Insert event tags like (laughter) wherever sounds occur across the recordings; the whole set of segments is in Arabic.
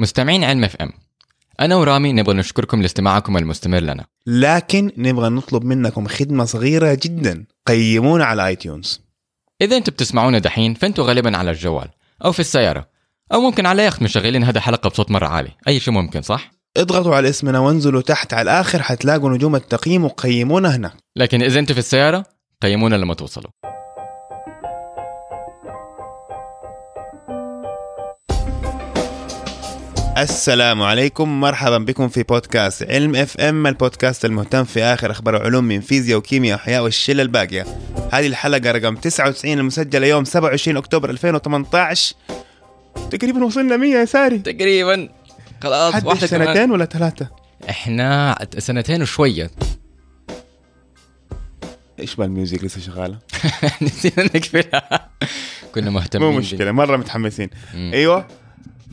مستمعين علم FM. أنا ورامي نبغى نشكركم لاستماعكم المستمر لنا. لكن نبغى نطلب منكم خدمة صغيرة جدا. قيمونا على iTunes إذا أنتم بتسمعونا دحين فأنتوا غالبا على الجوال أو في السيارة أو ممكن على يخت مشغلين هذا حلقة بصوت مرة عالي. أي شيء ممكن صح؟ اضغطوا على اسمنا وانزلوا تحت على الآخر حتلاقوا نجوم التقييم وقيمونا هناك لكن إذا أنتوا في السيارة قيمونا لما توصلوا. السلام عليكم. مرحبا بكم في بودكاست علم FM البودكاست المهتم في آخر أخبار العلوم من فيزياء وكيمياء واحياء والشلة الباقية. هذه الحلقة رقم 99 المسجلة يوم 27 أكتوبر 2018 تقريبا وصلنا 100 يا ساري. تقريبا. خلاص حد واحدة كمان. سنتين ولا ثلاثة؟ إحنا سنتين وشوية. إيش بال music لسه شغالة؟ (laughs) نسينا نقفلها. كنا مهتمين مو مشكلة مرة متحمسين. مم. أيوه.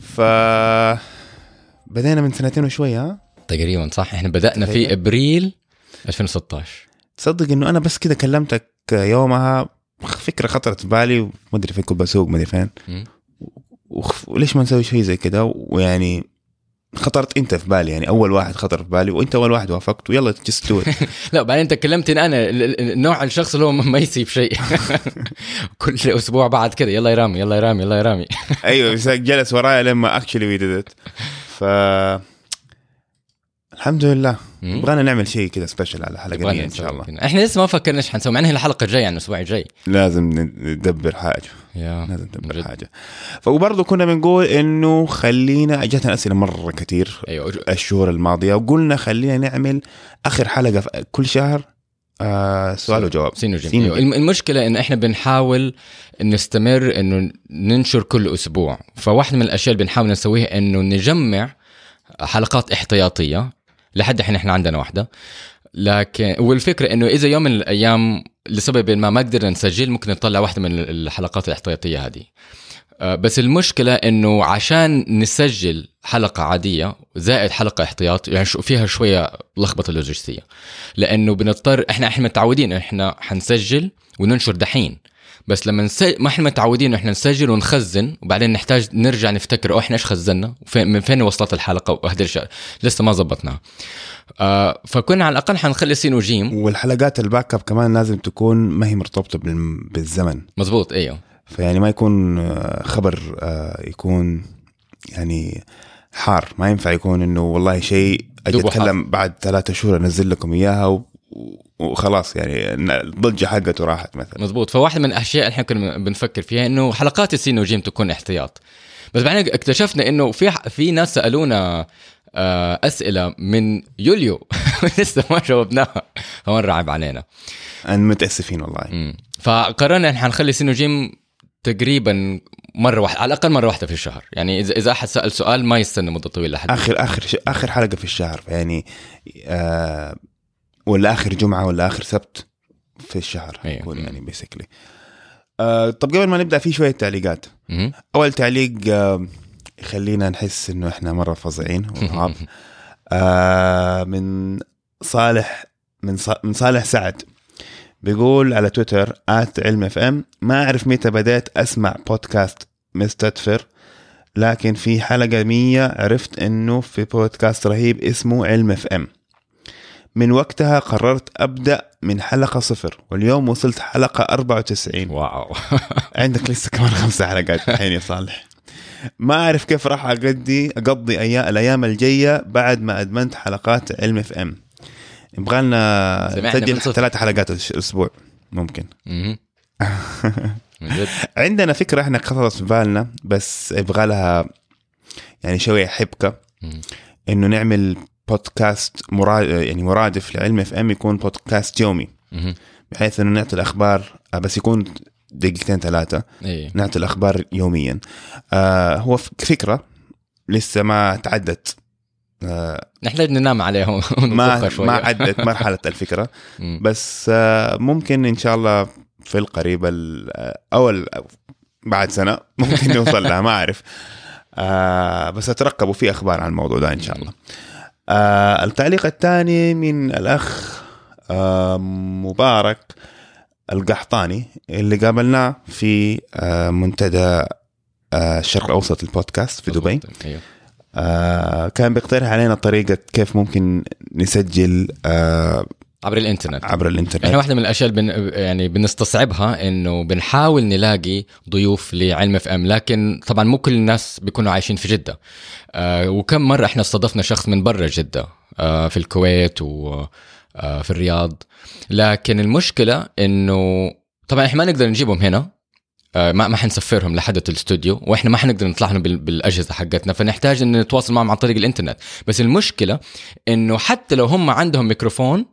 ف بدينا من سنتين وشويه ها؟ تقريبا صح. إحنا بدأنا في. أبريل 2016 تصدق إنه أنا بس كده كلمتك يومها فكرة خطرت في بالي وما أدري فين كنت بسوق ما أدري فين. وليش ما نسوي شيء زي كده؟ ويعني خطرت أنت في بالي يعني أول واحد خطر في بالي وأنت أول واحد وافقت ويلا جست دو (laughs) لا بعدين أنت كلمتني أنا النوع الشخص اللي هو ما يسيب شيء. (laughs) كل أسبوع بعد كده يلا يا رامي يلا يا رامي يلا يا رامي. (laughs) أيوه جلس ورايا لما actually we did ف الحمد لله. مم. يبغانا نعمل شيء كده special على حلقة يبغانا مية إن شاء الله. كده. إحنا لسه ما فكرنا إيش حنسوي مع انها الحلقة الجاية يعني الأسبوع الجاي. لازم ندبر حاجة. yeah. لازم ندبر جد. حاجة. فبرضه كنا بنقول إنه خلينا جاتنا أسئلة مرة كثير أيوه الشهور الماضية وقلنا خلينا نعمل آخر حلقة في كل شهر آه سؤال وجواب سين وجيم سين. وجيم. المشكلة انه إحنا بنحاول نستمر إنه ننشر كل أسبوع فواحدة من الأشياء اللي بنحاول نسويها إنه نجمع حلقات احتياطية لحد الحين إحنا عندنا واحدة لكن والفكرة إنه إذا يوم من الأيام لسبب ما ما قدرنا نسجل ممكن نطلع واحدة من الحلقات الاحتياطية هذه بس المشكلة إنه عشان نسجل حلقة عادية زائد حلقة احتياط يعني فيها شوية لخبطة لوجستية. لأنه بنضطر إحنا إحنا متعودين إحنا حنسجل وننشر دحين. بس لما نس... ما إحنا متعودين إحنا نسجل ونخزن وبعدين نحتاج نرجع نفتكر إحنا إيش خزنا وفين من فين وصلت الحلقة؟ وهذا الشيء لسه ما زبطناها. آه فكنا على الأقل حنخلي سين وجيم. والحلقات ال backup كمان لازم تكون ما هي مرتبطة بال- بالزمن. مزبوط إيوه. فيعني ما يكون آه، خبر آه، يكون يعني حار. ما ينفع يكون إنه والله شيء أجي أتكلم بعد ثلاثة شهور أنزل لكم إياها و- وخلاص يعني الضجة حقته راحت مثلا. مزبوط فواحده من الأشياء اللي إحنا كنا بنفكر فيها إنه حلقات السين وجيم تكون احتياط. بس بعدين اكتشفنا إنه في في ناس سألونا آه، أسئلة من يوليو. (laughs) لسه ما جاوبناها. فمره عيب علينا. أنا متأسفين والله. مم. فقررنا إن حنخلي سين وجيم تقريبا مرة واحدة على الأقل مرة واحدة في الشهر. يعني اذا إذا أحد سأل سؤال ما يستنى مدة طويلة لحد اخر آخر آخر حلقة في الشهر يعني آه ولا آخر جمعة ولا آخر سبت في الشهر. يكون يعني بيسكلي آه طب قبل ما نبدأ في شوية تعليقات. مهم. أول تعليق آه يخلينا نحس إنه إحنا مرة فظيعين (laughs) آه من صالح من ص- من صالح سعد. بيقول على تويتر at علم FM. ما أعرف متى بدأت أسمع بودكاست مستدفر لكن في حلقة مية عرفت إنه في بودكاست رهيب اسمه علم FM. من وقتها قررت أبدأ من حلقة صفر واليوم وصلت حلقة 94 wow. (laughs) عندك لسه كمان خمسة حلقات الحين يا صالح. ما أعرف كيف راح اقضي أيام الأيام الجاية بعد ما أدمنت حلقات علم FM. يبغى لنا نسجل. ثلاث حلقات الأسبوع. ممكن. (laughs) عندنا فكرة إحنا خطرت في بالنا بس يبغى لها يعني شوية حبكة. إنه نعمل بودكاست مرا... يعني مرادف لعلم إف إم يكون بودكاست يومي. بحيث إنه نعطي الأخبار آه، بس يكون دقيقتين ثلاثة. إيه. نعطي الأخبار يوميا. آه هو فكرة لسه ما تعدت. آه نحتاج ننام عليها (laughs) ونطبخها ما ما عدت مرحلة الفكرة. (laughs) بس آه ممكن إن شاء الله في القريب ال- آه، أو بعد سنة (laughs) ممكن نوصل لها ما أعرف. آه بس اترقبوا في أخبار عن الموضوع ده إن شاء الله. آه التعليق الثاني من الأخ آه مبارك القحطاني اللي قابلناه في آه منتدى آه الشرق الأوسط البودكاست في دبي. أيوه. آه كان بيقترح علينا طريقة كيف ممكن نسجل آه عبر الإنترنت. عبر الإنترنت. إحنا واحدة من الأشياء اللي بن يعني بنستصعبها إنه بنحاول نلاقي ضيوف لعلم FM لكن طبعا مو كل الناس بيكونوا عايشين في جدة. آه وكم مرة إحنا استضفنا شخص من برا جدة آه في الكويت وفي آه الرياض. لكن المشكلة إنه طبعا إحنا ما نقدر نجيبهم هنا. ما ما حنسفرهم لحد الاستوديو وإحنا ما حنقدر نطلع لهم بال- بالأجهزة حقتنا فنحتاج إن نتواصل معهم عن طريق الإنترنت. بس المشكلة إنه حتى لو هم عندهم ميكروفون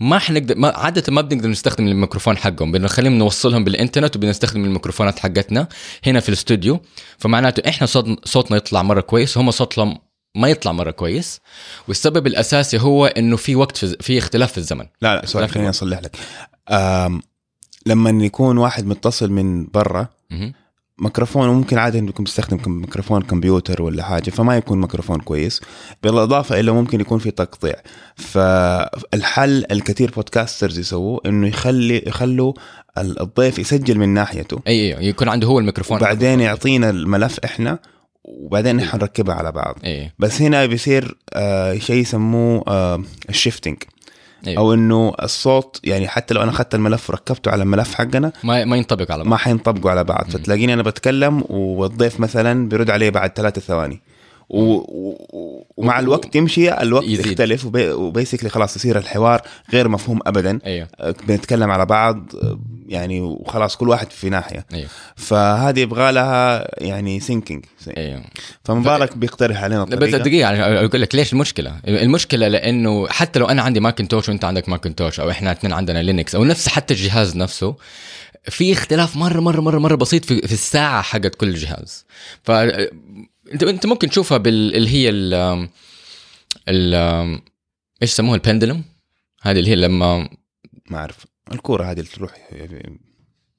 ما حنقدر ما عادة ما بنقدر نستخدم الميكروفون حقهم بنخليهم نوصلهم بالإنترنت وبنستخدم الميكروفونات حقتنا هنا في الاستوديو فمعناته إحنا صوت صوتنا يطلع مرة كويس وهم صوتهم ما يطلع مرة كويس والسبب الأساسي هو إنه في وقت في, في اختلاف في الزمن. لا لا sorry لكن- خليني أصلح لك. لما يكون واحد متصل من برا. ميكروفون ممكن عادي إنه يكون بيستخدم كم- ميكروفون كمبيوتر ولا حاجة فما يكون ميكروفون كويس. بالإضافة إلى ممكن يكون في تقطيع. فالحل الكثير podcasters يسووه إنه يخلي يخلوا ال- الضيف يسجل من ناحيته. اي اي يكون عنده هو الميكروفون. وبعدين يعطينا الملف إحنا وبعدين نحن نركبها على بعض. أي. بس هنا بيصير آه شيء يسموه آه ال shifting أيوة. أو إنه الصوت يعني حتى لو أنا اخذت الملف وركبته على الملف حقنا ما ما ينطبق على بعض. ما حينطبقوا على بعض. فتلاقيني أنا بتكلم والضيف مثلا بيرد علي بعد ثلاثة ثواني. و... و... ومع الوقت يمشي الوقت يزيد. يختلف وبي... و basically خلاص يصير الحوار غير مفهوم ابدا. آه، بنتكلم على بعض آه، يعني وخلاص كل واحد في ناحية أيوه فهذه يبغى لها يعني syncing أيوه فمبارك بيقترح علينا لا، بس دقيقة يعني أقول لك ليش المشكلة؟ المشكلة لأنه حتى لو أنا عندي Macintosh وأنت عندك Macintosh أو إحنا اثنين عندنا Linux أو نفس حتى الجهاز نفسه في اختلاف مرة مرة مرة مرة بسيط في, في الساعة حقت كل جهاز. ف أنت أنت ممكن تشوفها بال اللي هي ال ال إيش يسموها ال pendulum؟ هذه اللي هي لما ما أعرف الكورة هذه اللي تروح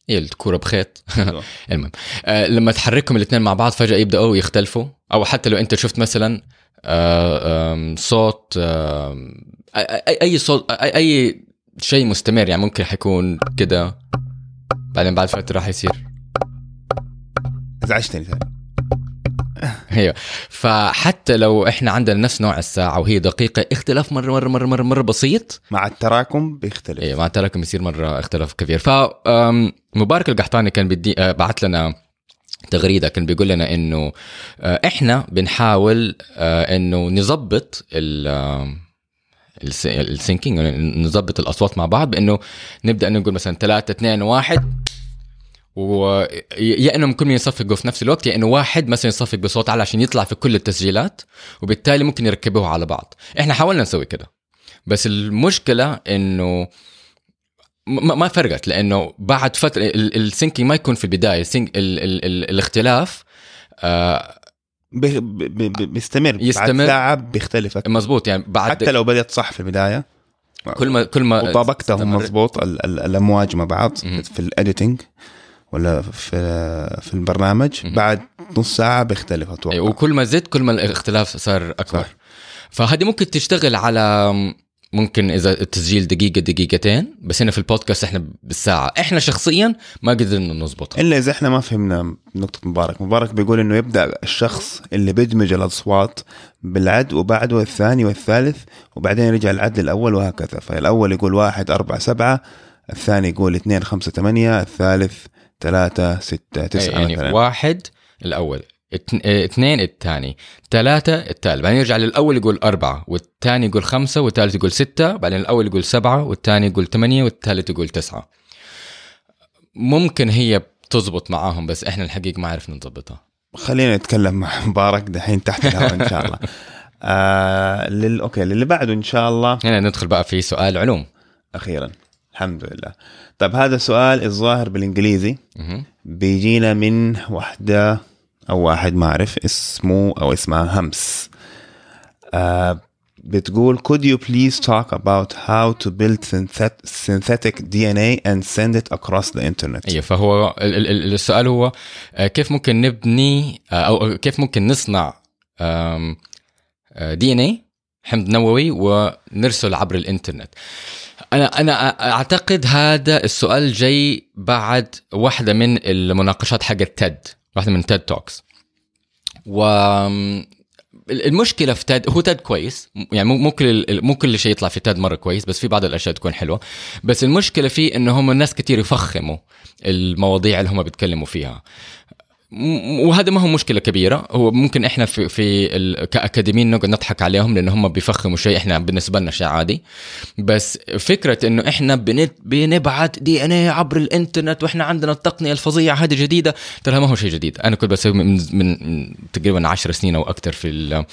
هي الكورة بخيط. (laughs) المهم. آه لما تحركهم الاثنين مع بعض فجأة يبدأوا يختلفوا. أو حتى لو أنت شفت مثلا آه صوت آه أي أي صوت أي, أي شيء مستمر يعني ممكن حيكون كده. بعدين بعد فترة راح يصير. ازعجتني ثاني (laughs) أيوه. فحتى لو إحنا عندنا نفس نوع الساعة وهي دقيقة اختلاف مره مره مره مره, مرة بسيط. مع التراكم بيختلف. إيه مع التراكم يصير مرة اختلاف كبير. ف آم، مبارك القحطاني كان بدي آه، بعت لنا تغريدة كان بيقول لنا إنه آه، إحنا بنحاول آه، إنه نظبط ال السينكينج نظبط الأصوات مع بعض بإنه نبدأ نقول مثلا 3 2 1 ويا انهم كلهم يصفقوا في نفس الوقت يا إنه واحد مثلا يصفق بصوت أعلى عشان يطلع في كل التسجيلات وبالتالي ممكن يركبوها على بعض إحنا حاولنا نسوي كده بس المشكلة إنه ما فرقت لأنه بعد فترة ال- ال syncing ما يكون في البداية ال sync ال ال ال الاختلاف آه بي- بي- بي- بيستمر يستمر. بعد ساعة بيختلف. مزبوط يعني بعد حتى لو بدأت صح في البداية كل ما كل ما وطابقتهم مضبوط ال- ال- الأمواج مع بعض. في ال editing ولا في في البرنامج. بعد نص ساعة بيختلف أتوقع. أيوة، وكل ما زدت كل ما الاختلاف صار أكبر. صح. فهذه ممكن تشتغل على ممكن إذا التسجيل دقيقة دقيقتين بس هنا في البودكاست إحنا بالساعة. إحنا شخصيا ما قدرنا نظبطها. إلا إذا إحنا ما فهمنا نقطة مبارك. مبارك بيقول إنه يبدأ الشخص اللي بيدمج الأصوات بالعد وبعده الثاني والثالث وبعدين يرجع العد الأول وهكذا. فالأول يقول واحد أربعة سبعة الثاني يقول اثنين خمسة ثمانية الثالث ثلاثة ستة تسعة يعني مثلا. واحد الأول. اتن- آه، اثنين الثاني. ثلاثة الثالث. بعدين يرجع للأول يقول أربعة والثاني يقول خمسة والثالث يقول ستة. بعدين الأول يقول سبعة والثاني يقول ثمانية والثالث يقول تسعة. ممكن هي بتزبط معاهم بس إحنا الحقيقة ما عرفنا نظبطها خلينا نتكلم مع (laughs) مبارك دحين تحت الهواء إن شاء الله. آه لل... أوكي للي بعده إن شاء الله. هنا ندخل بقى في سؤال علوم. أخيرا. الحمد لله. طيب هذا سؤال الظاهر بالإنجليزي. بيجينا من واحدة أو واحد ما أعرف اسمه أو اسمها همس. آه بتقول could you please talk about how to build synthet- synthetic DNA and send it across the internet? أيوه فهو ال- ال- ال- السؤال هو آه، كيف ممكن نبني آه، أو كيف ممكن نصنع دي ان اي حمض نووي ونرسل عبر الإنترنت. أنا أنا أعتقد هذا السؤال جاي بعد واحدة من المناقشات حق تيد واحدة من تيد توكس و المشكلة في تاد هو تاد كويس يعني مو كل مو كل شيء يطلع في تاد مرة كويس بس في بعض الأشياء تكون حلوة. بس المشكلة فيه إنه هم الناس كتير يفخموا المواضيع اللي هم بيتكلموا فيها. وهذا ما هو مشكلة كبيرة. هو ممكن إحنا في, في ال- كأكاديميين نقعد نضحك عليهم لأن هم بيفخموا شيء إحنا بالنسبة لنا شيء عادي. بس فكرة إنه إحنا بنت بنبعت دي إن اي عبر الإنترنت وإحنا عندنا التقنية الفظيعة هذه جديدة ترى ما هو شيء جديد. أنا كنت بسوي من, من تقريبا 10 سنين أو أكثر في ال-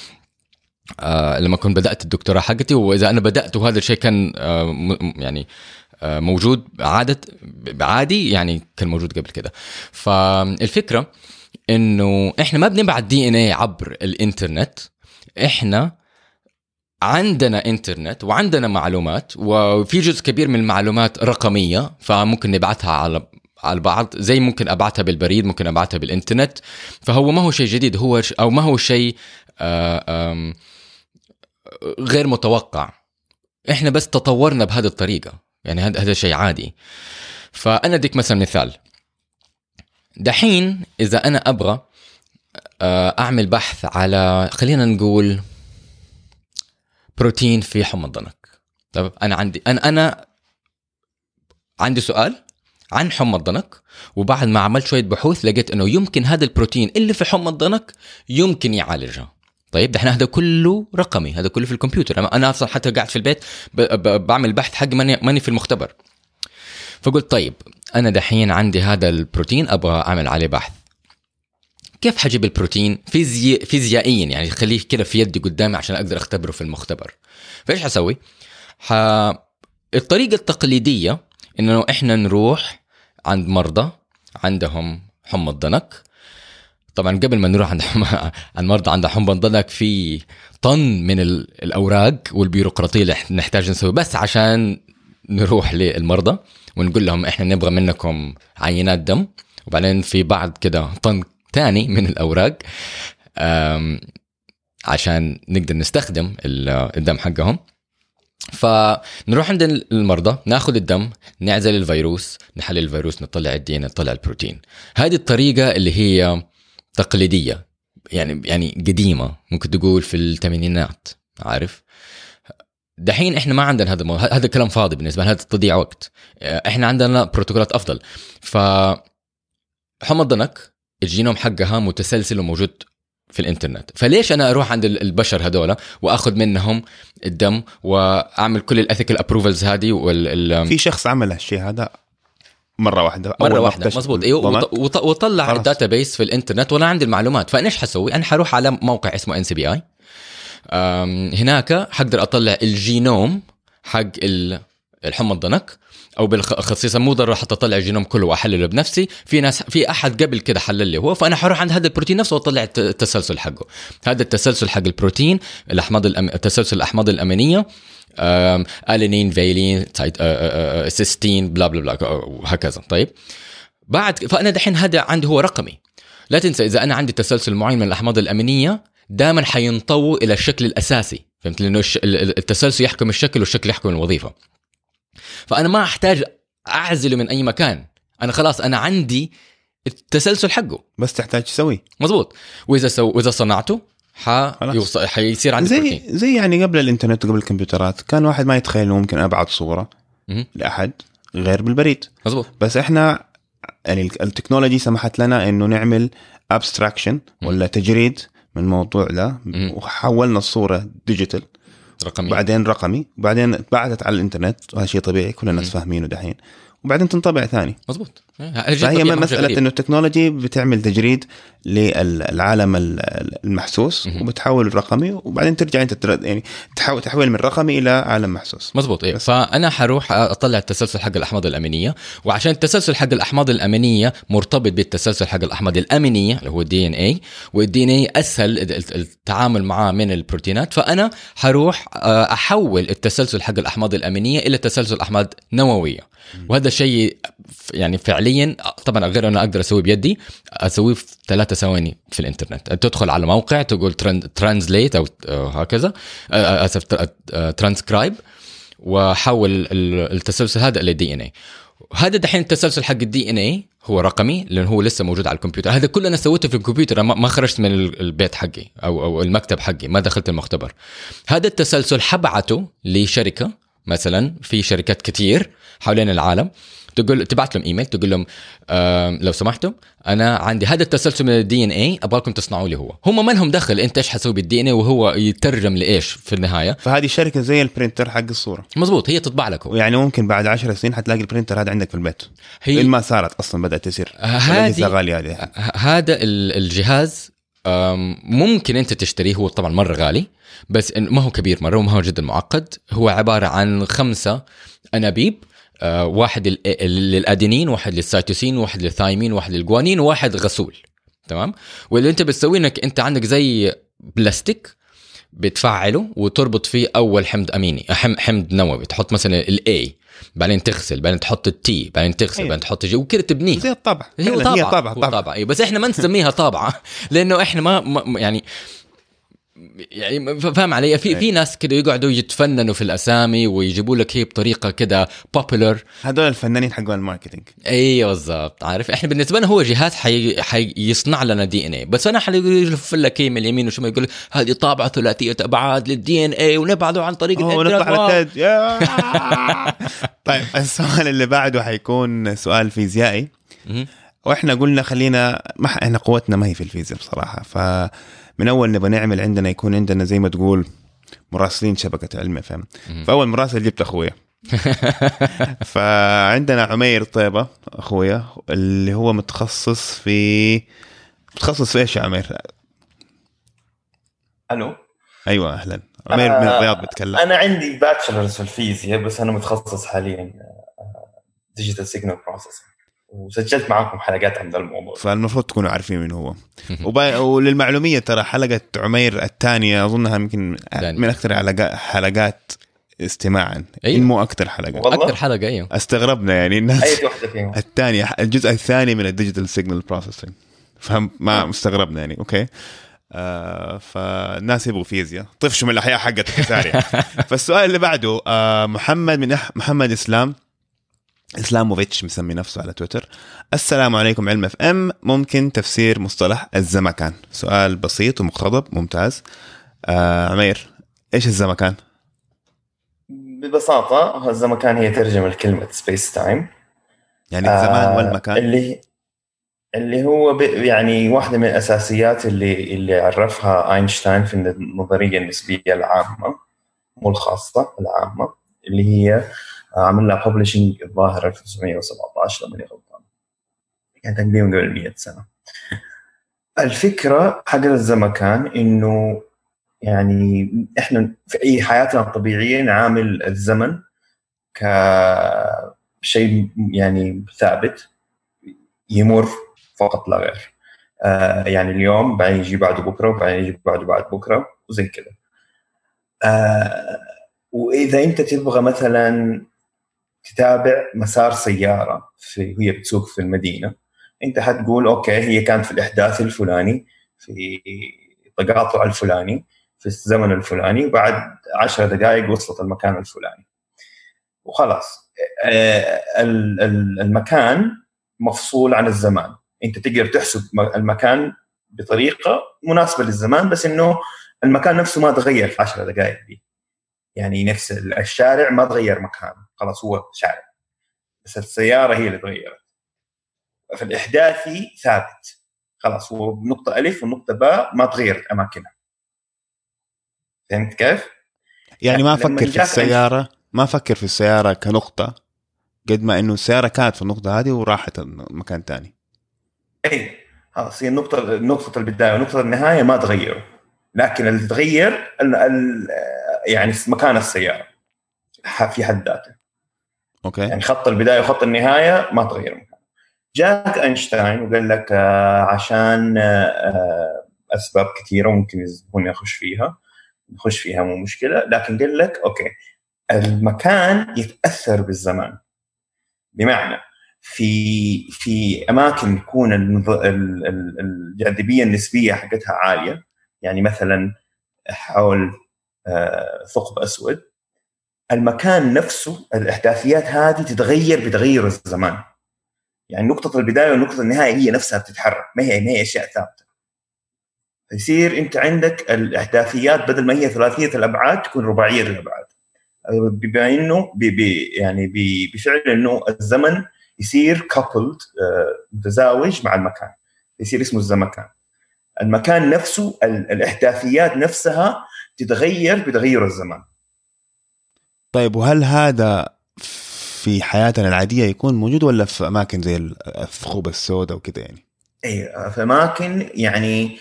آه لما كنت بدأت الدكتوراه حقتي. وإذا أنا بدأت وهذا الشيء كان آه يعني موجود عادة عادي يعني كان موجود قبل كده. فالفكرة إنه إحنا ما بنبعت دي إن اي عبر الإنترنت. إحنا عندنا إنترنت وعندنا معلومات وفي جزء كبير من المعلومات رقمية فممكن نبعتها على على بعض زي ممكن أبعتها بالبريد ممكن أبعتها بالإنترنت. فهو ما هو شيء جديد هو أو ما هو شيء آه، غير متوقع. إحنا بس تطورنا بهذه الطريقة. يعني هذا هذا شيء عادي. فأنا أديك مثلا مثال. دحين إذا أنا أبغى آه، أعمل بحث على خلينا نقول بروتين في حمى الضنك. طب أنا عندي أنا أنا عندي سؤال عن حمى الضنك وبعد ما عملت شوية بحوث لقيت إنه يمكن هذا البروتين اللي في حمى الضنك يمكن يعالجها طيب دحين هذا كله رقمي هذا كله في الكمبيوتر. أنا أصلا حتى قاعد في البيت بعمل بحث حق ماني ماني في المختبر. فقلت طيب أنا دحين عندي هذا البروتين أبغى أعمل عليه بحث. كيف حجيب البروتين؟ فيزي... فيزيائيا يعني خليه كده في يدي قدامي عشان أقدر أختبره في المختبر. فإيش حسوي ح... الطريقة التقليدية إنه إحنا نروح عند مرضى عندهم حمى الضنك طبعا قبل ما نروح عند عند مرضى عندهم حمى الضنك في طن من ال- الأوراق والبيروقراطية اللي نحتاج نسوي بس عشان نروح للمرضى ونقول لهم إحنا نبغى منكم عينات دم. وبعدين في بعد كده طن تاني من الأوراق عشان نقدر نستخدم ال- الدم حقهم. فنروح عند المرضى ناخذ الدم نعزل الفيروس نحلل الفيروس نطلع الدي نطلع البروتين. هذه الطريقة اللي هي تقليدية. يعني يعني قديمة. ممكن تقول في الثمانينات عارف؟ دحين إحنا ما عندنا هذا المو... هذا كلام فاضي بالنسبة لنا هذا تضييع وقت. إحنا عندنا بروتوكولات أفضل. ف حمى الضنك الجينوم حقها متسلسل وموجود في الإنترنت. فليش أنا أروح عند ال- البشر هذول وأخذ منهم الدم وأعمل كل ال ethical approvals هذه وال ال- في شخص عمل هالشيء هذا مرة واحدة أول مرة واحدة مزبوط أيوه وطلع. ال database في الإنترنت وأنا عندي المعلومات. فانا إيش حسوي؟ أنا حروح على موقع اسمه NCBI هناك حقدر أطلع الجينوم حق ال- الحمى الضنك أو بالخصيصه مو ضروري حتى أطلع الجينوم كله وأحلله بنفسي. في ناس في أحد قبل كده حلل لي هو فأنا حروح عند هذا البروتين نفسه وأطلع الت- التسلسل حقه. هذا التسلسل حق البروتين الأحماض الأم... تسلسل الأحماض الأمينية. alanine valine آه، آه، آه، cysteine blah blah blah وهكذا طيب؟ بعد فأنا دحين هذا عندي هو رقمي. لا تنسى إذا أنا عندي تسلسل معين من الأحماض الأمينية دائما حينطووا إلى الشكل الأساسي. فهمت؟ لأنه التسلسل يحكم الشكل والشكل يحكم الوظيفة. فأنا ما أحتاج أعزله من أي مكان. أنا خلاص أنا عندي التسلسل حقه. بس تحتاج تسوي مزبوط وإذا سو وإذا صنعته ح... خلاص. يوص... حيصير عندي زي بروتين. زي يعني قبل الإنترنت وقبل الكمبيوترات كان واحد ما يتخيل إنه ممكن ابعت صورة. لأحد غير بالبريد. مزبوط بس إحنا يعني ال technology سمحت لنا إنه نعمل abstraction ولا تجريد من الموضوع ده. وحولنا الصورة digital رقمي. بعدين رقمي. وبعدين بعتت على الإنترنت وهذا شيء طبيعي كل الناس فاهمينه دحين. وبعدين تنطبع ثاني. مزبوط فهي مسألة. إنه ال technology بتعمل تجريد للعالم ال- المحسوس. وبتحول الرقمي وبعدين ترجع أنت يعني تحول تحول من رقمي إلى عالم محسوس مزبوط بس. فأنا حروح أطلع التسلسل حق الأحماض الأمينية وعشان التسلسل حق الأحماض الأمينية مرتبط بالتسلسل حق الأحماض الأمينية اللي هو ال DNA وال DNA أسهل ال- ال- التعامل معاه من البروتينات فأنا حروح آه، أحول التسلسل حق الأحماض الأمينية إلى تسلسل أحماض نووية وهذا شيء يعني فعليا طبعا غير أنا أقدر أسويه بيدي أسويه في ثلاثة ثواني في الإنترنت. تدخل على موقع تقول translate أو هكذا. أسف ترانسكرايب وحول ال- التسلسل هذا إلى DNA هذا دحين التسلسل حق ال DNA هو رقمي لأنه هو لسه موجود على الكمبيوتر. هذا كله أنا سويته في الكمبيوتر ما خرجت من ال- البيت حقي أو أو المكتب حقي ما دخلت المختبر. هذا التسلسل حبعته لشركة مثلا في شركات كتير حوالين العالم. تقول تبعت لهم إيميل تقول لهم آه لو سمحتوا أنا عندي هذا التسلسل من ال DNA أبغاكم تصنعوا لي هو هم ما لهم دخل أنت إيش حتسوي بال DNA وهو يترجم لإيش في النهاية. فهذه شركة زي ال printer حق الصورة. مزبوط هي تطبع لك هو ويعني ممكن بعد عشر سنين حتلاقي ال printer هذا عندك في البيت. هي ما صارت أصلا بدأت تصير هذه- الأجهزة غالية هذه. ه- هذا ال- الجهاز ممكن أنت تشتريه هو طبعا مرة غالي بس ما هو كبير مرة وما هو جدا معقد. هو عبارة عن خمسة أنابيب. آه، واحد لل- للأدينين واحد للسيتوسين واحد للثايمين واحد للجوانين وواحد غسول. تمام؟ واللي انت بتسويه انك انت عندك زي بلاستيك بتفعله وتربط فيه أول حمض أميني حم- حمض نووي. تحط مثلا ال A بعدين تغسل بعدين تحط ال T بعدين تغسل أيوة. بعدين تحط ال G وكده تبنيه. زي الطبع. هي طبعه طابعة أيوة بس إحنا ما نسميها طابعة (laughs) لأنه إحنا ما يعني يعني فاهم علي في في ناس كده يقعدوا يتفننوا في الأسامي ويجيبوا لك هي بطريقة كده popular هذول الفنانين حقون ال marketing إيوه بالضبط عارف إحنا بالنسبة لنا هو جهاز حي... حيصنع لنا DNA بس أنا حيلف لك من اليمين وشمال يقول هذه طابعة ثلاثية أبعاد لل DNA ونبعده عن طريق أو الإنترنت. نطلع wow. على يا. (laughs) طيب السؤال اللي بعده حيكون سؤال فيزيائي. وإحنا قلنا خلينا ما إحنا قوتنا ما هي في الفيزياء بصراحة فمن أول نبغى نعمل عندنا يكون عندنا زي ما تقول مراسلين شبكة علم فهم فأول مراسل جبت أخويا. (laughs) فعندنا عمير طيبة أخويا اللي هو متخصص في متخصص في إيش يا عمير؟ ألو؟ أيوه أهلا. عمير من آه، الرياض بتكلم. أنا عندي bachelor's في الفيزياء بس أنا متخصص حاليا digital signal processing وسجلت معاكم حلقات عن ذا الموضوع. فالمفروض تكونوا عارفين من هو. وب... وللمعلومية ترى حلقة عمير الثانية أظنها يمكن. من أكثر حلقات حلقات استماعا أيوة. مو أكثر حلقة. والله؟ أكثر حلقة أيوه. استغربنا يعني الناس. أي واحدة فيهم. الثانية الجزء الثاني من ال digital signal processing. فهم ما استغربنا يعني okay. آه فالناس يبغوا فيزياء. طفشوا من الأحياء حقتك ساري. (laughs) فالسؤال اللي بعده آه محمد من أح محمد إسلام. إسلاموفيتش مسمي نفسه على تويتر. السلام عليكم علم إف إم. ممكن تفسير مصطلح الزمكان. سؤال بسيط ومقتضب ممتاز. آه عمير إيش الزمكان؟ ببساطة الزمكان هي ترجمة لكلمة space time يعني الزمان والمكان؟ اللي اللي هو. يعني واحدة من الأساسيات اللي اللي عرفها أينشتاين في النظرية النسبية العامة مو الخاصة العامة اللي هي عمل لها ببلشنج الظاهر 1917 لما غلطان. يعني تقريبا قبل 100 سنة. الفكرة حق الزمكان إنه يعني إحنا في أي حياتنا الطبيعية نعامل الزمن كشيء يعني ثابت يمر فقط لا غير. آه يعني اليوم بعدين يجي بعده بكرة وبعدين يجي بعده بعد بكرة وزي كذا آه وإذا أنت تبغى مثلا تتابع مسار سيارة في وهي بتسوق في المدينة. أنت حتقول أوكي هي كانت في الأحداث الفلاني في التقاطع الفلاني في الزمن الفلاني وبعد عشر دقائق وصلت المكان الفلاني. وخلاص. آه المكان مفصول عن الزمان. أنت تقدر تحسب المكان بطريقة مناسبة للزمان بس إنه المكان نفسه ما تغير في 10 دقائق دي. يعني نفس الشارع ما تغير مكانه. خلاص هو شارع. بس السيارة هي اللي تغيرت. فالاحداثي ثابت. خلاص هو بنقطة الف ونقطة باء ما تغيرت أماكنها. فهمت كيف؟ يعني ما أفكر في السيارة؟ ما أفكر في السيارة كنقطة قد ما إنه السيارة كانت في النقطة هذه وراحت مكان ثاني اي خلاص هي النقطة نقطة البداية ونقطة النهاية ما تغيروا. لكن اللي تغير يعني مكان السيارة. في حد ذاته. okay. يعني خط البداية وخط النهاية ما تغير مكان جاك أينشتاين وقال لك آه عشان آه أسباب كثيرة ممكن هنا يخش فيها. نخش فيها مو مشكلة. لكن قال لك أوكي المكان يتأثر بالزمان. بمعنى في في أماكن تكون الجاذبية النسبية حقتها عالية. يعني مثلا حول ثقب أسود. المكان نفسه الاحداثيات هذه تتغير بتغير الزمان. يعني نقطة البداية والنقطة النهاية هي نفسها بتتحرك ما هي ما هي أشياء ثابتة. يصير أنت عندك الإحداثيات بدل ما هي ثلاثية الأبعاد تكون رباعية الأبعاد بما إنه بي بي يعني بي بفعل إنه الزمن يصير coupled متزاوج مع المكان. يصير اسمه الزمكان. المكان نفسه الاحداثيات نفسها تتغير بتغير الزمان. طيب وهل هذا في حياتنا العادية يكون موجود ولا في أماكن زي الثقوب السوداء وكذا يعني؟ اي في أماكن يعني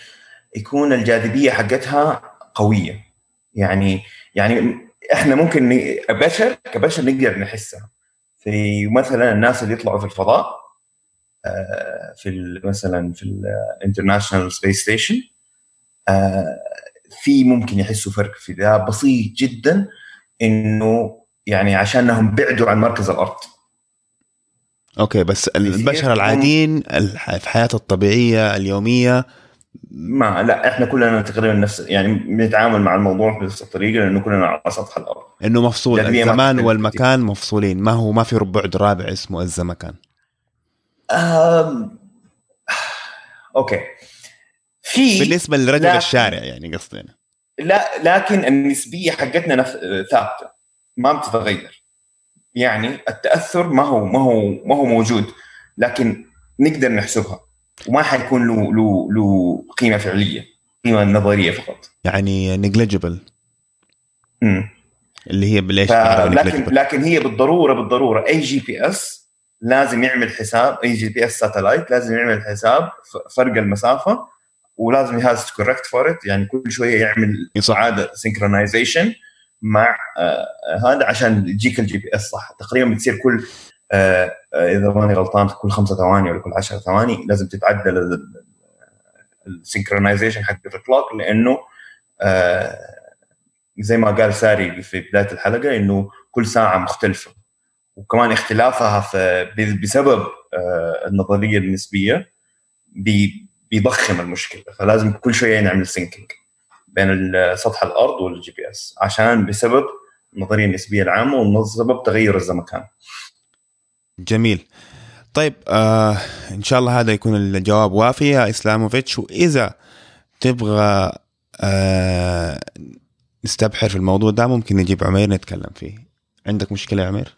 يكون الجاذبية حقتها قوية. يعني يعني إحنا ممكن كبشر كبشر نقدر نحسها. في مثلا الناس اللي يطلعوا في الفضاء آه، في مثلا في ال international space station في ممكن يحسوا فرق في ذا بسيط جدا. إنه يعني عشانهم بعدوا عن مركز الأرض. أوكي بس البشر العاديين في حياته الطبيعية اليومية. ما لا إحنا كلنا تقريبا نفس يعني بنتعامل مع الموضوع بنفس الطريقة لأنه كلنا على سطح الأرض. إنه مفصول الزمان والمكان مفصولين. ما هو ما في بعد رابع اسمه الزمكان أم... okay. في بالنسبة لرجل لكن... الشارع يعني قصدي لا لكن النسبية حقتنا نف... ثابتة ما بتتغير. يعني التأثر ما هو ما هو ما هو موجود لكن نقدر نحسبها. وما حيكون له له له قيمة فعلية قيمة نظرية فقط. يعني negligible اللي هي بال إيش لكن لكن هي بالضرورة بالضرورة. أي GPS لازم يعمل حساب أي GPS satellite لازم يعمل حساب فرق المسافة. ولازم has correct for it يعني كل شوية يعمل اعاده synchronization مع آه هذا عشان يجيك ال GPS صح. تقريبا بتصير كل آه إذا ماني غلطان كل خمسة ثواني ولا كل 10 ثواني لازم تتعدل ال synchronization حق ال clock لأنه آه زي ما قال ساري في بداية الحلقة إنه كل ساعة مختلفة. وكمان اختلافها في بسبب آه النظرية النسبية بيضخم المشكلة فلازم كل شوية نعمل syncing بين سطح الأرض وال GPS عشان بسبب النظريه النسبية العامة وبسبب تغير الزمكان. جميل. طيب آه إن شاء الله هذا يكون الجواب وافي يا إسلاموفيتش وإذا تبغى آه نستبحر في الموضوع ده ممكن نجيب عمير نتكلم فيه عندك مشكلة يا عمير؟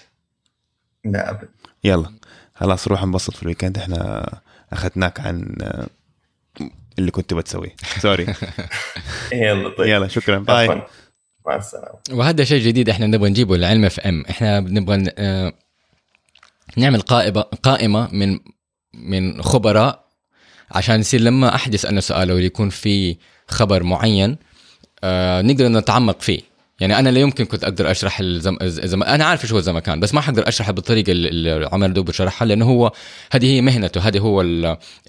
لا ابدا يلا خلاص روح انبسط في ال weekend إحنا أخذناك عن آه، اللي كنت بتسويه. sorry (laughs) يلا طيب. يلا شكرا. bye مع السلامة. وهذا شيء جديد إحنا نبغى نجيبه لعلم اف ام إحنا بنبغى آه، نعمل قائمه قائمة من من خبراء عشان يصير لما احد يسالنا سؤال أو يكون في خبر معين آه نقدر نتعمق فيه. يعني أنا لا يمكن كنت أقدر أشرح الزم... الزم... أنا عارف شو هو الزمكان بس ما حقدر أشرحه بالطريقة اللي عمر دوب شرحها لأنه هو هذه هي مهنته هذا هو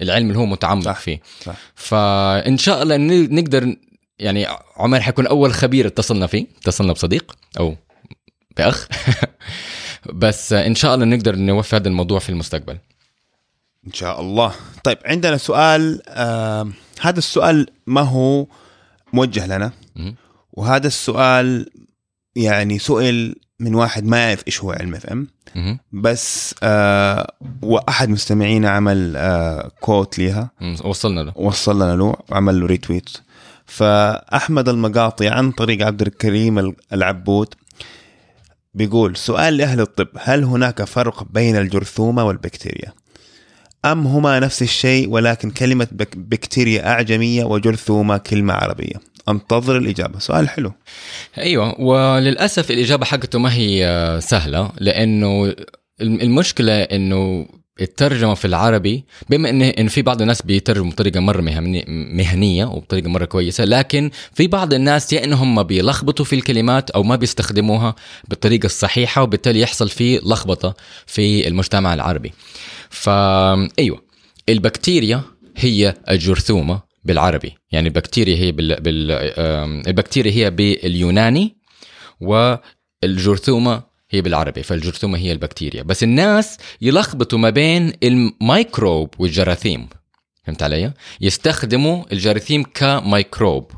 العلم اللي هو متعمق صح. فيه صح. فإن شاء الله نقدر يعني عمر حيكون أول خبير اتصلنا فيه اتصلنا بصديق أو بأخ (laughs) بس إن شاء الله نقدر نوفي هذا الموضوع في المستقبل إن شاء الله طيب عندنا سؤال آه هذا السؤال ما هو موجه لنا وهذا السؤال يعني سئل من واحد ما يعرف إيش هو علم إف إم بس آه وأحد مستمعينا عمل آه quote ليها. وصلنا له. وصلنا له وعمل له retweet فأحمد المقاطي عن طريق عبد الكريم العبود بيقول سؤال لأهل الطب هل هناك فرق بين الجرثومة والبكتيريا؟ أم هما نفس الشيء ولكن كلمة بكتيريا أعجمية وجرثومة كلمة عربية؟ أنتظر الإجابة. سؤال حلو. أيوه وللأسف الإجابة حقته ما هي سهلة لأنه المشكلة إنه الترجمة في العربي بما إن إن في بعض الناس بيترجموا بطريقة مرة مهنية وبطريقة مرة كويسة لكن في بعض الناس يا انهم بيلخبطوا في الكلمات أو ما بيستخدموها بالطريقة الصحيحة وبالتالي يحصل في لخبطة في المجتمع العربي. فا أيوه. البكتيريا هي الجرثومة بالعربي يعني البكتيريا هي بال... بال... البكتيريا هي باليوناني والجرثومة هي بالعربي فالجرثومة هي البكتيريا بس الناس يلخبطوا ما بين الميكروب والجراثيم فهمت علي؟ يستخدموا الجراثيم كميكروب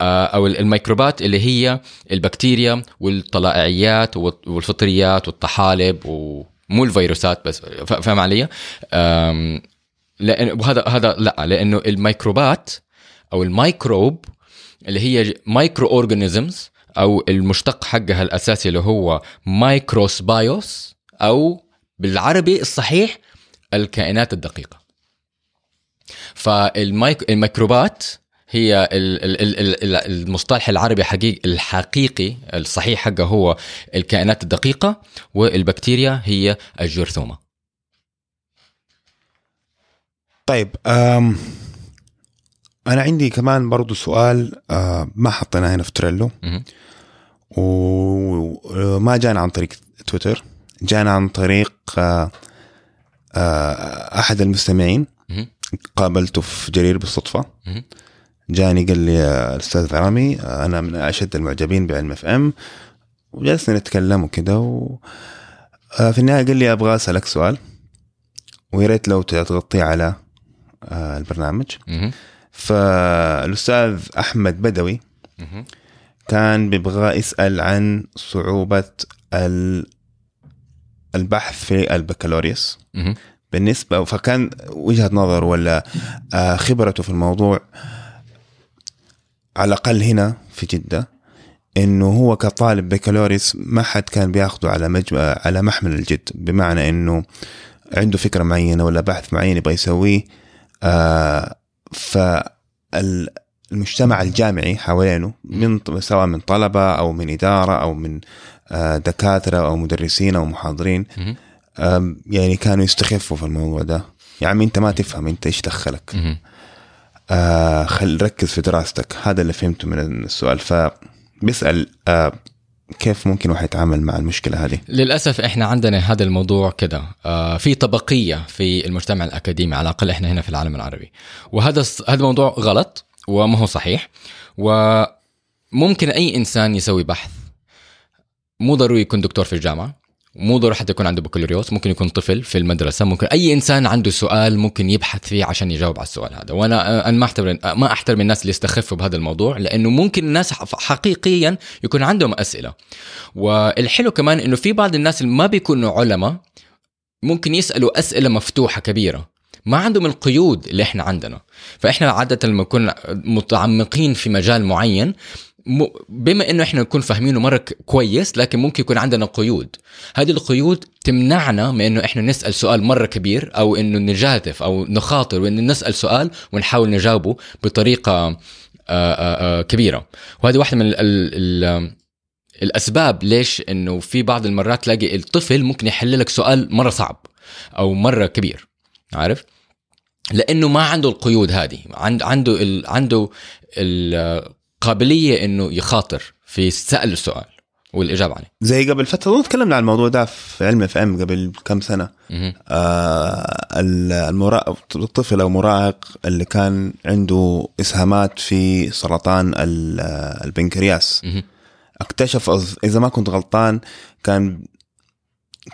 آه، أو الميكروبات اللي هي البكتيريا والطلائعيات والفطريات والطحالب ومو الفيروسات بس فاهم علي؟ لأن وهذا هذا لا لأنه الميكروبات أو الميكروب اللي هي microorganisms أو المشتق حقها الأساسي اللي هو مايكروس بايوس أو بالعربي الصحيح الكائنات الدقيقة. فالميكروبات هي المصطلح العربي حقيقي الحقيقي الصحيح حقه هو الكائنات الدقيقة والبكتيريا هي الجرثومة. طيب أنا عندي كمان برضو سؤال أه ما حطيناه هنا في تريلو. وما جانا عن طريق تويتر جانا عن طريق أه أه أحد المستمعين. قابلته في جرير بالصدفة. جاني قال لي الاستاذ رامي أنا من أشد المعجبين بعلم FM وجلسنا نتكلم وكذا و... آه، في النهاية قال لي أبغى أسألك سؤال ويا ريت لو تغطيه على آه، البرنامج. فالأستاذ أحمد بدوي كان بيبغى يسأل عن صعوبة البحث في البكالوريوس. بالنسبة فكان وجهة نظر ولا آه، خبرته في الموضوع على الأقل هنا في جدة إنه هو كطالب بكالوريوس ما حد كان بياخده على مجمع على محمل الجد بمعنى إنه عنده فكرة معينة ولا بحث معين يبغى يسويه آه فالمجتمع الجامعي حوالينه من سواء من طلبة أو من إدارة أو من آه دكاترة أو مدرسين أو محاضرين يعني كانوا يستخفوا في الموضوع ده. يا عمي أنت ما تفهم أنت إيش دخلك. آه خل ركز في دراستك. هذا اللي فهمته من السؤال. فبيسال آه كيف ممكن واحد يتعامل مع المشكلة هذه؟ للأسف إحنا عندنا هذا الموضوع كده آه في طبقية في المجتمع الأكاديمي على الأقل إحنا هنا في العالم العربي وهذا هذا موضوع غلط وما هو صحيح وممكن أي إنسان يسوي بحث مو ضروري يكون دكتور في الجامعة مو ضروري حتى يكون عنده بكالوريوس ممكن يكون طفل في المدرسة ممكن أي إنسان عنده سؤال ممكن يبحث فيه عشان يجاوب على السؤال هذا. وأنا أنا ما أحترم ما أحترم الناس اللي يستخفوا بهذا الموضوع لأنه ممكن الناس حقيقيا يكون عندهم أسئلة. والحلو كمان إنه في بعض الناس اللي ما بيكونوا علماء ممكن يسألوا أسئلة مفتوحة كبيرة. ما عندهم القيود اللي إحنا عندنا. فإحنا عادة لما نكون متعمقين في مجال معين بما إنه إحنا نكون فاهمينه مرة كويس لكن ممكن يكون عندنا قيود. هذه القيود تمنعنا من إنه إحنا نسأل سؤال مرة كبير أو إنه نجادف أو نخاطر وإنه نسأل سؤال ونحاول نجاوبه بطريقة آآ آآ كبيرة. وهذه واحدة من ال ال الأسباب ليش إنه في بعض المرات تلاقي الطفل ممكن يحل لك سؤال مرة صعب أو مرة كبير. عارف؟ لأنه ما عنده القيود هذه. عنده عنده ال قابلية إنه يخاطر في سأل السؤال والإجابة عليه. زي قبل فترة تكلمنا عن الموضوع ده في علم اف ام قبل كم سنة. آه المرا... الطفل أو مراهق اللي كان عنده إسهامات في سرطان البنكرياس. اكتشف إذا ما كنت غلطان كان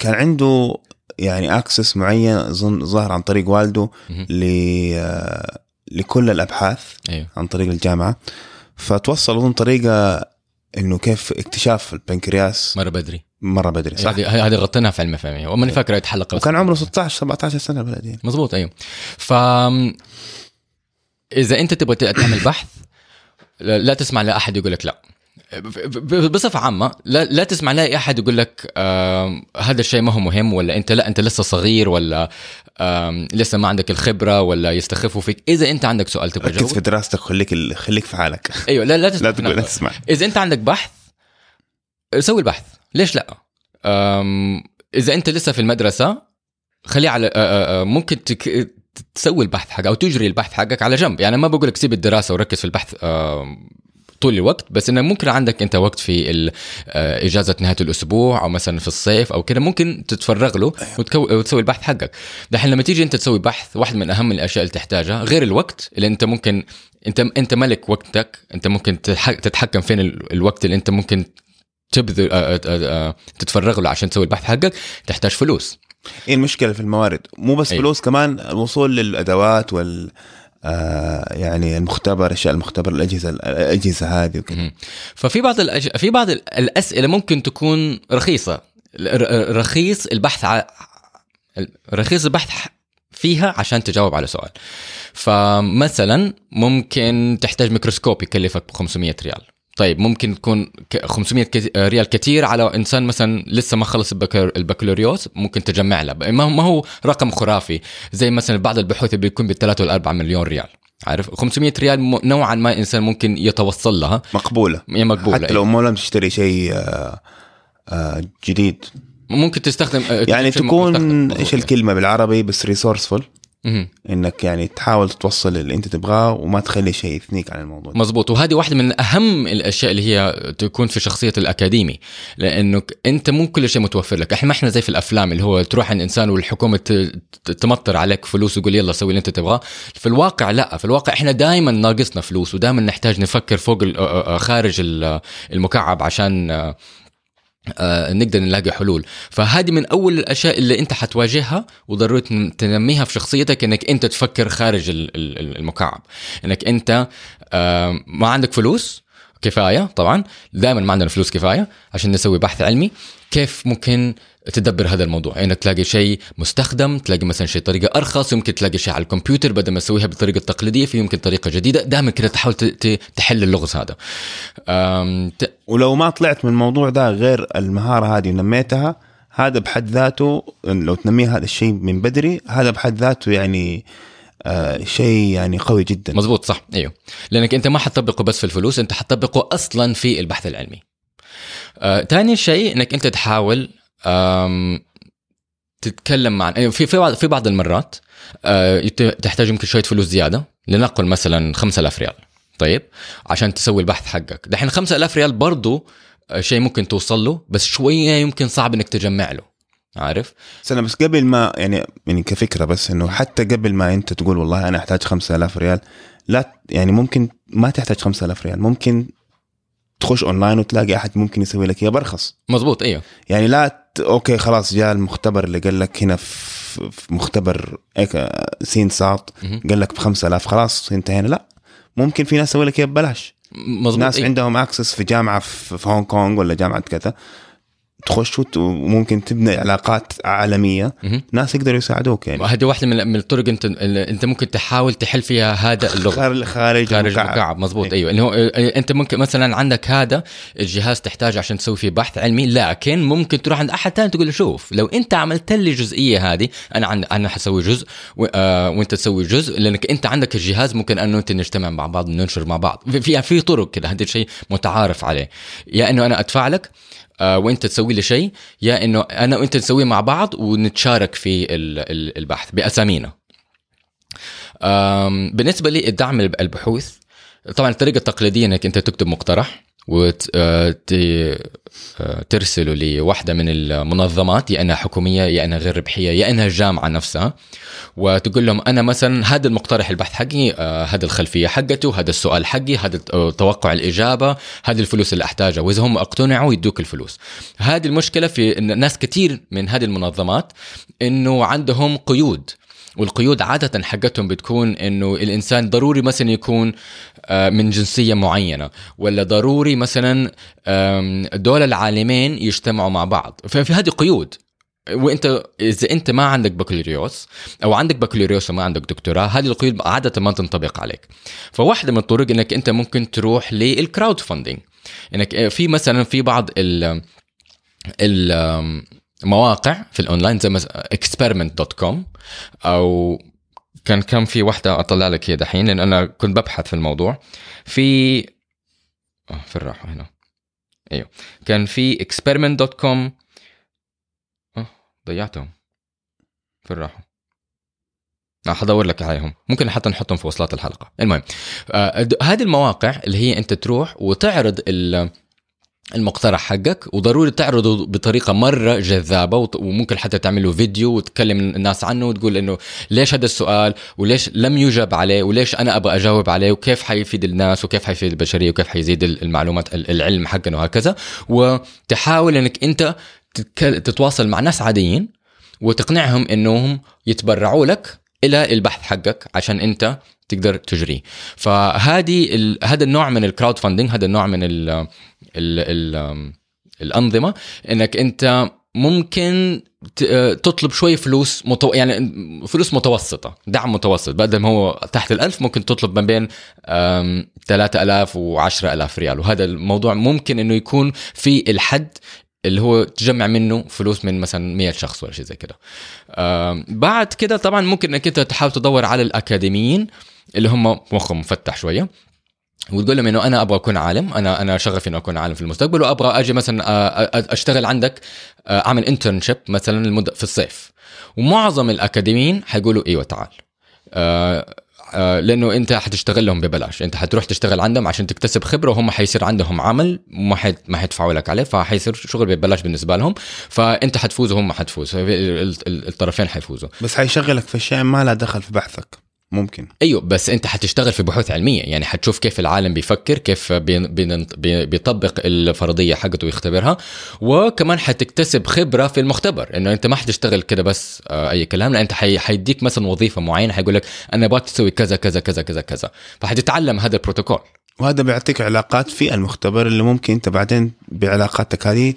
كان عنده يعني اكسس معين اظن ظهر عن طريق والده ل آه، لكل الأبحاث أيوه. عن طريق الجامعة. اظن طريقة إنه كيف اكتشاف البنكرياس مرة بدري. مرة بدري صح؟ هذه هذه غطيناها في علم فهمي. وماني فاكر يتحلق وكان عمره 16 17 سنة الولد يعني. مضبوط أيوه. ف إذا أنت تبغى تعمل بحث لا تسمع لأحد يقول لك لا. بصفة عامة لا, لا تسمع لاقي أحد يقول لك هذا الشيء ما هو مهم ولا أنت لا أنت لسه صغير ولا لسه ما عندك الخبرة ولا يستخفوا فيك. إذا أنت عندك سؤال تبغى ركز في دراستك خليك خليك في حالك. أيوه لا لا تسمع, لا, تقول لا تسمع. إذا أنت عندك بحث سوي البحث. ليش لا؟ إذا أنت لسه في المدرسة خليه على ممكن تك... تسوي البحث حقك أو تجري البحث حقك على جنب. يعني ما بقول لك سيب الدراسة وركز في البحث طول الوقت بس إنه ممكن عندك أنت وقت في آه، إجازة نهاية الأسبوع أو مثلا في الصيف أو كده ممكن تتفرغ له أيوه. وتسوي البحث حقك دحين لما تيجي أنت تسوي بحث واحد من أهم الأشياء اللي تحتاجها غير الوقت اللي أنت ممكن انت أنت ملك وقتك أنت ممكن تتحكم فين الوقت اللي أنت ممكن تبذل آه، آه، تتفرغ له عشان تسوي البحث حقك تحتاج فلوس إيه المشكلة في الموارد مو بس أيوه. فلوس كمان الوصول للأدوات وال يعني المختبر أشياء المختبر الأجهزة الأجهزة هذه وكذا. ففي بعض الأج... في بعض ال- الأسئلة ممكن تكون رخيصة. رخيص البحث ع... رخيص البحث فيها عشان تجاوب على سؤال. فمثلا ممكن تحتاج ميكروسكوب يكلفك ب 500 ريال. طيب ممكن تكون ك- 500 كت- ريال كثير على إنسان مثلا لسه ما خلص البكالوريوس ممكن تجمع له ما ما هو رقم خرافي. زي مثلا بعض البحوث بيكون ب 3 ولا 4 مليون ريال. عارف؟ 500 ريال نوعا ما إنسان ممكن يتوصل لها. مقبولة. هي مقبولة. حتى لو مو لازم تشتري شيء آه آه جديد. ممكن تستخدم آه، يعني تكون. إيش الكلمة بالعربي؟ بس ريسورسفul مهم. إنك يعني تحاول توصل اللي أنت تبغاه وما تخلي شيء يثنيك عن الموضوع مزبوط وهذه واحدة من أهم الأشياء اللي هي تكون في شخصية الأكاديمي لأنه ك- أنت مو كل شيء متوفر لك. إحنا ما إحنا زي في الأفلام اللي هو تروح عند ت- ت- تمطر عليك فلوس ويقول يلا سوي اللي أنت تبغاه. في الواقع لا. في الواقع إحنا دائما ناقصنا فلوس ودائما نحتاج نفكر فوق خارج ال- المكعب عشان آه، نقدر نلاقي حلول. فهذه من أول الأشياء اللي أنت حتواجهها وضروري تن- تنميها في شخصيتك إنك أنت تفكر خارج ال- ال- المكعب. إنك أنت آه، ما عندك فلوس كفاية طبعا دائما ما عندنا فلوس كفاية عشان نسوي بحث علمي. كيف ممكن تدبر هذا الموضوع؟ إنك تلاقي شيء مستخدم تلاقي مثلا شيء طريقة أرخص يمكن تلاقي شيء على الكمبيوتر بدل ما تسويها بالطريقة التقليديه في يمكن طريقة جديدة. دائما كده تحاول تحل اللغز هذا. ولو ما طلعت من الموضوع ده غير المهارة هذه ونميتها هذا بحد ذاته لو تنمي هذا الشيء من بدري هذا بحد ذاته يعني آه شيء يعني قوي جدا. مزبوط صح. أيوه. لأنك أنت ما حتطبقه بس في الفلوس أنت حتطبقه أصلا في البحث العلمي. آه، شيء إنك أنت تحاول تتكلم مع أيوة، في في بعض في بعض المرات آه، تحتاج يمكن شوية فلوس زيادة لنقل مثلا 5000 ريال. طيب عشان تسوي البحث حقك. دحين 5000 ريال برضو آه، شيء ممكن توصل له بس شوية يمكن صعب إنك تجمع له. عارف؟ أنا بس قبل ما يعني يعني كفكرة بس إنه حتى قبل ما أنت تقول والله أنا أحتاج 5000 ريال لا يعني ممكن ما تحتاج 5000 ريال. ممكن تخش أونلاين وتلاقي أحد ممكن يسوي لك إياه برخص. مزبوط أيوه يعني لا ت... أوكي خلاص جاء المختبر اللي قال لك هنا في, في مختبر سين ساط. قال لك ب 5000 خلاص انتهينا. لا. ممكن في ناس تسوي لك إياه ببلاش. مزبوط ناس أيوة. عندهم access في جامعة في في هونغ كونغ ولا جامعة كذا. تخش وممكن تبني علاقات عالمية. ناس يقدروا يساعدوك يعني هذه واحدة من الطرق انت انت ممكن تحاول تحل فيها هذا اللغز خارج خارج المكعب. المكعب مزبوط إيه. أيوه اللي هو آه، انت ممكن مثلا عندك هذا الجهاز تحتاج عشان تسوي فيه بحث علمي لكن ممكن تروح عند أحد ثاني تقول له شوف لو أنت عملت لي الجزئيه هذه أنا عن أنا حسوي جزء و... آه وأنت تسوي جزء لأنك أنت عندك الجهاز ممكن انه انت نجتمع مع بعض ننشر مع بعض في في, طرق كده هذا الشيء متعارف عليه يا إنه أنا أدفع لك وانت تسوي لي شيء؟ يا إنه أنا وأنت نسويه مع بعض ونتشارك في ال- ال- البحث بأسامينا. بالنسبة الب- البحوث طبعا الطريقة التقليدية إنك أنت تكتب مقترح وترسله لواحده من المنظمات يا أنها حكومية يا أنها غير ربحية يا أنها الجامعة نفسها. وتقول لهم أنا مثلا هذا المقترح البحث حقي آه، هذا الخلفية حقته هذا السؤال حقي هذا آه، توقع الإجابة هذه الفلوس اللي أحتاجها. وإذا هم اقتنعوا يدوك الفلوس. هذه المشكلة في ناس كثير من هذه المنظمات إنه عندهم قيود. والقيود عادة حقتهم بتكون إنه الإنسان ضروري مثلا يكون آه، من جنسية معينة ولا ضروري مثلا دول العالمين يجتمعوا مع بعض. ففي هذه قيود. وإنت إذا إنت ما عندك بكالوريوس أو عندك بكالوريوس وما عندك دكتوراه هذه القيود عادة ما تنطبق عليك. فواحدة من الطرق إنك إنت ممكن تروح لل crowdfunding انك في مثلا في بعض ال المواقع في الأونلاين زي مثلا experiment.com أو كان كان في واحدة أطلع لك هي دحين لأن أنا كنت ببحث في الموضوع. في آه، في الراحه هنا؟ أيوه. كان في experiment.com آه ضيعتهم. في الراحه آه، حدور لك عليهم. ممكن حتى نحطهم في وصلات الحلقة. المهم آه، هذه المواقع اللي هي أنت تروح وتعرض ال- المقترح حقك وضروري تعرضه بطريقة مرة جذابة وممكن حتى تعمل له فيديو وتكلم الناس عنه وتقول إنه ليش هذا السؤال وليش لم يجب عليه وليش أنا أبغى أجاوب عليه وكيف حيفيد الناس وكيف حيفيد البشرية وكيف حيزيد ال- المعلومات ال- العلم حقنا وهكذا وتحاول إنك أنت تتواصل مع ناس عاديين وتقنعهم إنهم يتبرعوا لك إلى البحث حقك عشان أنت تقدر تجريه فهذه. هذا النوع من الكراود فاندنج هذا النوع من ال... ال... ال... الأنظمة إنك أنت ممكن تطلب شوي فلوس متو... يعني فلوس متوسطة دعم متوسط. بدل ما هو تحت الألف ممكن تطلب ما بين 3000 و 10000 ريال. وهذا الموضوع ممكن إنه يكون في الحد اللي هو تجمع منه فلوس من مثلا 100 شخص ولا شيء زي كده. بعد كده طبعا ممكن إنك أنت تحاول تدور على الأكاديميين اللي هم مخهم مفتح شوية. وتقول لهم إنه أنا أبغى أكون عالم أنا أنا شغفي إنه أكون عالم في المستقبل وأبغى أجي مثلا أشتغل عندك أعمل انترنشيب مثلا المدة في الصيف. ومعظم الأكاديميين حيقولوا إيوه تعال. لأنه أنت حتشتغل لهم ببلاش. أنت حتروح تشتغل عندهم عشان تكتسب خبرة وهم حيصير عندهم عمل ما حي... ما حيدفعوا لك عليه فحيصير شغل ببلاش بالنسبة لهم. فأنت حتفوز وهم حتفوز. الطرفين حيفوزوا. بس حيشغلك في اشياء ما لها دخل في بحثك ممكن. أيوه بس أنت حتشتغل في بحوث علمية. يعني حتشوف كيف العالم بيفكر كيف بيطبق الفرضية حقته ويختبرها. وكمان حتكتسب خبرة في المختبر إنه أنت ما حتشتغل كده بس أي كلام لا أنت حيديك مثلا وظيفة معينة حيقول لك أنا ابغاك تسوي كذا كذا كذا كذا كذا. فحتتعلم هذا البروتوكول. وهذا بيعطيك علاقات في المختبر اللي ممكن أنت بعدين بعلاقاتك هذه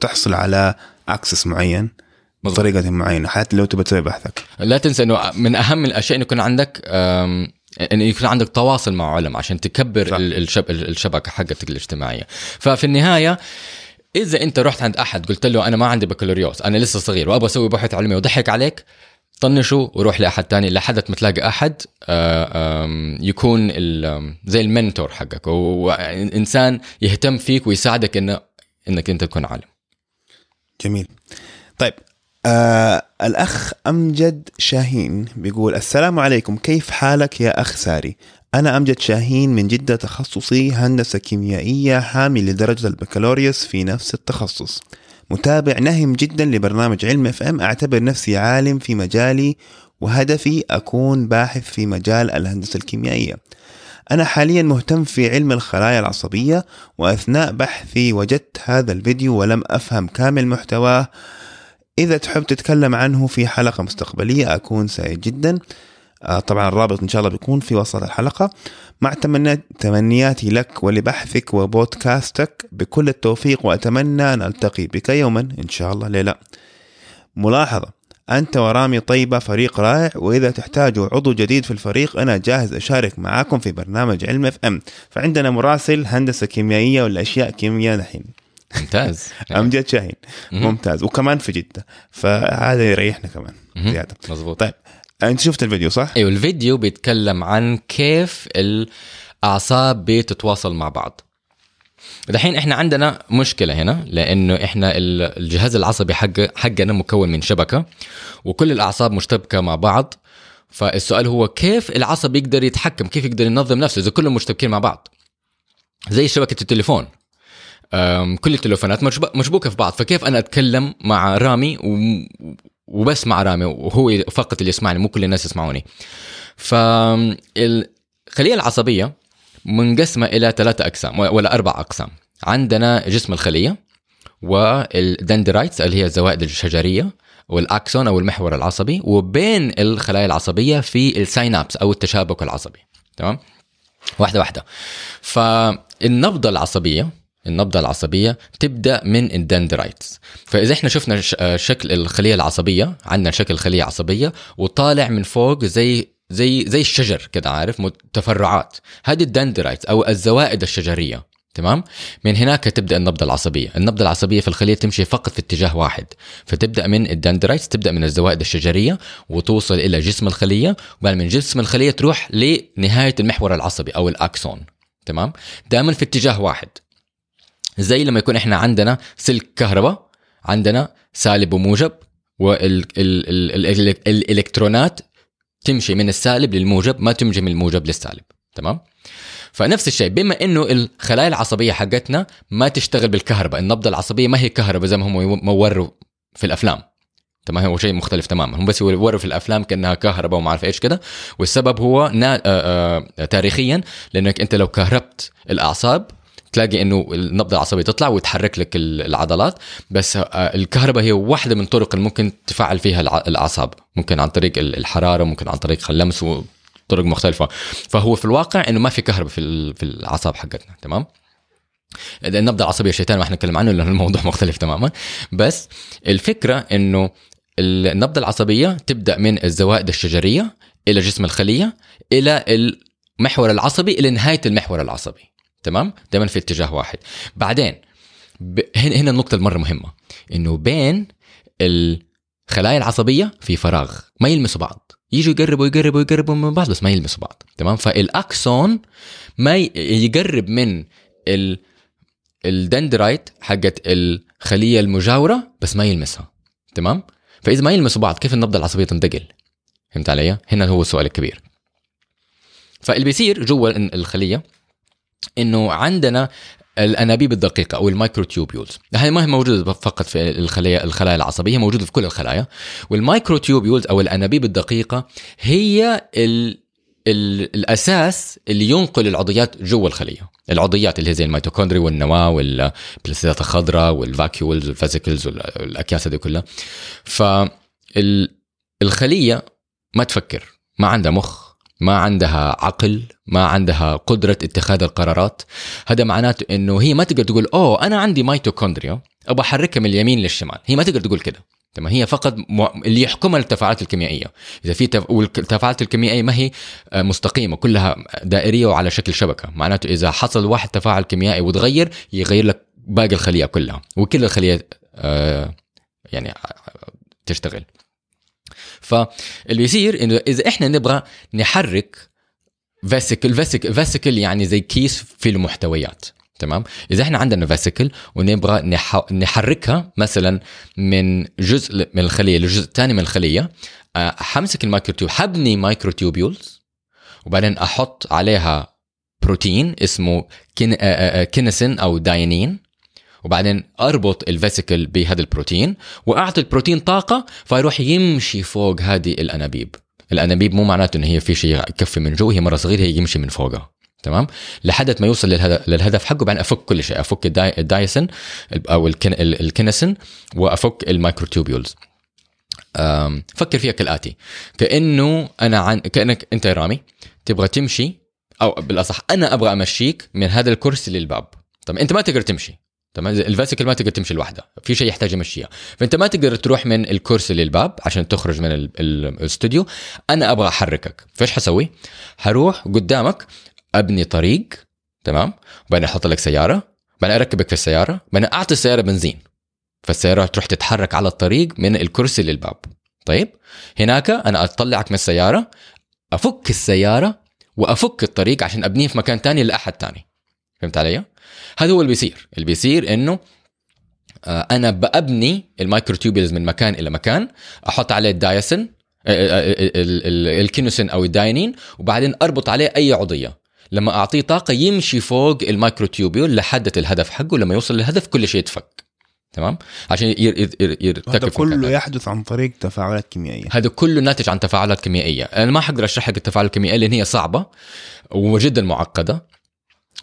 تحصل على اكسس معين. بطريقة معينة حتى لو تبى تسوي بحثك. لا تنسى إنه من أهم الأشياء إنه يكون عندك إنه يكون عندك تواصل مع علماء عشان تكبر الشب... الشبكة حقتك الاجتماعية. ففي النهاية إذا أنت رحت عند أحد قلت له أنا ما عندي بكالوريوس أنا لسه صغير وأبغى أسوي بحث علمي وضحك عليك طنشه وروح لأحد تاني لحد ما تلاقي أحد يكون زي ال mentor حقك. وانسان يهتم فيك ويساعدك انه إنك أنت تكون عالم. جميل. طيب آه الأخ أمجد شاهين بيقول السلام عليكم كيف حالك يا أخ ساري أنا أمجد شاهين من جدة تخصصي هندسة كيميائية حامل لدرجة البكالوريوس في نفس التخصص متابع نهم جدا لبرنامج علم FM أعتبر نفسي عالم في مجالي وهدفي أكون باحث في مجال الهندسة الكيميائية. أنا حاليا مهتم في علم الخلايا العصبية وأثناء بحثي وجدت هذا الفيديو ولم أفهم كامل محتواه إذا تحب تتكلم عنه في حلقة مستقبلية أكون سعيد جدا. آه، طبعا الرابط إن شاء الله بيكون في وسط الحلقة. مع تمنياتي لك ولبحثك وبودكاستك بكل التوفيق وأتمنى أن ألتقي بك يوما إن شاء الله. ليلة ملاحظة أنت ورامي طيبة فريق رائع وإذا تحتاجوا عضو جديد في الفريق أنا جاهز أشارك معاكم في برنامج علم اف ام. فعندنا مراسل هندسة كيميائية ولا أشياء كيمياء الحين ممتاز. (laughs) امجد شاهين. ممتاز. وكمان في جدة. فهذا يريحنا كمان زيادة. مظبوط. طيب انت شفت الفيديو صح؟ أيوه الفيديو بيتكلم عن كيف الأعصاب بتتواصل مع بعض. دحين إحنا عندنا مشكلة هنا لأنه إحنا الجهاز العصبي حق حقنا مكون من شبكة وكل الأعصاب مشتبكة مع بعض. فالسؤال هو كيف العصب يقدر يتحكم؟ كيف يقدر ينظم نفسه إذا كلهم مشتبكين مع بعض؟ زي شبكة التليفون. كل التليفونات مشبوكه في بعض. فكيف أنا أتكلم مع رامي وبس مع رامي؟ وهو فقط اللي يسمعني مو كل الناس يسمعوني. فالخليه العصبية منقسمه إلى ثلاثة أقسام ولا أربع أقسام. عندنا جسم الخلية وال dendrites اللي هي الزوائد الشجرية وال axon أو المحور العصبي وبين الخلايا العصبية في ال synapse أو التشابك العصبي. تمام؟ واحدة واحدة. فالنبضه العصبية النبضة العصبية تبدأ من ال dendrites. فإذا إحنا شفنا آه، شكل الخلية العصبية عندنا شكل خلية عصبية وطالع من فوق زي زي زي الشجر كده عارف؟ تفرعات هذه ال dendrites أو الزوائد الشجرية. تمام؟ من هناك تبدأ النبضة العصبية. النبضة العصبية في الخلية تمشي فقط في اتجاه واحد. فتبدأ من الدندرايتس تبدأ من الزوائد الشجرية وتوصل إلى جسم الخلية وبعد من جسم الخلية تروح لنهاية المحور العصبي أو الأكسون. تمام؟ دائما في اتجاه واحد. زي لما يكون إحنا عندنا سلك كهرباء عندنا سالب وموجب والالكترونات تمشي من السالب للموجب ما تمشي من الموجب للسالب. تمام؟ فنفس الشيء بما إنه الخلايا العصبية حقتنا ما تشتغل بالكهرباء النبضة العصبية ما هي كهرباء زي ما هم وروا في الأفلام. تمام؟ هو شيء مختلف تماما. هم بس يوروا في الأفلام كأنها كهرباء وما أعرف إيش كده. والسبب هو نا... آآ آآ تاريخيا لأنك أنت لو كهربت الأعصاب تلاقي إنه النبضة العصبية تطلع وتحرك لك ال- العضلات. بس آه، الكهرباء هي واحدة من الطرق اللي ممكن تفعل فيها الأعصاب. ممكن عن طريق ال- الحرارة ممكن عن طريق اللمس وطرق مختلفة. فهو في الواقع إنه ما في كهرباء في في الأعصاب حقتنا تمام؟ النبضة العصبية شيطان ما إحنا نتكلم عنه لأنه الموضوع (laughs) مختلف تماما. بس الفكرة إنه النبضة العصبية تبدأ من الزوائد الشجرية إلى جسم الخلية إلى المحور العصبي إلى نهاية المحور العصبي. تمام؟ دائما في اتجاه واحد. بعدين. هنا هنا النقطة المرة مهمة. إنه بين الخلايا العصبية في فراغ ما يلمسوا بعض. يجوا يقربوا يقربوا يقربوا من بعض بس ما يلمسوا بعض. تمام؟ فالأكسون ما يقرب من ال ال dendrite حقت الخلية المجاورة بس ما يلمسها. تمام؟ فإذا ما يلمسوا بعض كيف النبضة العصبية تنتقل؟ فهمت علي؟ هنا هو السؤال الكبير. فاللي بيصير جوا الخلية إنه عندنا الأنابيب الدقيقة أو ال microtubules هاي ما هي موجودة فقط في الخلايا الخلايا العصبية موجودة في كل الخلايا. وال microtubules أو الأنابيب الدقيقة هي ال ال الأساس اللي ينقل العضيات جوا الخلية. العضيات اللي هي زي الميتوكوندريا والنواة والبلاستيدات الخضراء وال vacuoles وال vesicles والأكياس هذه كلها. فالخليه ما تفكر ما عندها مخ ما عندها عقل ما عندها قدرة اتخاذ القرارات. هذا معناته إنه هي ما تقدر تقول أوه أنا عندي ميتوكوندريا أبغى أحركها من اليمين للشمال. هي ما تقدر تقول كده. تمام؟ هي فقط. اللي يحكمها التفاعلات الكيميائية. إذا في تف... والتفاعلات الكيميائية ما هي آه، مستقيمة كلها دائرية وعلى شكل شبكة. معناته إذا حصل واحد تفاعل كيميائي وتغير يغير لك باقي الخلية كلها. وكل الخلية آه، يعني آه، تشتغل. فاللي بيصير إنه إذا إحنا نبغى نحرك فيسيكل فيسيكل يعني زي كيس في المحتويات تمام؟ إذا إحنا عندنا vesicle ونبغى نح... نحركها مثلا من جزء من الخلية لجزء ثاني من الخلية آه، حمسك ال microtube حبني microtubules وبعدين أحط عليها بروتين اسمه kin... آه، آه، آه، kinesin أو dynein. وبعدين أربط ال vesicle بهذا البروتين وأعطي البروتين طاقة فيروح يمشي فوق هذه الأنابيب. الأنابيب مو معناته ان هي في شيء يكفي من جوا هي مرة صغيرة هي يمشي من فوقها. تمام؟ لحد ما يوصل للهدف, حقه بعدين أفك كل شيء أفك ال dy... ال dynein أو ال kin... ال- ال kinesin وأفك ال microtubules أم، فكر فيها كالآتي. كأنه أنا عن كأنك أنت رامي تبغى تمشي أو بالأصح أنا أبغى أمشيك من هذا الكرسي للباب. طب أنت ما تقدر تمشي. تمام؟ ال vesicle ما تقدر تمشي لوحدها في شيء يحتاج يمشيها. فأنت ما تقدر تروح من الكرسي للباب عشان تخرج من ال- ال- الاستوديو. أنا أبغى أحركك. فإيش حسوي؟ حروح قدامك أبني طريق تمام؟ وبعدين أحط لك سيارة. بعدين أركبك في السيارة. بعدين أعطي السيارة بنزين. فالسيارة تروح تتحرك على الطريق من الكرسي للباب. طيب؟ هناك أنا أطلعك من السيارة أفك السيارة وأفك الطريق عشان أبنيه في مكان تاني لأحد تاني. فهمت علي؟ هذا هو اللي بيصير. اللي بيصير إنه آه، أنا بأبني المايكروتيوبيلز من مكان إلى مكان أحط عليه الداينين آه، آه، ال- ال- الكاينيسين أو الداينين وبعدين أربط عليه أي عضية. لما أعطيه طاقة يمشي فوق ال microtubule لحد الهدف حقه لما يوصل للهدف كل شيء يتفك. تمام؟ عشان ير- ير- ير- يرتكب هذا كله. يحدث عن طريق تفاعلات كيميائية. هذا كله ناتج عن تفاعلات كيميائية. أنا ما حقدر أشرح لك التفاعل الكيميائي لأن هي صعبة وجدا معقدة.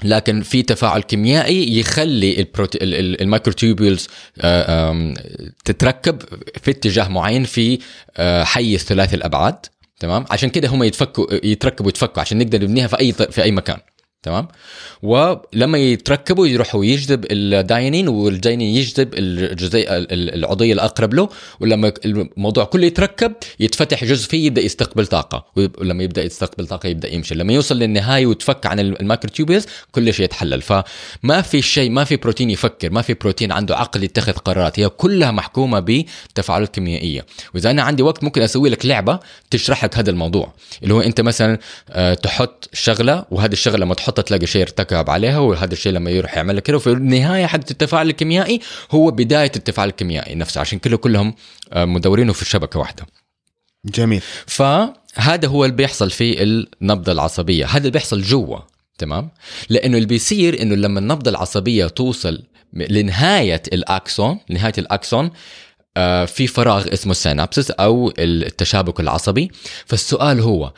لكن في تفاعل كيميائي يخلي البروتي... ال- ال- ال microtubules آه، تتركب في اتجاه معين في آه، حيز ثلاثي الأبعاد تمام؟ عشان كده هم يتفكوا يتركبوا يتفكوا عشان نقدر نبنيها في أي في أي مكان. تمام؟ ولما يتركبوا يروحوا يجذب الداينين والداينين يجذب الجزيء ال- ال- العضيه الأقرب له ولما الموضوع كله يتركب يتفتح جزء فيه يبدأ يستقبل طاقة ولما يبدأ يستقبل طاقة يبدأ يمشي. لما يوصل للنهاية ويتفك عن ال microtubules كل شيء يتحلل. فما في شيء ما في بروتين يفكر ما في بروتين عنده عقل يتخذ قرارات. هي كلها محكومة بتفاعلات كيميائية. وإذا أنا عندي وقت ممكن أسوي لك لعبة تشرح لك هذا الموضوع. اللي هو أنت مثلا آه، تحط شغلة وهذه الشغلة لما تحطها تلاقي شيء ارتكب عليها وهذا الشيء لما يروح يعمل كده وفي النهاية حق التفاعل الكيميائي هو بداية التفاعل الكيميائي نفسه عشان كله كلهم آه، مدورينه في شبكة واحدة. جميل. فهذا هو اللي بيحصل في النبضة العصبية. هذا اللي بيحصل جوا تمام؟ لأنه اللي بيصير إنه لما النبضة العصبية توصل لنهاية الأكسون نهاية الأكسون آه، في فراغ اسمه السينابسس أو التشابك العصبي. فالسؤال هو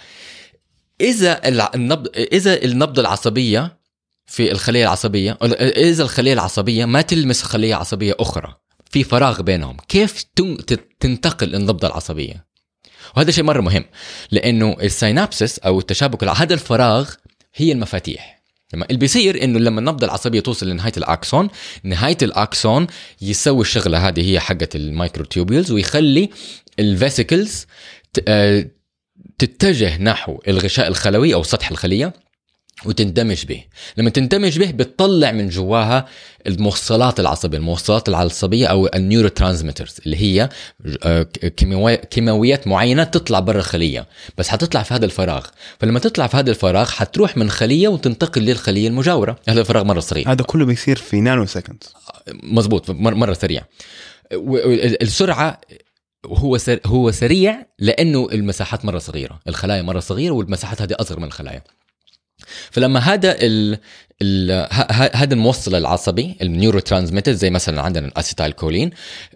الع- النبض إذا النبضة العصبية في الخلية العصبية إذا الخلية العصبية ما تلمس خلية عصبية أخرى في فراغ بينهم كيف تنتقل النبضة العصبية؟ وهذا شيء مرة مهم لأنه ال synapses أو التشابك هذا الفراغ هي المفاتيح. لما اللي بيصير إنه لما النبضة العصبية توصل لنهاية ال axon نهاية ال axon يسوي الشغلة هذه هي حقة ال microtubules ويخلي ال vesicles تتجه نحو الغشاء الخلوي أو سطح الخلية وتندمج به. لما تندمج به بتطلع من جواها الموصلات العصبية الموصلات العصبية أو ال neurotransmitters اللي هي آه، كيماوي- كيماويات معينة تطلع برا الخلية. بس حتطلع في هذا الفراغ. فلما تطلع في هذا الفراغ حتروح من خلية وتنتقل للخلية المجاورة. هذا الفراغ مرة صغير هذا كله بيصير في nanosecond مزبوط مر- مرة سريع. السرعة هو سر هو سريع لأنه المساحات مرة صغيرة. الخلايا مرة صغيرة والمساحات هذه أصغر من الخلايا. فلما هذا ال ال هذا الموصل العصبي ال neurotransmitter زي مثلا عندنا ال acetylcholine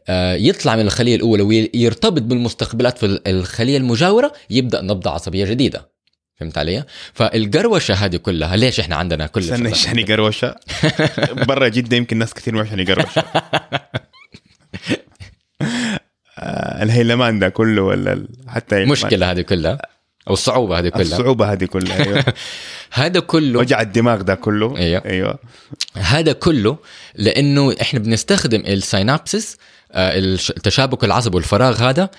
آه، يطلع من الخلية الأولى ويرتبط بالمستقبلات في ال- الخلية المجاورة يبدأ نبضة عصبية جديدة. فهمت علي؟ فالقروشة هذه كلها ليش إحنا عندنا كل استنى إيش يعني قروشة؟ (laughs) برا جدة يمكن ناس كثير ما يعني قروشة. (laughs) الهيلمان ده كله ولا حتى. المشكلة هذه كلها. أو الصعوبة هذه كلها. الصعوبة هذه كلها أيوه. (laughs) هذا كله وجع الدماغ ده كله. أيوه. أيوه. هذا كله لأنه إحنا بنستخدم السينابسس آه، التشابك العصبي والفراغ هذا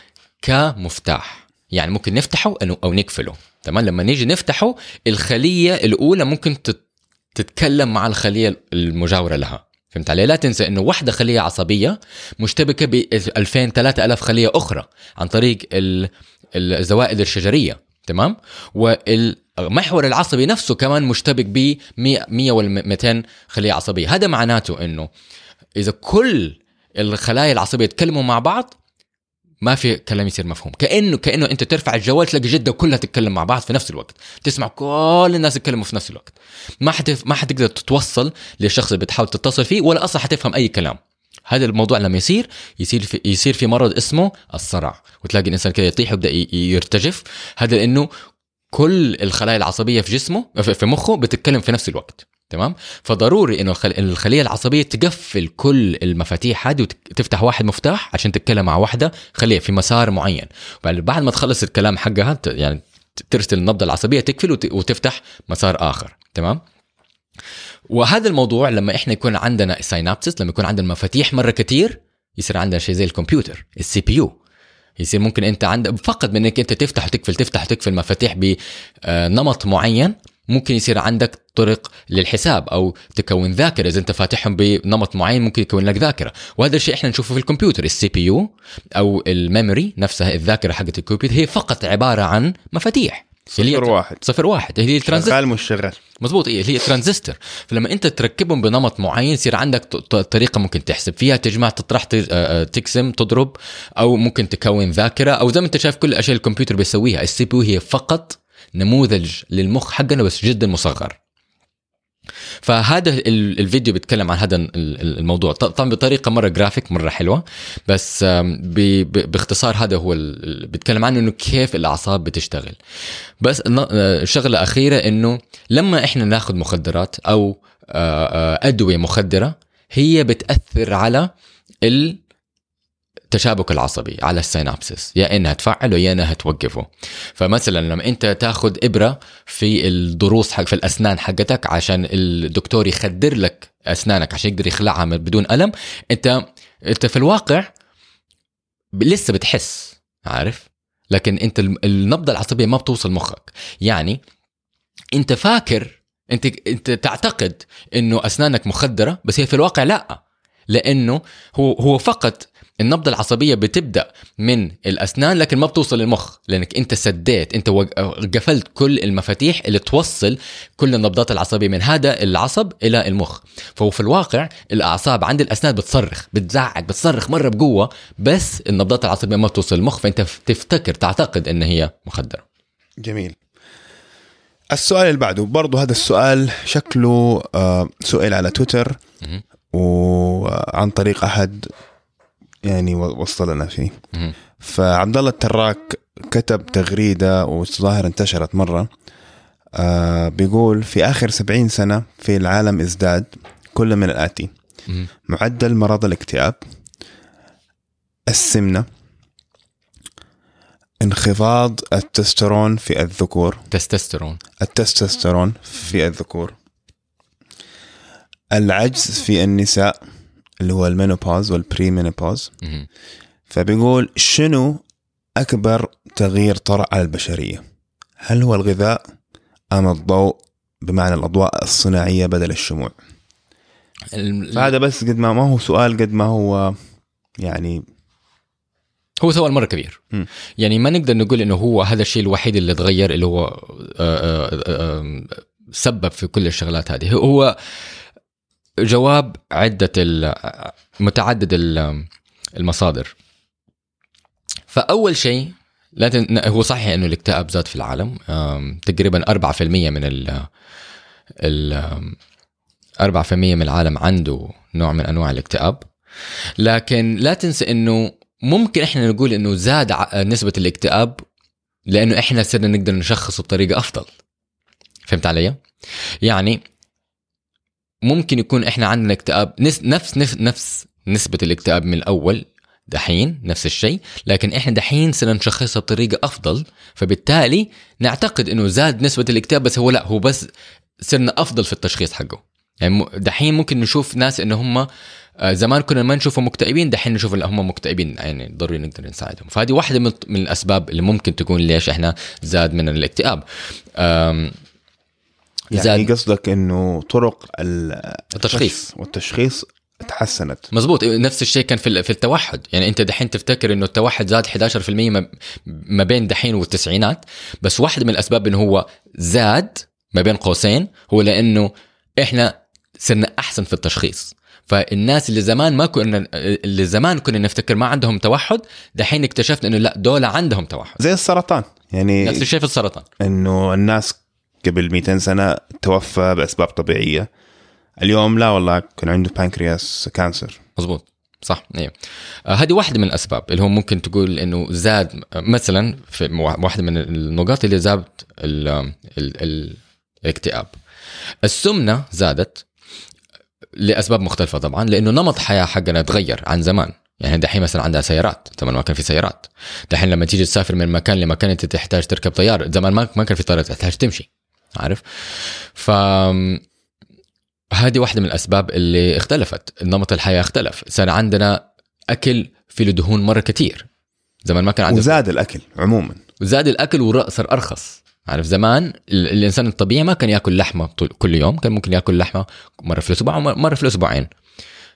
كمفتاح. يعني ممكن نفتحه أو نقفله. تمام؟ لما نيجي نفتحه الخلية الأولى ممكن تت- تتكلم مع الخلية المجاورة لها. فهمت علي؟ لا تنسى إنه واحدة خلية عصبية مشتبكة ب 2000 3000 خلية أخرى عن طريق ال- الزوائد الشجرية تمام؟ والمحور العصبي نفسه كمان مشتبك ب 100 100 ولا 200 خلية عصبية، هذا معناته إنه إذا كل الخلايا العصبية يتكلموا مع بعض ما في كلام يصير مفهوم. كانه كأنه أنت ترفع الجوال تلاقي جدة كلها تتكلم مع بعض في نفس الوقت. تسمع كل الناس يتكلموا في نفس الوقت. ما حتف... ما حتقدر تتوصل للشخص اللي بتحاول تتصل فيه ولا أصلا حتفهم أي كلام. هذا الموضوع لما يصير يصير في يصير في مرض اسمه الصرع. وتلاقي الإنسان كده يطيح ويبدأ يرتجف. هذا لأنه كل الخلايا العصبية في جسمه في مخه بتتكلم في نفس الوقت. تمام؟ فضروري إنه الخل... الخلية العصبية تقفل كل المفاتيح هذه وتفتح واحد مفتاح عشان تتكلم مع واحدة خلية في مسار معين. بعد ما تخلص الكلام حقها يعني ترسل النبضة العصبية تقفل وت... وتفتح مسار آخر. تمام؟ وهذا الموضوع لما إحنا يكون عندنا synapses لما يكون عندنا مفاتيح مرة كتير يصير عندنا شيء زي الكمبيوتر ال CPU يصير ممكن أنت عندك فقط من إنك أنت تفتح وتقفل تفتح وتقفل مفاتيح بنمط معين ممكن يصير عندك طرق للحساب أو تكون ذاكرة. إذا أنت فاتحهم بنمط معين ممكن يكون لك ذاكرة. وهذا الشيء إحنا نشوفه في الكمبيوتر ال CPU أو ال memory نفسها الذاكرة حقت الكمبيوتر هي فقط عبارة عن مفاتيح. صفر واحد. صفر واحد. هي الترانزستور شغال مش شغال. مزبوط إيه هي ترانزستور فلما أنت تركبهم بنمط معين يصير عندك طريقة ممكن تحسب فيها. تجمع تطرح آه، آه، تقسم تضرب أو ممكن تكون ذاكرة. أو زي ما أنت شايف كل الاشياء الكمبيوتر بيسويها. ال CPU هي فقط نموذج للمخ حقنا بس جدا مصغر. فهذا ال- الفيديو بيتكلم عن هذا ال- ال- الموضوع. طبعا بطريقة مرة جرافيك مرة حلوة. بس باختصار هذا هو ال- ال- بيتكلم عنه إنه كيف الأعصاب بتشتغل. بس آه، شغلة أخيرة إنه لما إحنا ناخذ مخدرات أو آه، آه، أدوية مخدرة هي بتأثر على التشابك العصبي على السينابسس يا إنها تفعله يا إنها توقفه. فمثلا لما أنت تاخذ إبرة في الضروس حق في الأسنان حقتك عشان الدكتور يخدر لك أسنانك عشان يقدر يخلعها بدون ألم انت أنت في الواقع لسه بتحس عارف؟ لكن أنت النبضة العصبية ما بتوصل مخك. يعني أنت فاكر انت أنت تعتقد إنه أسنانك مخدرة بس هي في الواقع لا لأنه هو هو فقط النبضة العصبية بتبدأ من الأسنان لكن ما بتوصل للمخ لأنك أنت سديت أنت وق- قفلت كل المفاتيح اللي توصل كل النبضات العصبية من هذا العصب إلى المخ. فهو في الواقع الأعصاب عند الأسنان بتصرخ بتزعق بتصرخ مرة بقوة بس النبضات العصبية ما بتوصل للمخ فأنت تفتكر تعتقد أن هي مخدرة. جميل. السؤال اللي بعده برضه هذا السؤال شكله آه، سئل على تويتر. وعن طريق أحد يعني وصل لنا فيه. فعبد الله التراك كتب تغريدة وظاهر انتشرت مرة. آه بيقول في آخر 70 سنة في العالم ازداد كل من الآتي. مهم. معدل مرض الاكتئاب السمنة انخفاض التستوستيرون في الذكور. تستوستيرون. التستوستيرون في الذكور. العجز في النساء. اللي هو ال menopause وال perimenopause. فبيقول شنو أكبر تغيير طرأ على البشرية؟ هل هو الغذاء أم الضوء بمعنى الأضواء الصناعية بدل الشموع؟ ال- فهذا بس قد ما ما هو سؤال قد ما هو يعني هو سؤال مرة كبير. مم. يعني ما نقدر نقول إنه هو هذا الشيء الوحيد اللي تغير اللي هو آه، آه، آه، سبب في كل الشغلات هذه. هو جواب ال- متعدد ال- المصادر. فأول شيء. هو صحيح إنه الاكتئاب زاد في العالم تقريبا 4% من ال ال آم، 4% من العالم عنده نوع من أنواع الاكتئاب. لكن لا تنسى إنه ممكن إحنا نقول إنه زاد نسبة الاكتئاب لأنه إحنا صرنا نقدر نشخصه بطريقة أفضل. فهمت علي؟ يعني ممكن يكون إحنا عندنا اكتئاب نفس نفس نفس نسبة الاكتئاب من الأول دحين نفس الشيء لكن إحنا دحين صرنا نشخصها بطريقة أفضل فبالتالي نعتقد إنه زاد نسبة الاكتئاب بس هو لا هو بس صرنا أفضل في التشخيص حقه. يعني دحين ممكن نشوف ناس إنه هم آه، زمان كنا ما نشوفهم مكتئبين دحين نشوف ان هم مكتئبين يعني ضروري نقدر نساعدهم. فهذه واحدة من الأسباب اللي ممكن تكون ليش إحنا زاد من الاكتئاب. يعني قصدك إنه طرق ال- التشخيص والتشخيص تحسنت. مزبوط. نفس الشيء كان في في التوحد. يعني أنت دحين تفتكر إنه التوحد زاد 11% ما- ما بين دحين والتسعينات. بس واحدة من الأسباب إنه هو زاد ما بين قوسين هو لأنه إحنا صرنا أحسن في التشخيص. فالناس اللي زمان ما كنا اللي زمان كنا نفتكر ما عندهم توحد دحين اكتشفنا إنه لا دول عندهم توحد. زي السرطان. يعني نفس الشيء في السرطان. إنه الناس قبل 200 سنة توفى بأسباب طبيعية. اليوم لا والله كان عنده pancreas cancer مزبوط صح. أيوه هذه واحدة من الأسباب اللي هو ممكن تقول إنه زاد مثلا في واحدة من النقاط اللي زاد ال ال ال الاكتئاب. السمنة زادت لأسباب مختلفة طبعا لأنه نمط حياة حقنا تغير عن زمان. يعني دحين مثلا عندها سيارات زمان ما كان في سيارات. دحين لما تيجي تسافر من مكان لمكان أنت تحتاج تركب طيارة زمان ما ما كان في طيارة تحتاج تمشي. عارف؟ ف هذه واحدة من الأسباب اللي اختلفت. نمط الحياة اختلف. صار عندنا أكل فيه دهون مرة كتير. زمان ما كان عندنا وزاد الأكل عموما. وزاد الأكل وصار أرخص. عارف؟ زمان ال- الإنسان الطبيعي ما كان يأكل لحمة كل يوم. كان ممكن يأكل لحمة مرة في الأسبوع ومرة في الأسبوعين.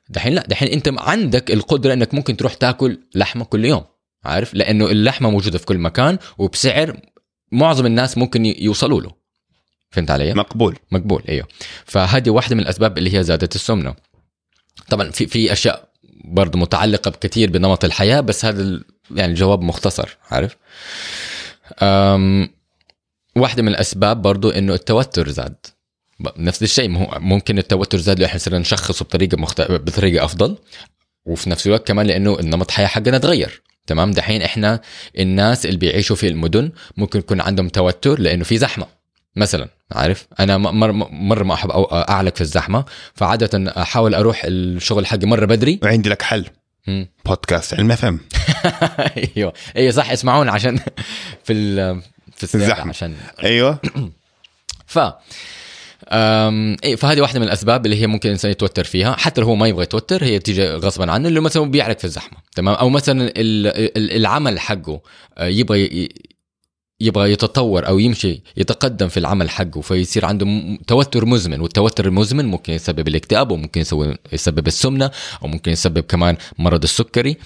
دحين لا. دحين أنت عندك القدرة أنك ممكن تروح تأكل لحمة كل يوم. عارف؟ لأنه اللحمة موجودة في كل مكان وبسعر معظم الناس ممكن يوصلوا له. فهمت علي؟ مقبول. مقبول إيوه. فهذه واحدة من الأسباب اللي هي زادت السمنة. طبعا في في أشياء برضه متعلقة بكثير بنمط الحياة بس هذا يعني جواب مختصر عارف؟ أم واحدة من الأسباب برضه إنه التوتر زاد. نفس الشيء ممكن التوتر زاد لأنه إحنا صرنا نشخصه بطريقة مخت... بطريقة أفضل وفي نفس الوقت كمان لأنه النمط الحياة حقنا تغير. تمام؟ دحين إحنا الناس اللي بيعيشوا في المدن ممكن يكون عندهم توتر لأنه في زحمة. مثلا عارف؟ أنا مره مره ما أحب أعلق في الزحمة فعادة أحاول أروح الشغل حقي مرة بدري. وعندي لك حل. مم. بودكاست علم فهم (laughs) أيوه. أيوه صح اسمعونا عشان في ال في الزحمة. عشان أيوه. (clears throat) ف أم إيه فهذه واحدة من الأسباب اللي هي ممكن الإنسان يتوتر فيها حتى لو هو ما يبغى يتوتر هي تيجي غصبا عنه اللي مثلا بيعرق في الزحمة. تمام؟ أو مثلا ال- ال- العمل حقه آه، يبغى يبغى يتطور أو يمشي يتقدم في العمل حقه فيصير عنده توتر مزمن والتوتر المزمن ممكن يسبب الاكتئاب وممكن يسبب السمنة أو ممكن يسبب كمان مرض السكري.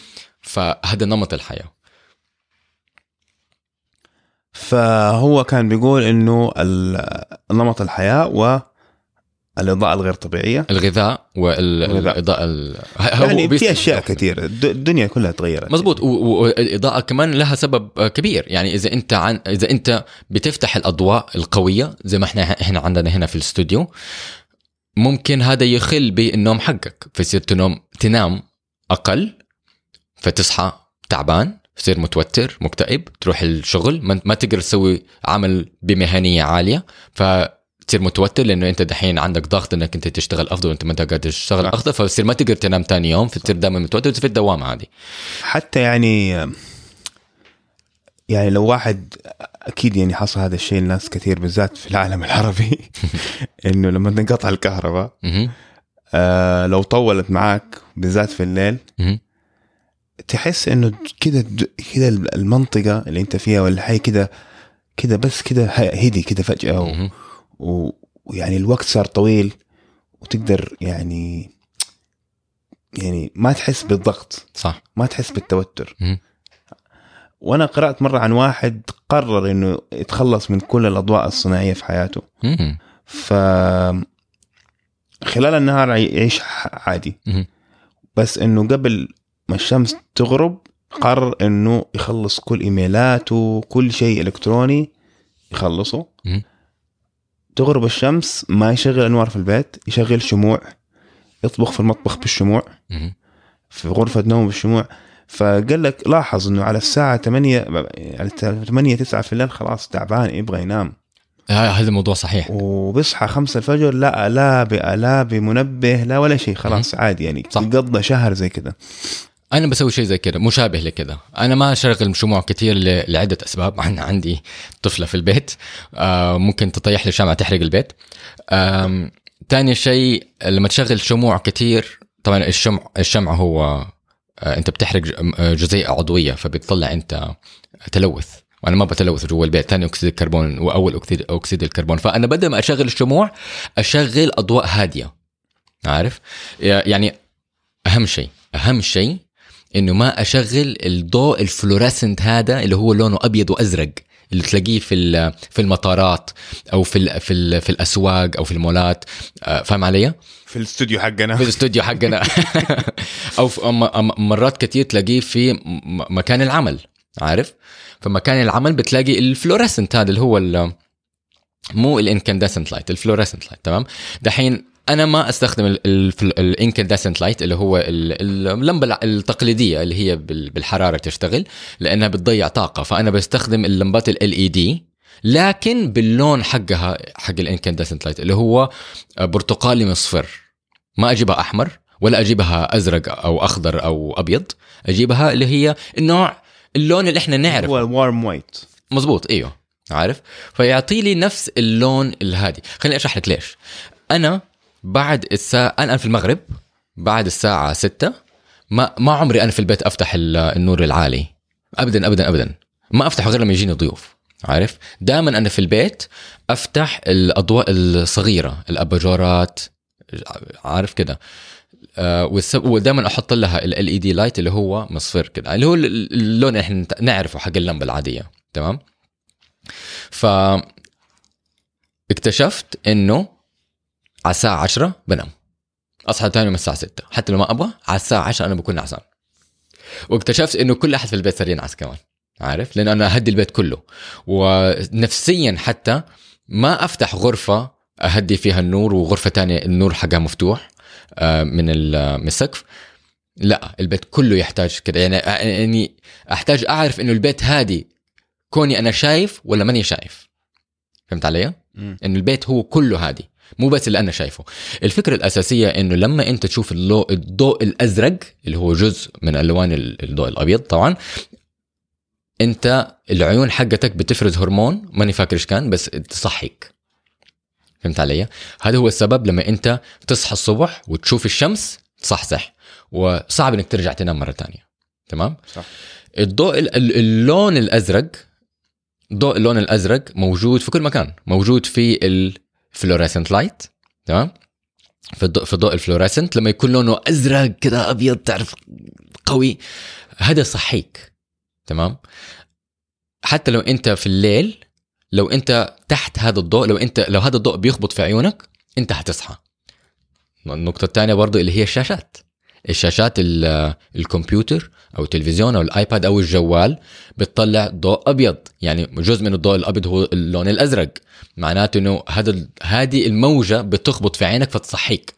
فهذا نمط الحياة. فهو كان بيقول إنه نمط الحياة والاضاءه الغير طبيعية. الغذاء. والاضاءه ال... يعني في أشياء كثيرة. الد- الدنيا كلها تغيرت. مزبوط و- والإضاءة كمان لها سبب كبير. يعني إذا أنت عن إذا أنت بتفتح الأضواء القوية زي ما إحنا إحنا عندنا هنا في الاستوديو ممكن هذا يخل بالنوم حقك. فيصير تنام تنام أقل فتصحى تعبان تصير متوتر مكتئب تروح الشغل ما تقدر تسوي عمل بمهنية عالية فتصير متوتر لأنه أنت دحين عندك ضغط إنك أنت تشتغل أفضل وأنت ما انت قادر تشتغل. أفضل فبصير ما تقدر تنام تاني يوم فتصير دائما متوتر في الدوام عادي حتى يعني يعني لو واحد أكيد يعني حصل هذا الشيء لناس كثير بالذات في العالم العربي (laughs) إنه لما تنقطع الكهرباء. آه لو طولت معاك بالذات في الليل. تحس إنه كده كده المنطقة اللي أنت فيها ولا حي كده كده بس كده هدي كده فجأة ويعني الوقت صار طويل وتقدر يعني يعني ما تحس بالضغط صح ما تحس بالتوتر مهم. وأنا قرأت مرة عن واحد قرر إنه يتخلص من كل الأضواء الصناعية في حياته مهم. ف خلال النهار يعيش عادي مهم. بس إنه قبل ما الشمس تغرب قرر إنه يخلص كل إيميلاته كل شيء إلكتروني يخلصه. تغرب الشمس ما يشغل أنوار في البيت يشغل شموع يطبخ في المطبخ بالشموع. في غرفة نوم بالشموع. فقال لك لاحظ إنه على الساعة 8 على 8 9 في الليل خلاص تعبان يبغى ينام. ه- هذا الموضوع صحيح. وبيصحى 5 الفجر لا لا بمنبه لا ولا شيء خلاص عادي يعني صح. يقضى شهر زي كذا. أنا بسوي شيء زي كده مشابه لكده. أنا ما أشغل شموع كتير ل- لعدة أسباب. أنا عندي طفلة في البيت آه ممكن تطيح لي شمعة تحرق البيت. آم، تاني شيء لما تشغل شموع كتير طبعا الشمع الشمع هو آه أنت بتحرق آه، جزيئة عضوية فبتطلع أنت تلوث. وأنا ما بتلوث جوا البيت. ثاني أكسيد الكربون واول اكسيد أكسيد الكربون. فأنا بدل ما أشغل الشموع أشغل أضواء هادية. عارف؟ يعني أهم شيء أهم شيء إنه ما أشغل الضوء ال fluorescent هذا اللي هو لونه أبيض وأزرق اللي تلاقيه في في المطارات أو في ال في ال في الأسواق أو في المولات آه، فاهم علي؟ في الاستوديو حقنا في الاستوديو حقنا (laughs) أو مرات كتير تلاقيه في مكان العمل عارف؟ فمكان العمل بتلاقي ال fluorescent هذا اللي هو مو ال incandescent light ال fluorescent light تمام؟ دحين أنا ما أستخدم ال incandescent light اللي هو ال- اللمبة التقليدية اللي هي بال- بالحرارة تشتغل لأنها بتضيع طاقة فأنا بستخدم اللمبات LED لكن باللون حقها حق ال incandescent light اللي هو برتقالي مصفر. ما أجيبها أحمر ولا أجيبها أزرق أو أخضر أو أبيض أجيبها اللي هي النوع اللون اللي إحنا نعرفه. هو ال warm white مزبوط إيوه عارف؟ فيعطي لي نفس اللون الهادي. خليني أشرح لك ليش. أنا بعد الساعة أنا في المغرب بعد الساعة 6 ما ما عمري أنا في البيت أفتح ال- النور العالي. ابدا ابدا ابدا. ما افتحه غير لما يجيني ضيوف عارف؟ دائما أنا في البيت أفتح الأضواء الصغيرة الأباجورات عارف كده. آه ودائما أحط لها ال اي دي لايت اللي هو مصفر كده اللي هو ال- اللون اللي إحنا نعرفه حق اللمبة العادية تمام؟ ف اكتشفت إنه على الساعة 10 بنام. أصحى تاني يوم الساعة 6 حتى لو ما أبغى على الساعة 10 أنا بكون نعسان. واكتشفت إنه كل أحد في البيت صار ينعس كمان. عارف؟ لأن أنا أهدي البيت كله. ونفسيا حتى ما أفتح غرفة أهدي فيها النور وغرفة تانية النور حقها مفتوح آه، من من السقف. لا البيت كله يحتاج كده. يعني يعني أحتاج أعرف إنه البيت هادي كوني أنا شايف ولا ماني شايف. فهمت علي؟ إنه البيت هو كله هادي. مو بس اللي أنا شايفه الفكرة الأساسية إنه لما أنت تشوف اللو... الضوء الأزرق اللي هو جزء من ألوان ال- الضوء الأبيض طبعا أنت العيون حقتك بتفرز هرمون ماني فاكر إيش كان بس تصحيك فهمت علي؟ هذا هو السبب لما أنت تصحى الصبح وتشوف الشمس تصحصح وصعب إنك ترجع تنام مرة تانية تمام؟ صح. الضوء ال- ال- اللون الأزرق ضوء اللون الأزرق موجود في كل مكان موجود في ال fluorescent light تمام؟ في الضوء في الضوء ال fluorescent لما يكون لونه أزرق كذا أبيض تعرف قوي هذا يصحيك تمام؟ حتى لو أنت في الليل لو أنت تحت هذا الضوء لو انت لو هذا الضوء بيخبط في عيونك أنت هتصحى النقطة الثانية برضو اللي هي الشاشات. الشاشات ال- الكمبيوتر أو التلفزيون أو الآيباد أو الجوال بتطلع ضوء أبيض. يعني جزء من الضوء الأبيض هو اللون الأزرق. معناته إنه هذا هذه الموجة بتخبط في عينك فتصحيك.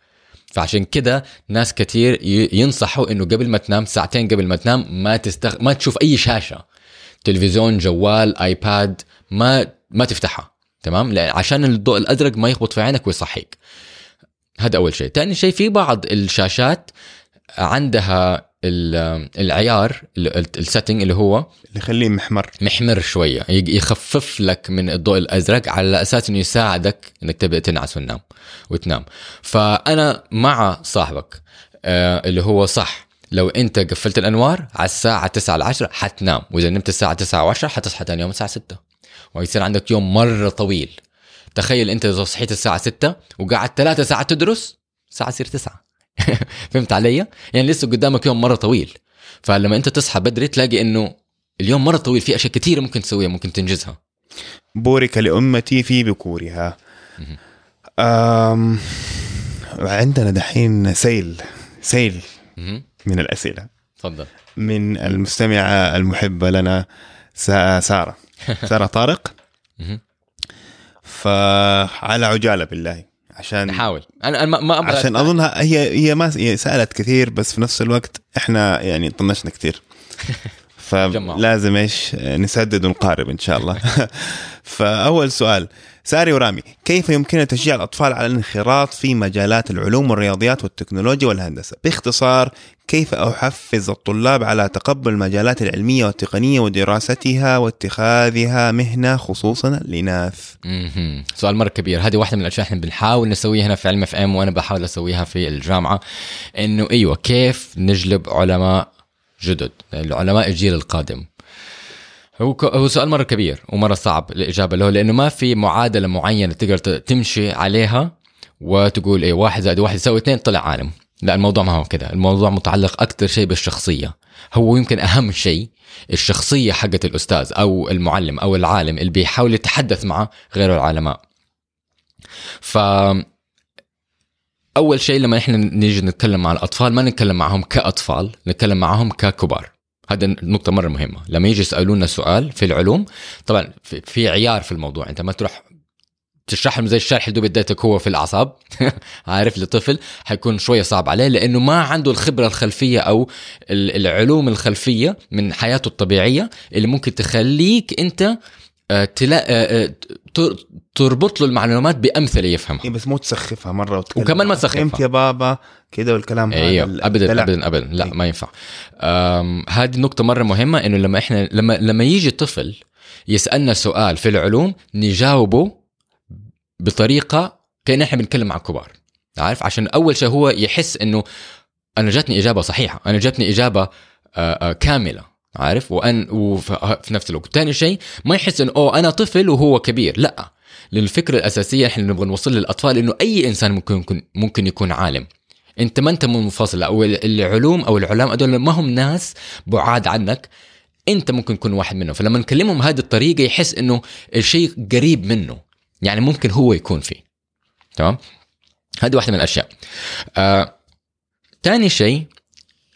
فعشان كده ناس كتير ينصحوا إنه قبل ما تنام ساعتين قبل ما تنام ما تستخ... ما تشوف أي شاشة. تلفزيون جوال آيباد ما ما تفتحها. تمام؟ عشان الضوء الأزرق ما يخبط في عينك ويصحيك. هذا أول شيء. ثاني شيء في بعض الشاشات عندها ال- العيار السيتنج اللي هو اللي يخليه محمر. محمر شوية. يخفف لك من الضوء الأزرق على أساس إنه يساعدك إنك تبدأ تنعس وتنام وتنام. فأنا مع صاحبك آه اللي هو صح. لو أنت قفلت الأنوار على الساعة 9 ل 10 حتنام. وإذا نمت الساعة 9 و10 حتصحى ثاني يوم الساعة 6 ويصير عندك يوم مرة طويل. تخيل أنت اذا صحيت الساعة 6 وقعدت ثلاثة ساعات تدرس الساعة تصير 9 (laughs) فهمت علي؟ يعني لسه قدامك يوم مرة طويل. فلما أنت تصحى بدري تلاقي إنه اليوم مرة طويل في أشياء كثيره ممكن تسويها ممكن تنجزها. بورك لأمتي في بكورها. أم عندنا دحين سيل سيل. من الأسئلة. تفضل. من المستمعة المحبة لنا سا- سارة. (laughs) سارة طارق. فعلى عجالة بالله. عشان نحاول. أنا أنا ما ما أبغى عشان اظنها هي هي ما هي سألت كثير بس في نفس الوقت إحنا يعني طنشنا كثير. (laughs) فلازم إيش؟ نسدد ونقارب إن شاء الله. (laughs) فأول سؤال ساري ورامي كيف يمكن تشجيع الأطفال على الانخراط في مجالات العلوم والرياضيات والتكنولوجيا والهندسة؟ باختصار كيف أحفز الطلاب على تقبل المجالات العلمية والتقنية ودراستها واتخاذها مهنة خصوصا الاناث مهم. سؤال مرة كبير. هذه واحدة من الأشياء إحنا بنحاول نسويها هنا في علم اف إم وأنا بحاول أسويها في الجامعة. إنه إيوه كيف نجلب علماء جدد؟ العلماء الجيل القادم. هو هو سؤال مرة كبير ومرة صعب الاجابه له لأنه ما في معادلة معينة تقدر تمشي عليها وتقول إيه واحد زائد واحد يساوي اثنين طلع عالم. لا الموضوع ما هو كده. الموضوع متعلق أكثر شيء بالشخصية. هو يمكن أهم شيء الشخصية حقت الأستاذ أو المعلم أو العالم اللي بيحاول يتحدث مع غيره العلماء. ف أول شيء لما إحنا نيجي نتكلم مع الأطفال ما نتكلم معهم كأطفال نتكلم معهم ككبار. هذا نقطة مرة مهمة. لما يجي يسألونا سؤال في العلوم طبعا في, عيار في الموضوع. أنت ما تروح تشرح لهم زي الشرح اللي دوب اديتك هو في الأعصاب. (laughs) عارف لطفل حيكون شوية صعب عليه لأنه ما عنده الخبرة الخلفية أو ال- العلوم الخلفية من حياته الطبيعية اللي ممكن تخليك أنت آه، تلا آه، آه، تر- تربط له المعلومات بأمثلة يفهمها. إيه بس مو تسخفها مرة وتكلم وكمان ما تسخفها. فهمت يا بابا؟ كده والكلام هذا أيوه ال- ابدا. ابدا ابدا. لا أي. ما ينفع. هذه نقطة مرة مهمة إنه لما إحنا لما لما يجي طفل يسألنا سؤال في العلوم نجاوبه بطريقة كأن إحنا بنتكلم مع كبار عارف؟ عشان أول شيء هو يحس إنه أنا جاتني إجابة صحيحة أنا جاتني إجابة آه، آه، كاملة. عارف؟ وان وفي في نفس الوقت. ثاني شيء ما يحس إنه أوه أنا طفل وهو كبير. لا. لأن الفكرة الأساسية إحنا نبغى نوصل للأطفال إنه أي إنسان ممكن يكون ممكن يكون عالم. أنت ما أنت منفصل أو العلوم أو العلماء هذول ما هم ناس بعاد عنك. أنت ممكن تكون واحد منهم. فلما نكلمهم هذه الطريقة يحس إنه الشيء قريب منه. يعني ممكن هو يكون فيه. تمام؟ هذه واحدة من الأشياء. آه، تاني شيء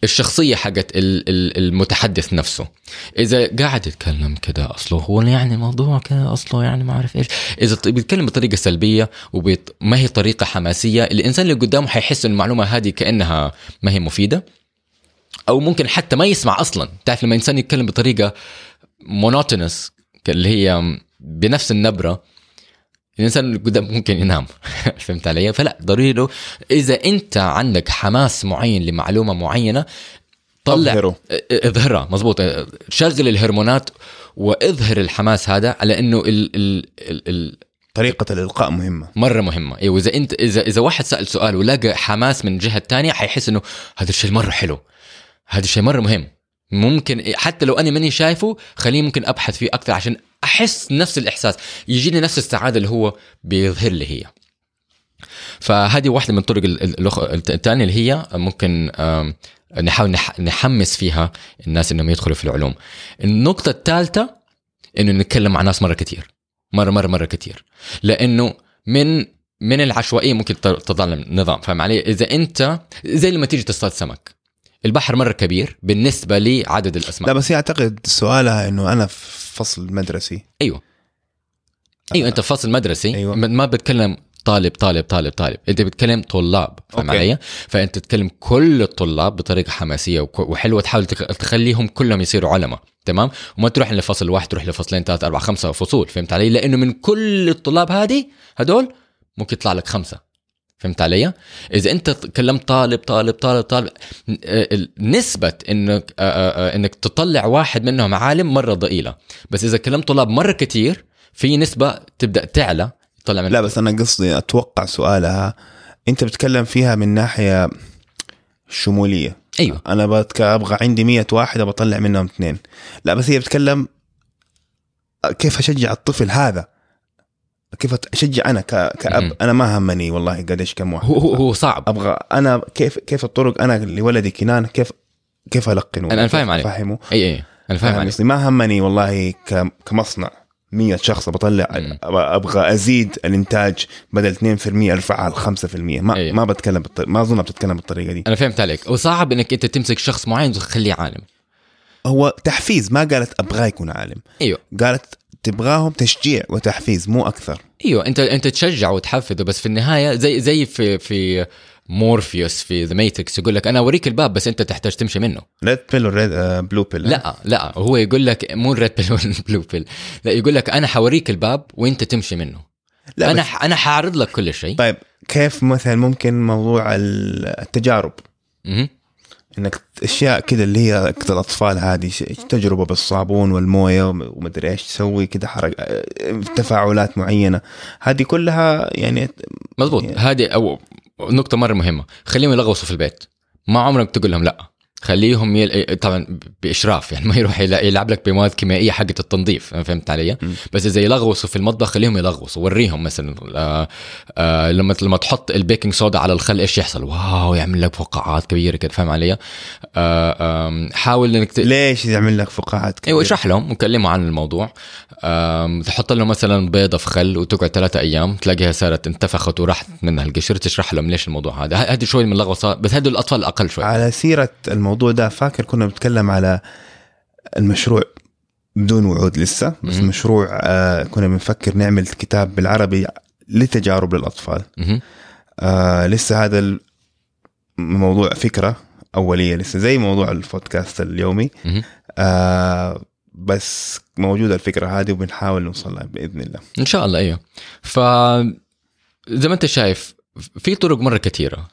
الشخصية حقت ال- ال- المتحدث نفسه. إذا قاعد يتكلم كده أصله هو يعني الموضوع كده أصله يعني ما أعرف إيش. إذا ط- بيتكلم بطريقة سلبية وما هي طريقة حماسية الإنسان اللي قدامه حيحس إن المعلومة هذه كأنها ما هي مفيدة. أو ممكن حتى ما يسمع أصلا. تعرف لما إنسان يتكلم بطريقة مونوتونس اللي هي بنفس النبرة الإنسان اللي قدام ممكن ينام. (laughs) فهمت علي؟ فلا ضروري له إذا أنت عندك حماس معين لمعلومة معينة طلع أظهره. أظهرها. مزبوط شغل الهرمونات وأظهر الحماس هذا على إنه ال ال ال ال طريقة الإلقاء مهمة. مرة مهمة. أيوه اذا انت اذا إذا واحد سأل سؤال ولقى حماس من الجهه الثانية حيحس إنه هذا الشيء مرة حلو. هذا الشيء مرة مهم. ممكن حتى لو أنا ماني شايفه خليني ممكن أبحث فيه أكثر عشان أحس نفس الإحساس. يجيني نفس السعادة اللي هو بيظهر لي هي. فهذه واحدة من الطرق الثانية اللي هي ممكن نحاول نح- نحمس فيها الناس إنهم يدخلوا في العلوم. النقطة الثالثة إنه نتكلم مع ناس مرة كثير مره مره مرة كثير لأنه من من العشوائية ممكن تظل نظام. فاهم علي؟ إذا انت زي لما تيجي تصطاد سمك. البحر مرة كبير بالنسبة لعدد الاسماك لا بس هي أعتقد سؤالها إنه أنا في فصل مدرسي. أيوه. أيوه أنت في فصل مدرسي. أيوة. ما بتكلم طالب طالب طالب طالب. أنت بتكلم طلاب فاهم. علي؟ فأنت تتكلم كل الطلاب بطريقة حماسية وحلوة تحاول تخ- تخليهم كلهم يصيروا علماء تمام؟ وما تروح لفصل واحد تروح لفصلين ثلاث أربع خمسة فصول فهمت علي؟ لأنه من كل الطلاب هذه هدول ممكن يطلع لك خمسة. فهمت علي؟ إذا أنت كلمت طالب طالب طالب طالب نسبة إنك إنك تطلع واحد منهم عالم مرة ضئيلة. بس إذا كلمت طلاب مرة كتير في نسبة تبدأ تعلى تطلع من لا بس أنا قصدي أتوقع سؤالها أنت بتتكلم فيها من ناحية شمولية. أيوه. أنا بتك... أبغى عندي مية واحد بطلع منهم اثنين. لا بس هي بتتكلم كيف أشجع الطفل هذا؟ كيف أشجع أنا. كأب. أنا ما همني والله قديش كم واحد. هو هو, صعب. أبغى أنا كيف كيف الطرق أنا لولدي كنان كيف كيف ألقنه؟ أنا فاهم عليك. افهمه اي أي. أنا فاهم عليك. ما همني والله. كمصنع. 100 شخص بطلع. مم. أبغى أزيد الإنتاج بدل 2% أرفعها ل 5% ما أيه. ما بتكلم بالط... ما أظن بتتكلم بالطريقة دي. أنا فهمت عليك. وصعب إنك أنت تمسك شخص معين وتخليه عالم. هو تحفيز ما قالت ابغاه يكون عالم. أيوه. قالت تبغاهم تشجيع وتحفيز مو أكثر. أيوه أنت أنت تشجعه وتحفزه بس في النهاية زي زي في في مورفيوس في The Matrix يقول لك أنا أوريك الباب بس أنت تحتاج تمشي منه. red pill و red آه blue pill لا لا هو يقول لك مو ال red pill وال blue pill لا يقول لك أنا حوريك الباب وأنت تمشي منه. لا أنا بس. أنا حاعرض لك كل شيء. طيب كيف مثلا ممكن موضوع ال- التجارب؟ مهم. إنك أشياء كذا اللي هي كذا الأطفال هذه ش- تجربة بالصابون والموية وم- ومدري إيش تسوي كذا آه، تفاعلات معينة. هذه كلها يعني مزبوط هذه أو نقطة مرة مهمة. خليهم يلغوصوا في البيت. ما عمرك تقول لهم لا. خليهم يل... طبعا بإشراف يعني ما يروح يلعب لك بمواد كيميائية حقت التنظيف فهمت علي؟ م. بس إذا يلغوصوا في المطبخ خليهم يلغوصوا وريهم مثلا آه آه لما لما تحط البيكنج صودا على الخل إيش يحصل؟ واو يعمل لك فقاعات كبيرة كده فاهم علي؟ آه حاول إنك ت... ليش يعمل لك فقاعات كثير؟ أيوه اشرح لهم وكلموا عن الموضوع تحط لهم مثلا بيضة في خل وتقعد ثلاثة أيام تلاقيها صارت انتفخت وراحت منها القشر تشرح لهم ليش الموضوع هذا هذه شوي من اللغوصه بس هذول الأطفال أقل شوي على سيرة الموضوع ده فاكر كنا بنتكلم على المشروع بدون وعود لسه بس مم. مشروع آه كنا بنفكر نعمل كتاب بالعربي لتجارب للاطفال. آه لسه هذا الموضوع فكرة أولية لسه زي موضوع البودكاست اليومي. آه بس موجودة الفكرة هذه وبنحاول نوصل لها بإذن الله إن شاء الله إيوه ف زي ما أنت شايف في طرق مرة كثيرة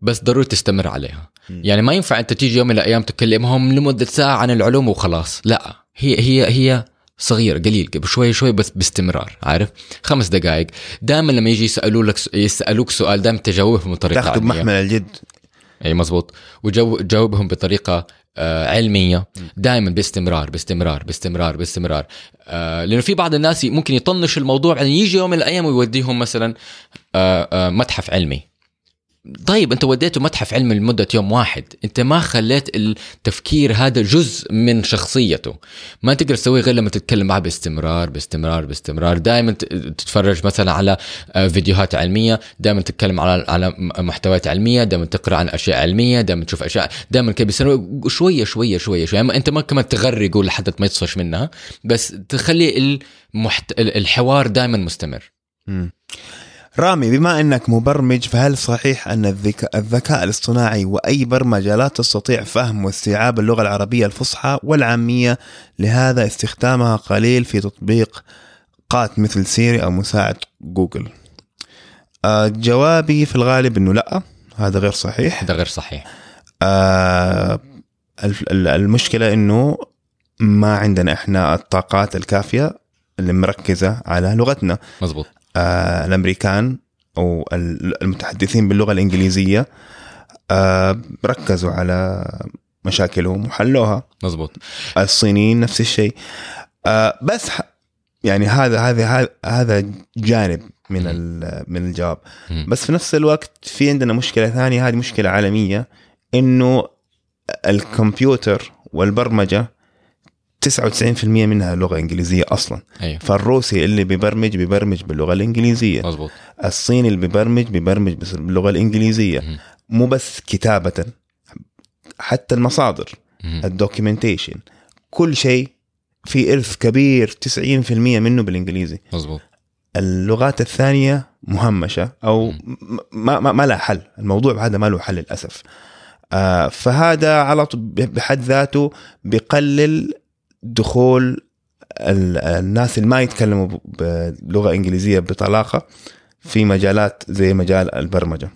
بس ضروري تستمر عليها. مم. يعني ما ينفع أنت تيجي يوم من الأيام تكلمهم لمدة ساعة عن العلوم وخلاص. لا هي هي هي صغيرة قليل شوي شوي بس باستمرار عارف؟ خمس دقائق دائما لما يجي يسألوا لك يسألوك سؤال دائما تجاوبهم بطريقة تاخذ. بمحمل الجد. أي مزبوط وجاوبهم بطريقة آه علمية. دائما باستمرار باستمرار باستمرار باستمرار. آه لأنه في بعض الناس ممكن يطنش الموضوع بعدين يجي يوم من الأيام ويوديهم مثلا آه متحف علمي. طيب انت وديته متحف علمي لمدة يوم واحد. انت ما خليت التفكير هذا جزء من شخصيته. ما تقدر تسويه غير لما تتكلم معه باستمرار باستمرار باستمرار. دائما تتفرج مثلا على آه، فيديوهات علمية. دائما تتكلم على على محتويات علمية. دائما تقرأ عن أشياء علمية. دائما تشوف أشياء. دائما كده بيصيروا شوية شوية شوية شوية. يعني أنت ما كمان تغرقه لحد ما يطفش منها. بس تخلي المحت... الحوار دائما مستمر. مم. رامي بما إنك مبرمج فهل صحيح أن الذكاء, الذكاء الاصطناعي وأي برمجة لا تستطيع فهم واستيعاب اللغة العربية الفصحى والعامية؟ لهذا استخدامها قليل في تطبيقات مثل سيري أو مساعد جوجل؟ آه جوابي في الغالب إنه لأ هذا غير صحيح. هذا غير صحيح. آه ال- ال- المشكلة إنه ما عندنا إحنا الطاقات الكافية اللي مركزة على لغتنا. مزبوط الأمريكان أو ال- المتحدثين باللغة الإنجليزية آه ركزوا على مشاكلهم وحلوها. مزبوط الصينيين نفس الشيء. آه بس يعني هذا هذا هذا- جانب من من الجواب. بس في نفس الوقت في عندنا مشكلة ثانية هذه مشكلة عالمية إنه الكمبيوتر والبرمجة 99% منها لغة إنجليزية أصلا. أيوه. فالروسي اللي بيبرمج بيبرمج باللغة الإنجليزية. مزبوط الصيني اللي بيبرمج بيبرمج باللغة الإنجليزية. مم. مو بس كتابة حتى المصادر. ال documentation كل شيء في إرث كبير 90% منه بالإنجليزي. مزبوط اللغات الثانية مهمشة أو ما ما, ما لها حل. الموضوع هذا ما له حل للأسف. آه فهذا على بحد ذاته بيقلل دخول الناس اللي ما يتكلموا بلغة إنجليزية بطلاقة في مجالات زي مجال البرمجة.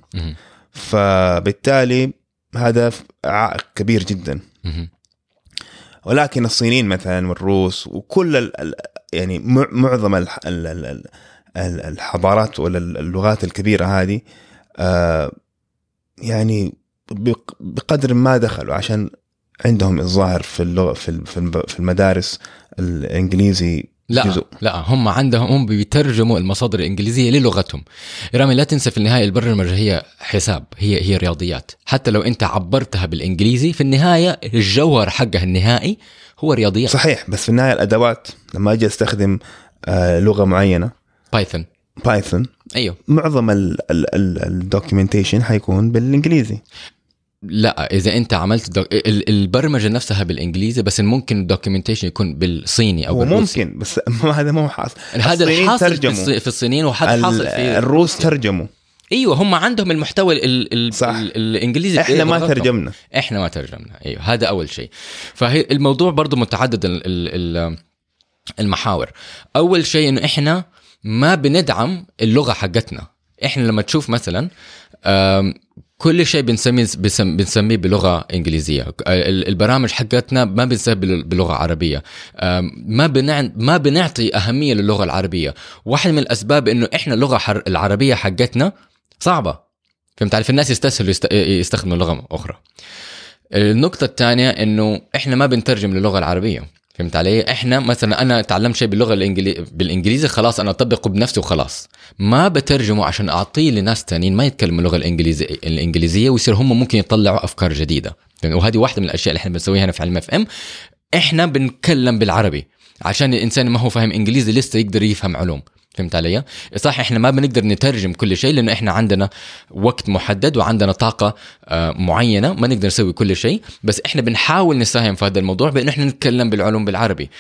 فبالتالي هذا عائق كبير جدا. ولكن الصينيين مثلا والروس وكل ال يعني معظم الحضارات ولا اللغات الكبيرة هذه آه، يعني بقدر ما دخلوا عشان عندهم الظاهر في اللغة في المدارس الإنجليزي لا جزء. لا هم عندهم هم بيترجموا المصادر الإنجليزية للغتهم. رامي لا تنسى في النهاية البرمجه هي حساب هي هي رياضيات. حتى لو أنت عبرتها بالإنجليزي في النهاية الجوهر حقها النهائي هو رياضيات. صحيح بس في النهاية الأدوات لما أجي أستخدم آه لغة معينة بايثون بايثون أيوه. معظم ال documentation حيكون بالإنجليزي. لا إذا أنت عملت دوك... البرمجة نفسها بالإنجليزي بس ممكن الدوكيومنتيشن يكون بالصيني أو بالروسي. ممكن بس (laughs) هذا مو حاصل. هذا الحاصل ترجموا. في الصينيين وهذا حاصل في الروس ترجموا. أيوه هم عندهم المحتوى ال ال صح. ال الإنجليزي إحنا ما ترجمنا. إحنا ما ترجمنا. أيوه هذا أول شيء. فهي الموضوع برضه متعدد ال ال المحاور. أول شيء إنه إحنا ما بندعم اللغة حقتنا. إحنا لما تشوف مثلا كل شيء بنسميه بنسميه بلغة إنجليزية. البرامج حقتنا ما بنسميها بلغة عربية. ما ما بنعطي أهمية للغة العربية. واحد من الأسباب إنه إحنا اللغة العربية حقتنا صعبة. فهمت علي؟ الناس يستسهلوا يستخدموا لغة أخرى. النقطة الثانية إنه إحنا ما بنترجم للغة العربية. فهمت علي؟ إحنا مثلا أنا تعلمت شيء باللغة الانجلي... بالإنجليزي خلاص أنا أطبقه بنفسي وخلاص. ما بترجمه عشان أعطيه لناس تانيين ما يتكلموا اللغة الانجليزيه الإنجليزية ويصير هم ممكن يطلعوا أفكار جديدة. وهذه واحدة من الأشياء اللي إحنا بنسويها هنا في علم اف ام إحنا بنتكلم بالعربي عشان الإنسان ما هو فاهم إنجليزي لسه يقدر يفهم علوم. فهمت علي؟ صح إحنا ما بنقدر نترجم كل شيء لأنه إحنا عندنا وقت محدد وعندنا طاقة آه، معينة ما نقدر نسوي كل شيء. بس إحنا بنحاول نساهم في هذا الموضوع بأنه إحنا نتكلم بالعلوم بالعربي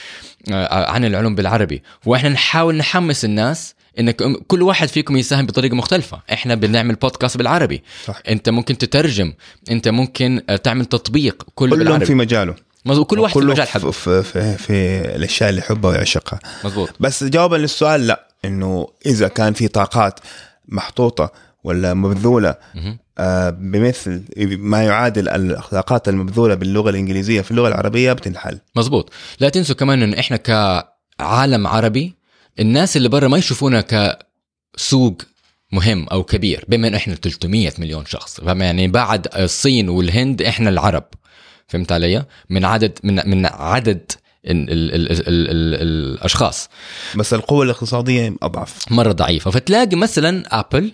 آه، عن العلوم بالعربي. وإحنا نحاول نحمس الناس إنك كل واحد فيكم يساهم بطريقة مختلفة. إحنا بنعمل بودكاست بالعربي. صح. أنت ممكن تترجم أنت ممكن آه، تعمل تطبيق كله بالعربي. في مجاله. مظبوط كل واحد في مجال حبه في, في, في الأشياء اللي يحبها ويعشقها. مظبوط بس جوابا للسؤال لا. إنه إذا كان في طاقات محطوطة ولا مبذولة آه بمثل ما يعادل الطاقات المبذولة باللغة الإنجليزية في اللغة العربية بتنحل. مزبوط لا تنسوا كمان انه إحنا كعالم عربي الناس اللي برا ما يشوفونا كسوق مهم أو كبير بما انه إحنا 300 مليون شخص. يعني بعد الصين والهند إحنا العرب. فهمت علي؟ من عدد من من عدد ال ال ال ال ال الأشخاص. بس القوة الاقتصادية أضعف. مرة ضعيفة. فتلاقي مثلا ابل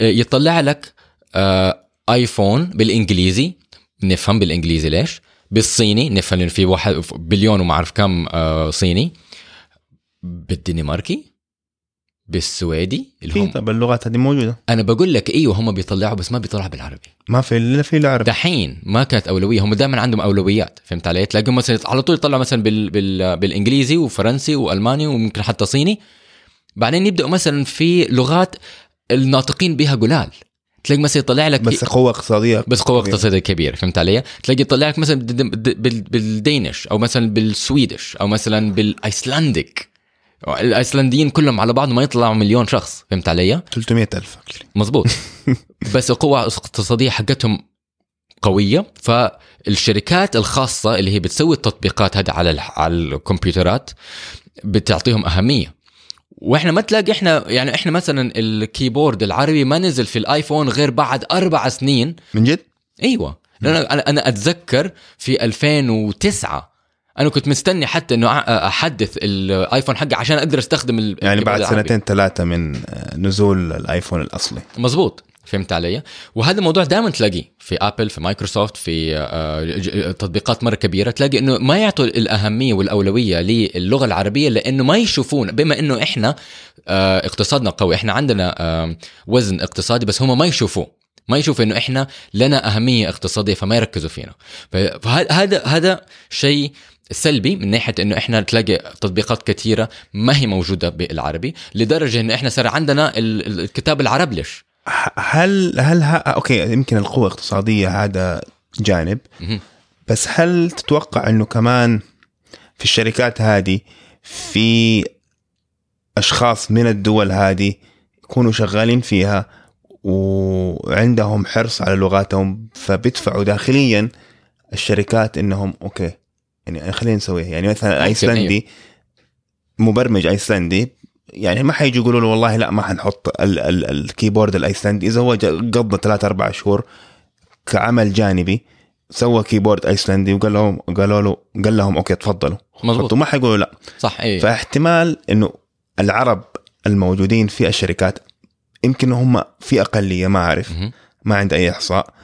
آه، يطلع لك آه، ايفون بالإنجليزي. نفهم بالإنجليزي ليش؟ بالصيني. نفهم انه في واحد بليون وما أعرف كم آه، صيني. بالدنماركي. بالسويدي اللي هم. طب اللغات هذه موجودة. أنا بقول لك أيوه هم بيطلعوا بس ما بيطلعوا بالعربي. ما في إلا في العربي. دحين ما كانت أولوية هم دائما عندهم أولويات فهمت علي؟ تلاقيهم مثلا على طول يطلعوا مثلا بال... بال... بالإنجليزي وفرنسي وألماني وممكن حتى صيني. بعدين يبدأوا مثلا في لغات الناطقين بها قلال. تلاقي مثلا يطلع لك بس قوة اقتصادية. بس قوة اقتصادية كبيرة فهمت علي؟ تلاقي يطلع لك مثلا بالدينش أو مثلا بالسويدش أو مثلا بالايسلندك الأيسلنديين كلهم على بعض ما يطلعوا مليون شخص فهمت علي؟ 300 ألف مزبوط (laughs) بس القوة الاقتصادية حقتهم قوية فالشركات الخاصة اللي هي بتسوي التطبيقات هذه على على الكمبيوترات بتعطيهم أهمية. وإحنا ما تلاقي إحنا يعني إحنا مثلا ال keyboard العربي ما نزل في الآيفون غير بعد أربع سنين. من جد؟ أيوه. أنا أنا أتذكر في 2009 أنا كنت مستني حتى إنه أحدث الآيفون حقي عشان أقدر أستخدم يعني بعد سنتين ثلاثة من نزول الآيفون الأصلي. مزبوط فهمت علي؟ وهذا الموضوع دائما تلاقيه في ابل في مايكروسوفت في آه، تطبيقات مرة كبيرة. تلاقي إنه ما يعطوا الأهمية والأولوية للغة العربية لإنه ما يشوفون بما إنه إحنا آه، اقتصادنا قوي. إحنا عندنا وزن اقتصادي بس هم ما يشوفوه. ما يشوفوا إنه إحنا لنا أهمية اقتصادية فما يركزوا فينا. فهذا هذا شيء سلبي من ناحية إنه إحنا تلاقي تطبيقات كثيره ما هي موجودة بالعربي لدرجة إنه إحنا صار عندنا ال- ال- الكتاب العربلش هل هل ها أوكي يمكن القوة الاقتصادية هذا جانب. بس هل تتوقع إنه كمان في الشركات هذه في أشخاص من الدول هذه يكونوا شغالين فيها وعندهم حرص على لغاتهم فبيدفعوا داخليا الشركات إنهم okay يعني خلينا نسويها. يعني مثلا أيسلندي مبرمج أيسلندي يعني ما حيجي يقولوا له والله لا ما حنحط ال- ال- ال keyboard الأيسلندي. إذا هو قضى ثلاث أربع شهور كعمل جانبي سوى keyboard أيسلندي وقال لهم قالوا له قال لهم okay تفضلوا. مظبوط. ما حيقولوا لا. صح إيه فاحتمال إنه العرب الموجودين في الشركات يمكن هم في أقلية ما أعرف. ما عندي أي إحصاء.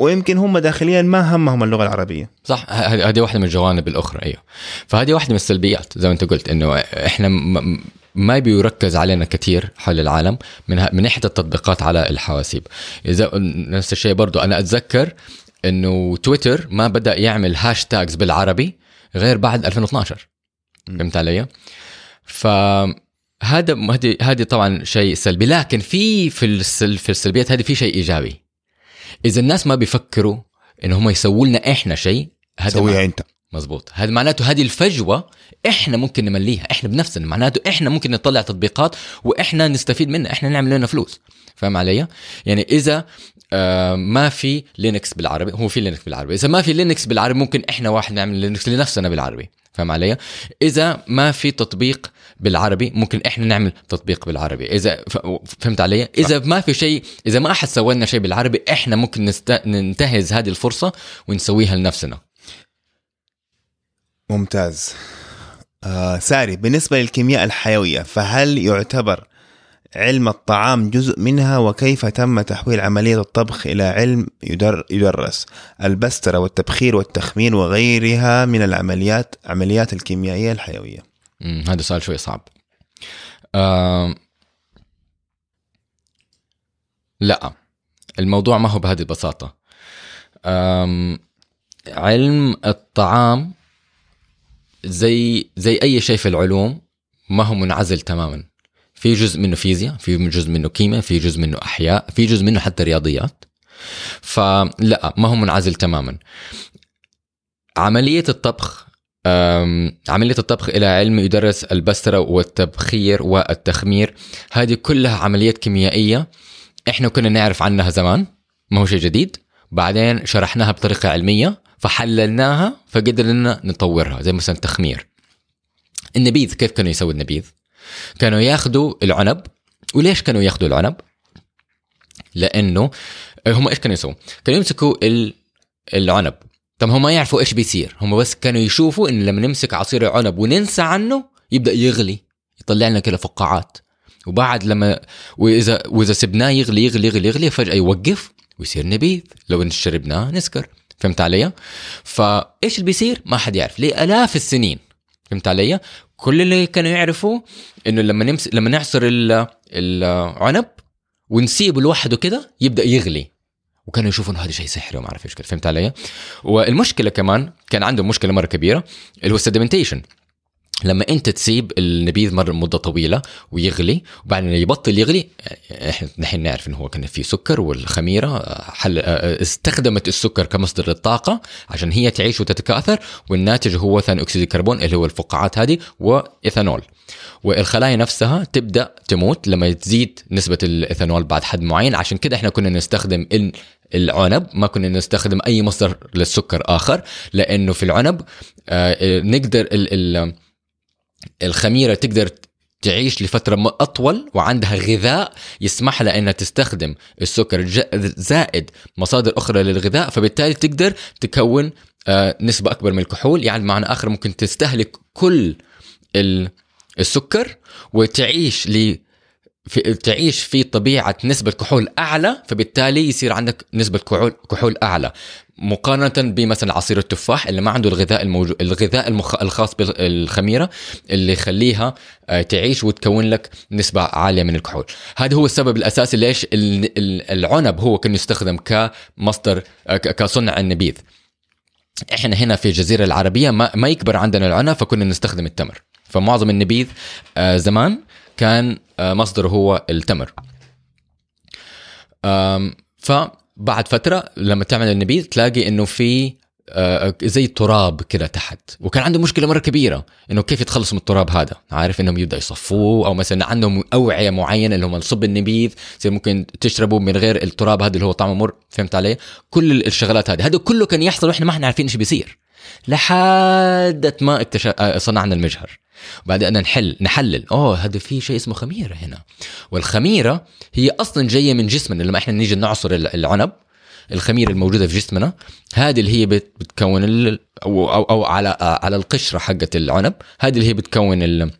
ويمكن هم داخليا ما همهم اللغة العربية. صح هذه واحدة من الجوانب الأخرى أيوه. فهذه واحدة من السلبيات زي ما أنت قلت إنه إحنا م- ما بيركز علينا كثير حول العالم من ه- من ناحية التطبيقات على الحواسيب. إذا نفس الشيء برضو أنا أتذكر إنه تويتر ما بدأ يعمل هاشتاجز بالعربي غير بعد 2012 مم. فهمت علي؟ ف هذا هذه هذه طبعا شيء سلبي لكن في في السلبيات هذه في شيء إيجابي. إذا الناس ما بيفكروا ان هم يسووا لنا إحنا شيء هذا سويها أنت. مزبوط هذا معناته هذه الفجوة إحنا ممكن نمليها إحنا بنفسنا معناته إحنا ممكن نطلع تطبيقات وإحنا نستفيد منها إحنا نعمل لنا فلوس. فاهم علي؟ يعني إذا آه ما في لينكس بالعربي هو في لينكس بالعربي. إذا ما في لينكس بالعربي ممكن إحنا واحد نعمل لينكس لنفسنا بالعربي. فاهم علي؟ إذا ما في تطبيق بالعربي ممكن إحنا نعمل تطبيق بالعربي. إذا فهمت علي؟ إذا ما في شيء إذا ما أحد سوى لنا شيء بالعربي إحنا ممكن نست... ننتهز هذه الفرصة ونسويها لنفسنا. ممتاز. آه ساري بالنسبة للكيمياء الحيوية فهل يعتبر علم الطعام جزء منها؟ وكيف تم تحويل عملية الطبخ إلى علم يدر يدرس البسترة والتبخير والتخمين وغيرها من العمليات عمليات الكيميائية الحيوية؟ هذا سؤال شوي صعب. آم، لا الموضوع ما هو بهذه البساطة. آم، علم الطعام زي زي أي شيء في العلوم ما هو منعزل تماما. في جزء منه فيزياء في جزء منه كيمياء في جزء منه أحياء في جزء منه حتى رياضيات. فلا ما هو منعزل تماما. عملية الطبخ عملية الطبخ إلى علم يدرس البسترة والتبخير والتخمير. هذه كلها عمليات كيميائية إحنا كنا نعرف عنها زمان ما هو شيء جديد. بعدين شرحناها بطريقة علمية فحللناها فقدرنا نطورها زي مثلا التخمير النبيذ كيف كانوا يسووا النبيذ؟ كانوا ياخذوا العنب. وليش كانوا ياخذوا العنب؟ لأنه هم إيش كانوا يسووا؟ كانوا يمسكوا ال- العنب طب هم ما يعرفوا إيش بيصير. هم بس كانوا يشوفوا إن لما نمسك عصير العنب وننسى عنه يبدأ يغلي يطلع لنا كده فقاعات. وبعد لما واذا وإذا سبناه يغلي يغلي يغلي يغلي فجأة يوقف ويصير نبيذ. لو شربناه نسكر. فهمت علي؟ فايش اللي بيصير؟ ما حد يعرف. لآلاف السنين. فهمت علي؟ كل اللي كانوا يعرفوا إنه لما نمس... لما نعصر ال- العنب ونسيبه لوحده كده يبدأ يغلي. وكانوا يشوفوا انه هذا شيء سحري وما أعرف إيش فهمت علي؟ والمشكلة كمان كان عندهم مشكلة مرة كبيرة اللي هو ال sedimentation لما أنت تسيب النبيذ مرة مدة طويلة ويغلي وبعدين يبطل يغلي إحنا نحن نعرف إنه هو كان فيه سكر والخميرة حقه استخدمت السكر كمصدر للطاقة عشان هي تعيش وتتكاثر والناتج هو ثاني أكسيد الكربون اللي هو الفقاعات هذه وإيثانول. والخلايا نفسها تبدأ تموت لما تزيد نسبة الإيثانول بعد حد معين عشان كده إحنا كنا نستخدم العنب ما كنا نستخدم أي مصدر للسكر آخر لأنه في العنب آه، نقدر ال ال الخميرة تقدر تعيش لفترة م- أطول وعندها غذاء يسمح لها إنها تستخدم السكر. زائد مصادر أخرى للغذاء فبالتالي تقدر تكون آه، نسبة أكبر من الكحول. يعني بمعنى آخر ممكن تستهلك كل ال- السكر وتعيش ل في تعيش في طبيعة نسبة كحول أعلى فبالتالي يصير عندك نسبة كحول كحول أعلى. مقارنة بمثلا عصير التفاح اللي ما عنده الغذاء الموجود الغذاء المخ... الخاص بالخميرة اللي يخليها آه، تعيش وتكون لك نسبة عالية من الكحول. هذا هو السبب الأساسي ليش ال- ال- العنب هو كان يستخدم كمصدر آه، كصنع النبيذ. إحنا هنا في الجزيرة العربية ما, ما يكبر عندنا العنب فكنا نستخدم التمر. فمعظم النبيذ آه زمان كان آه مصدره هو التمر. فبعد فترة لما تعمل النبيذ تلاقي إنه في آه، زي تراب كده تحت. وكان عنده مشكلة مرة كبيرة إنه كيف يتخلصوا من التراب هذا؟ عارف إنهم يبدأ يصفوه أو مثلا عندهم أوعية معينة اللي هم نصب النبيذ زي ممكن تشربوا من غير التراب هذا اللي هو طعمه مر فهمت علي؟ كل الشغلات هذه. هذا كله كان يحصل وإحنا ما إحنا عارفين إيش بيصير. لحد ما اكتشف آه، صنعنا المجهر. وبدأنا نحل نحلل. اوه هذا في شيء اسمه خميرة هنا. والخميرة هي أصلا جاية من جسمنا. لما إحنا نيجي نعصر العنب الخميرة الموجودة في جسمنا هذه اللي هي بت- بتكون ال... أو أو, أو على على القشرة حقت العنب. هذه اللي هي بتكون ال...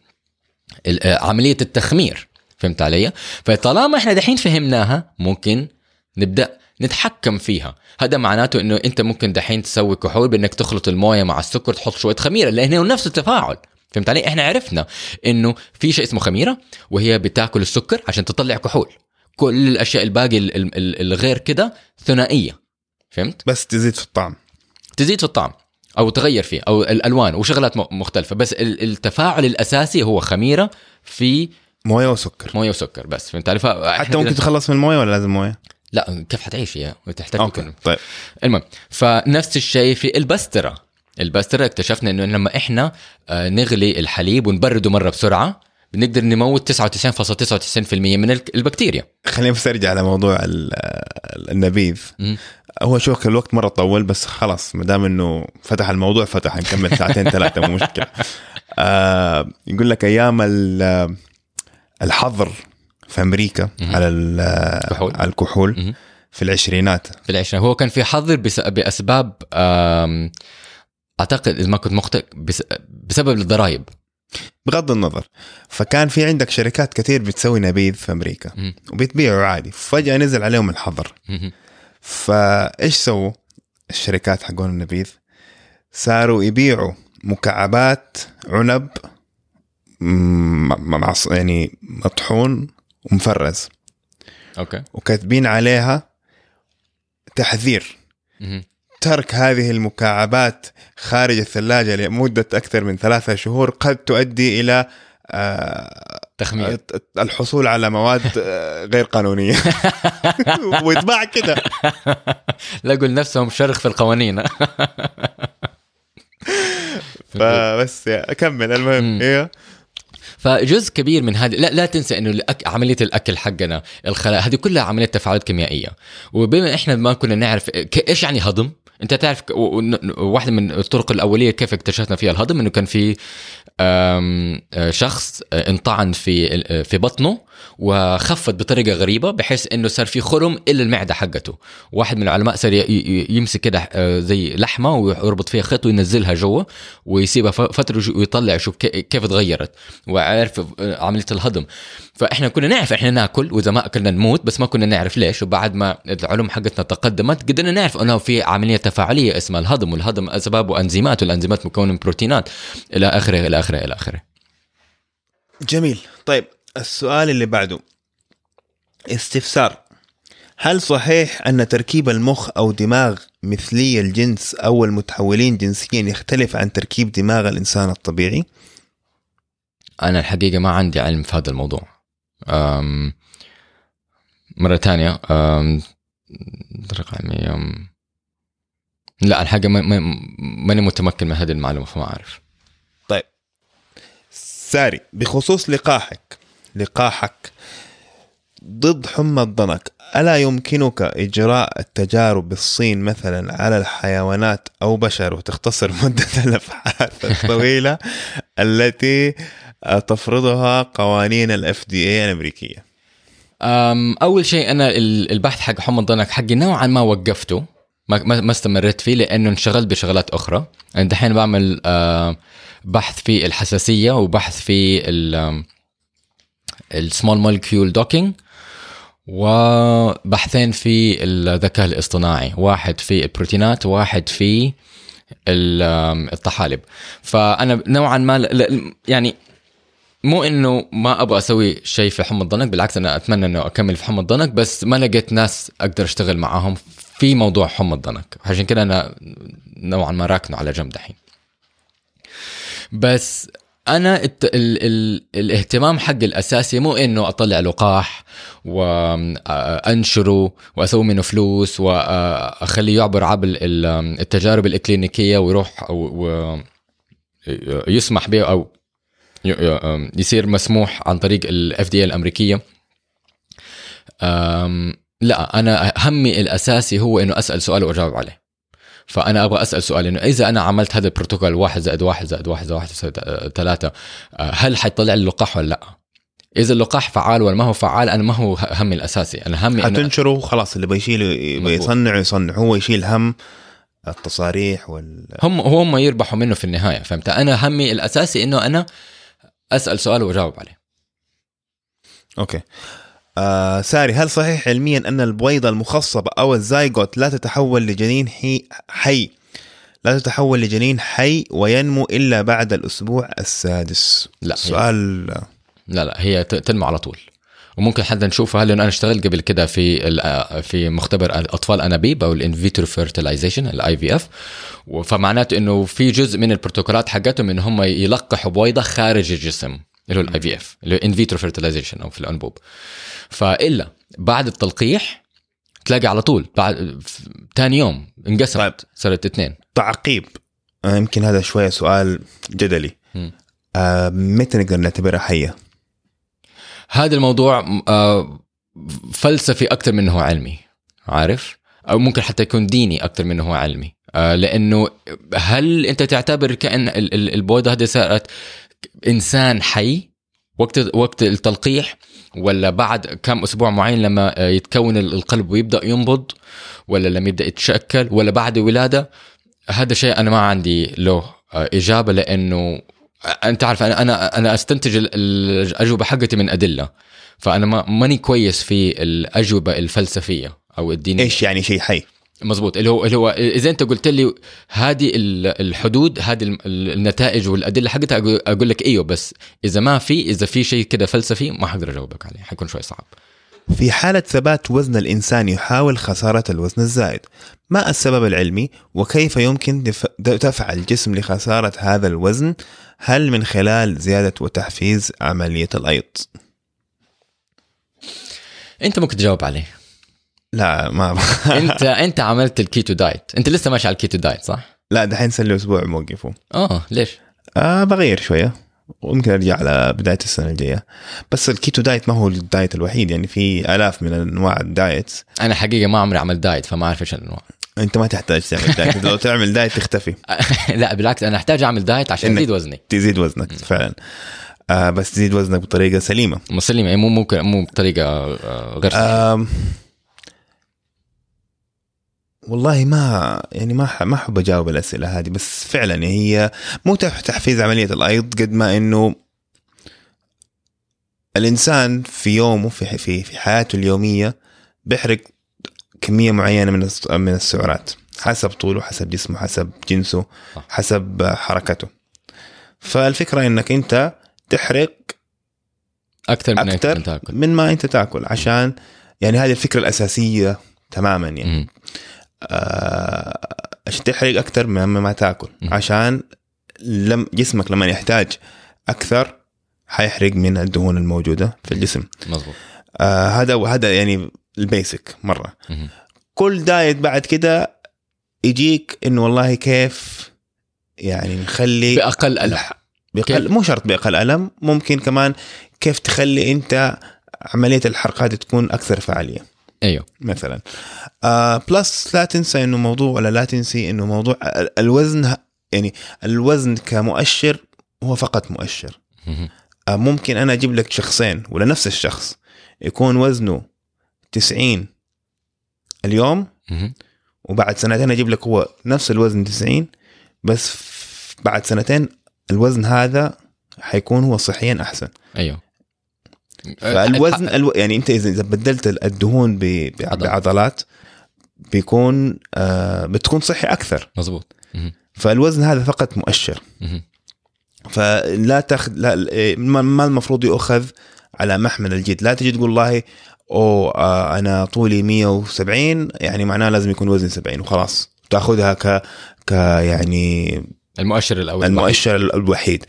ال... عملية التخمير. فهمت علي؟ فطالما إحنا دحين فهمناها ممكن نبدأ نتحكم فيها. هذا معناته إنه أنت ممكن دحين تسوي كحول بإنك تخلط الموية مع السكر تحط شوية خميرة لأنه نفس التفاعل. فهمت علي؟ إحنا عرفنا انه في شيء اسمه خميرة وهي بتاكل السكر عشان تطلع كحول. كل الأشياء الباقي ال- ال- ال- الغير كده ثنائية. فهمت؟ بس تزيد في الطعم. تزيد في الطعم أو تغير فيه أو الألوان وشغلات مختلفة. بس ال- التفاعل الأساسي هو خميرة في موية وسكر. موية وسكر بس فهمت علي؟ حتى ممكن تخلص من الموية ولا لازم موية؟ لا كيف حتعيش هي وتحتاج أوكي طيب. المهم فنفس الشيء في البسترة. البسترة اكتشفنا إنه لما إحنا آه، نغلي الحليب ونبرده مرة بسرعة بنقدر نموت 99.99% من البكتيريا خلينا بس أرجع على موضوع ال- ال- النبيذ. هو شوف الوقت مرة طول بس خلاص ما دام إنه فتح الموضوع فتح نكمل ساعتين ثلاثة مو مشكلة آه يقول لك أيام ال- الحظر في أمريكا. على ال- كحول. على الكحول. في العشرينات في العشرين هو كان في حظر بس بأسباب آم، أعتقد إذا ما كنت مخطئ بس بسبب الضرائب بغض النظر. فكان في عندك شركات كثير بتسوي نبيذ في أمريكا. وبتبيعه عادي. فجأة نزل عليهم الحظر. فإيش سووا الشركات حقون النبيذ؟ صاروا يبيعوا مكعبات عنب يعني مطحون ومفرز. أوكي. وكاتبين عليها تحذير. ترك هذه المكعبات خارج الثلاجة لمدة أكثر من ثلاثة شهور قد تؤدي إلى آه، تخمير. الحصول على مواد آه، غير قانونية. (laughs) ويطبع كده. لقوا لنفسهم شرخ في القوانين. (laughs) فبس أكمل. المهم. أيوه فجزء كبير من هذه لا لا تنسى إنه الأك... عملية الأكل حقنا الخلايا هذه كلها عملية تفاعلات كيميائية. وبما إحنا ما كنا نعرف ك... إيش يعني هضم؟ أنت تعرف واحدة من الطرق الأولية كيف اكتشفنا فيها الهضم إنه كان في آه، شخص آه، انطعن في آه، في بطنه وخفت بطريقة غريبة بحيث إنه صار في خرم إلا المعدة حقته. واحد من العلماء صار يمسك كده آه، زي لحمة ويربط فيها خيط وينزلها جوا ويسيبها فترة ويطلع يشوف كي- كيف تغيرت وعارف آه، عملية الهضم. فإحنا كنا نعرف إحنا ناكل واذا ما اكلنا نموت بس ما كنا نعرف ليش. وبعد ما العلوم حقتنا تقدمت قدرنا نعرف إنه في عملية تفاعلية اسمها الهضم. والهضم اسبابه انزيمات والأنزيمات مكونة من بروتينات إلى آخره إلى آخره إلى آخره. جميل. طيب السؤال اللي بعده. استفسار. هل صحيح أن تركيب المخ أو دماغ مثلي الجنس أو المتحولين جنسيا يختلف عن تركيب دماغ الإنسان الطبيعي؟ أنا الحقيقة ما عندي علم في هذا الموضوع. أم علمية أم، لا ما- ماني متمكن من هذه المعلومة فما أعرف. ساري بخصوص لقاحك لقاحك ضد حمى الضنك. ألا يمكنك إجراء التجارب بالصين مثلا على الحيوانات أو بشر؟ وتختصر مدة (laughs) الأبحاث الطويلة التي تفرضها قوانين ال FDA الأمريكية. أم أول شيء ال- البحث حق حمى الضنك حقي نوعا ما وقفته ما استمريت فيه لأنه انشغلت بشغلات أخرى. أنا دحين بعمل بحث في الحساسية وبحث في ال small molecule docking وبحثين في الذكاء الاصطناعي واحد في البروتينات وواحد في الطحالب. فأنا نوعا ما يعني مو إنه ما أبغى أسوي شيء في حمى الضنك بالعكس أنا أتمنى إنه أكمل في حمى الضنك بس ما لقيت ناس أقدر أشتغل معاهم في موضوع حمى الضنك. عشان كده أنا نوعا ما راكنه على جنب دحين. بس أنا الت... ال... ال... الاهتمام حق الأساسي مو إنه أطلع لقاح وانشره وأسوي منه فلوس واخليه يعبر عبر التجارب الاكلينيكيه ويروح و... يسمح به أو يصير مسموح عن طريق الاف دي الأمريكية. لا أنا همي الأساسي هو إنه أسأل سؤال وأجاوب عليه. فأنا أبغى أسأل سؤال إنه إذا أنا عملت هذا البروتوكول واحد زائد واحد زائد واحد زائد واحد زائد ثلاثة آه، هل حيطلع لي اللقاح ولا لا؟ إذا اللقاح فعال ولا ما هو فعال أنا ما هو همي الأساسي أنا همي حتنشره خلاص اللي بيشيل بيصنع يصنع هو يشيل هم التصاريح وال هم هم يربحوا منه في النهاية فهمت؟ أنا همي الأساسي إنه أنا أسأل سؤال وأجاوب عليه. أوكي. آه ساري هل صحيح علميا أن البويضه المخصبة أو الزايجوت لا تتحول لجنين حي, حي؟ لا تتحول لجنين حي وينمو إلا بعد الأسبوع السادس؟ لا سؤال لا لا هي تنمو على طول. وممكن حتى نشوفها لأنه أنا اشتغلت قبل كده في في مختبر اطفال أنابيب أو ال in vitro fertilization ال IVF فمعناته إنه في جزء من البروتوكولات حقتهم إن هم يلقحوا بويضه خارج الجسم. اللي هو ال IVF اللي هو in vitro fertilization أو في الأنبوب. فإلا بعد التلقيح تلاقي على طول بعد ثاني يوم انقسمت طيب. صارت اثنين. تعقيب. يمكن هذا شوية سؤال جدلي. آه متى نقدر نعتبرها حية؟ هذا الموضوع آه فلسفي أكثر من هو علمي عارف؟ أو ممكن حتى يكون ديني أكثر من هو علمي. آه لأنه هل أنت تعتبر كأن البويضة هذه صارت إنسان حي وقت وقت التلقيح ولا بعد كم أسبوع معين لما يتكون القلب ويبدأ ينبض ولا لما يبدأ يتشكل ولا بعد الولاده هذا شيء أنا ما عندي له إجابة لأنه أنت عارف أنا أنا أنا أستنتج الأجوبة حقتي من أدلة فأنا ما ماني كويس في الأجوبة الفلسفية أو الدينية. إيش يعني شيء حي؟ مزبوط اللي هو اللي هو إذا أنت قلت لي هذه الحدود هذه النتائج والأدلة حقتها أقول لك إيوه بس إذا ما في إذا في شيء كده فلسفي ما حقدر أجاوبك عليه حيكون شوي صعب. في حالة ثبات وزن الإنسان يحاول خسارة الوزن الزائد ما السبب العلمي؟ وكيف يمكن دفع الجسم لخسارة هذا الوزن؟ هل من خلال زيادة وتحفيز عملية الأيض؟ أنت ممكن تجاوب عليه. لا ما (laughs) انت انت عملت ال keto diet. انت لسه ماشي على ال keto diet صح؟ لا دحين صار لي أسبوع موقفه. آه ليش؟ آه بغير شوية. وممكن أرجع على بداية السنة الجاية. بس ال keto diet ما هو ال diet الوحيد يعني في آلاف من أنواع ال diet أنا حقيقة ما عمري عملت diet فما أعرف إيش الأنواع. أنت ما تحتاج تعمل diet. (laughs) لو تعمل diet تختفي. (laughs) لا بالعكس أنا أحتاج أعمل diet عشان ازيد وزني. تزيد وزنك فعلا. آه بس تزيد وزنك بطريقة سليمة. سليمة يعني مو ممكن مو بطريقة آه غير سليمة. آه والله ما يعني ما ما أحب أجاوب الأسئلة هذه بس فعلا هي مو تحفيز عملية الأيض قد ما إنه الإنسان في يومه في في في حياته اليومية بيحرق كمية معينة من من السعرات حسب طوله حسب جسمه حسب جنسه حسب حركته. فالفكرة إنك أنت تحرق أكثر من أكثر تاكل. من ما أنت تاكل عشان يعني هذه الفكرة الأساسية تماما يعني. آه عشان تحرق أكثر مما ما تأكل. عشان لم جسمك لما يحتاج أكثر حيحرق من الدهون الموجودة في الجسم. مظبوط. آه هذا هذا يعني ال basic مرة. كل diet بعد كده يجيك إنه والله كيف يعني نخلي بأقل ألم. بأقل مو شرط بأقل ألم ممكن كمان كيف تخلي أنت عملية الحرق هذه تكون أكثر فعالية. أيوه. مثلا. آه plus لا تنسى إنه موضوع ولا لا تنسي إنه موضوع الوزن يعني الوزن كمؤشر هو فقط مؤشر. آه ممكن أنا أجيب لك شخصين ولا نفس الشخص يكون وزنه 90 اليوم وبعد سنتين أجيب لك هو نفس الوزن 90 بس بعد سنتين الوزن هذا حيكون هو صحيا أحسن. أيوه. فالوزن ألو... يعني أنت إذا بدلت الدهون ب... بعضلات بيكون آه بتكون صحي أكثر. مزبوط فالوزن هذا فقط مؤشر. فلا تاخذ لا ما المفروض يؤخذ على محمل الجد لا تجي تقول والله أو آه أنا طولي 170 يعني معناه لازم يكون وزني 70 وخلاص. تأخذها ك ك يعني المؤشر الأول. المؤشر الوحيد.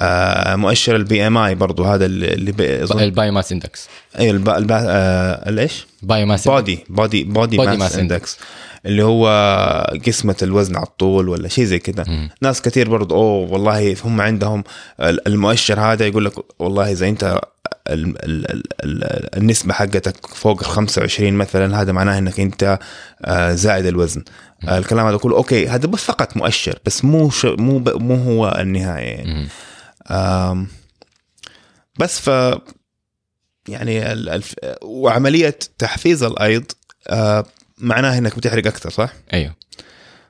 آه مؤشر ال BMI برضه هذا اللي بي- ال bio mass index. أيوه الب... الب... آه الايش؟ bio mass body body body mass index. اللي هو قسمة الوزن على الطول ولا شيء زي كذا. مم. ناس كثير برضو أوه والله هم عندهم ال- المؤشر هذا يقول لك والله إذا أنت ال ال ال ال النسبة حقتك فوق ال 25 مثلا هذا معناه إنك أنت آه، زائد الوزن. الكلام هذا كله أوكي هذا بس فقط مؤشر بس مو ش... مو ب... مو هو النهاية يعني. آم، بس ف يعني ال- الف... وعملية تحفيز الأيض آه، معناها إنك بتحرق أكثر صح؟ أيوه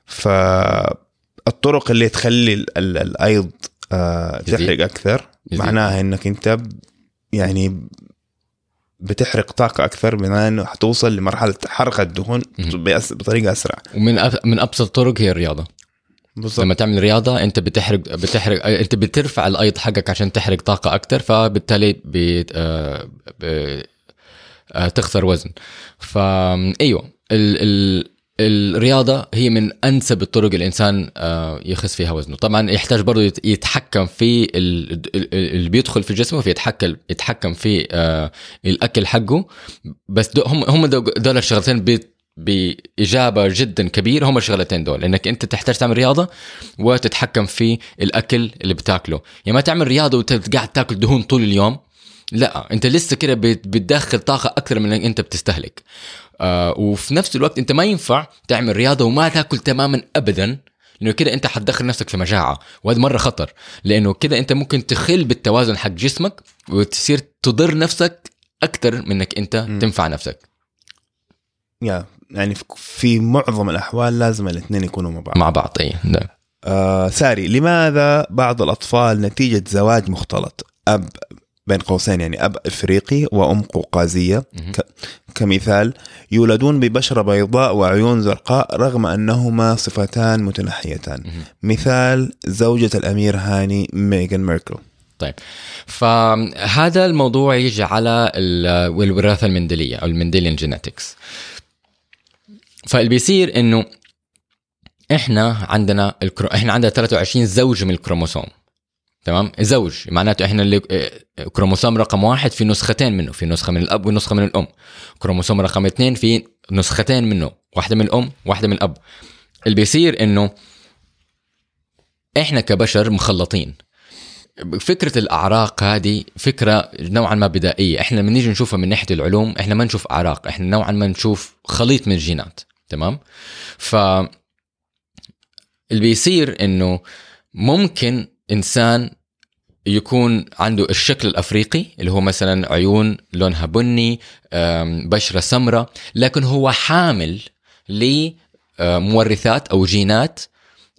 فالطرق اللي تخلي ال- ال- الأيض آه، يزيد. تحرق أكثر. معناها إنك أنت يعني بتحرق طاقة أكثر من أنه حتوصل لمرحلة حرق الدهون بطريقة أسرع. ومن أب... من أبسط الطرق هي الرياضة. بالضبط. لما تعمل رياضة أنت بتحرق بتحرق أنت بترفع الأيض حقك عشان تحرق طاقة أكثر فبالتالي بت... آه، ب... آه، تخسر وزن. فايوه ال... ال... الرياضة هي من أنسب الطرق الإنسان آه، يخس فيها وزنه. طبعا يحتاج برضه يت- يتحكم في ال- ال- ال- اللي بيدخل في جسمه فيتحكم يتحكم في آه، الأكل حقه. بس دو هم هم دو- دول الشغلتين بإجابة جدا كبيره هم الشغلتين دول. إنك أنت تحتاج تعمل رياضة وتتحكم في الأكل اللي بتاكله. يعني ما تعمل رياضة وأنت قاعد تاكل دهون طول اليوم لا انت لسه كده بت- بتدخل طاقة أكثر من اللي أنت بتستهلك آه وفي نفس الوقت أنت ما ينفع تعمل رياضة وما تاكل تماما ابدا لأنه كده أنت حتدخل نفسك في مجاعه وهذا مرة خطر لأنه كده أنت ممكن تخل بالتوازن حق جسمك وتصير تضر نفسك أكثر من إنك أنت مم. تنفع نفسك يا يعني في- معظم الأحوال لازم الاثنين يكونوا مع بعض مع بعض اي ده. آه ساري لماذا بعض الأطفال نتيجة زواج مختلط أب بين قوسين يعني أب إفريقي وأم قوقازية. ك- كمثال يولدون ببشرة بيضاء وعيون زرقاء رغم أنهما صفتان متنحيتان. مثال زوجة الأمير هاني ميغان ميركل. فهذا الموضوع يجي على ال- الوراثة المندليه أو ال Mendelian genetics فاللي بيصير إنه إحنا عندنا الكرو... إحنا عندنا 23 زوج من الكروموسوم. تمام؟ زوج معناته إحنا اللي آه، كروموسوم رقم واحد في نسختين منه في نسخة من الأب ونسخة من الأم. كروموسوم رقم اثنين في نسختين منه واحدة من الأم واحدة من الأب. اللي بيصير إنه إحنا كبشر مخلطين. فكرة الأعراق هذه فكرة نوعا ما بدائية. إحنا لما نيجي نشوفها من ناحية العلوم إحنا ما نشوف أعراق إحنا نوعا ما نشوف خليط من الجينات تمام؟ ف اللي بيصير إنه ممكن إنسان يكون عنده الشكل الأفريقي اللي هو مثلا عيون لونها بني بشرة سمراء لكن هو حامل لمورثات أو جينات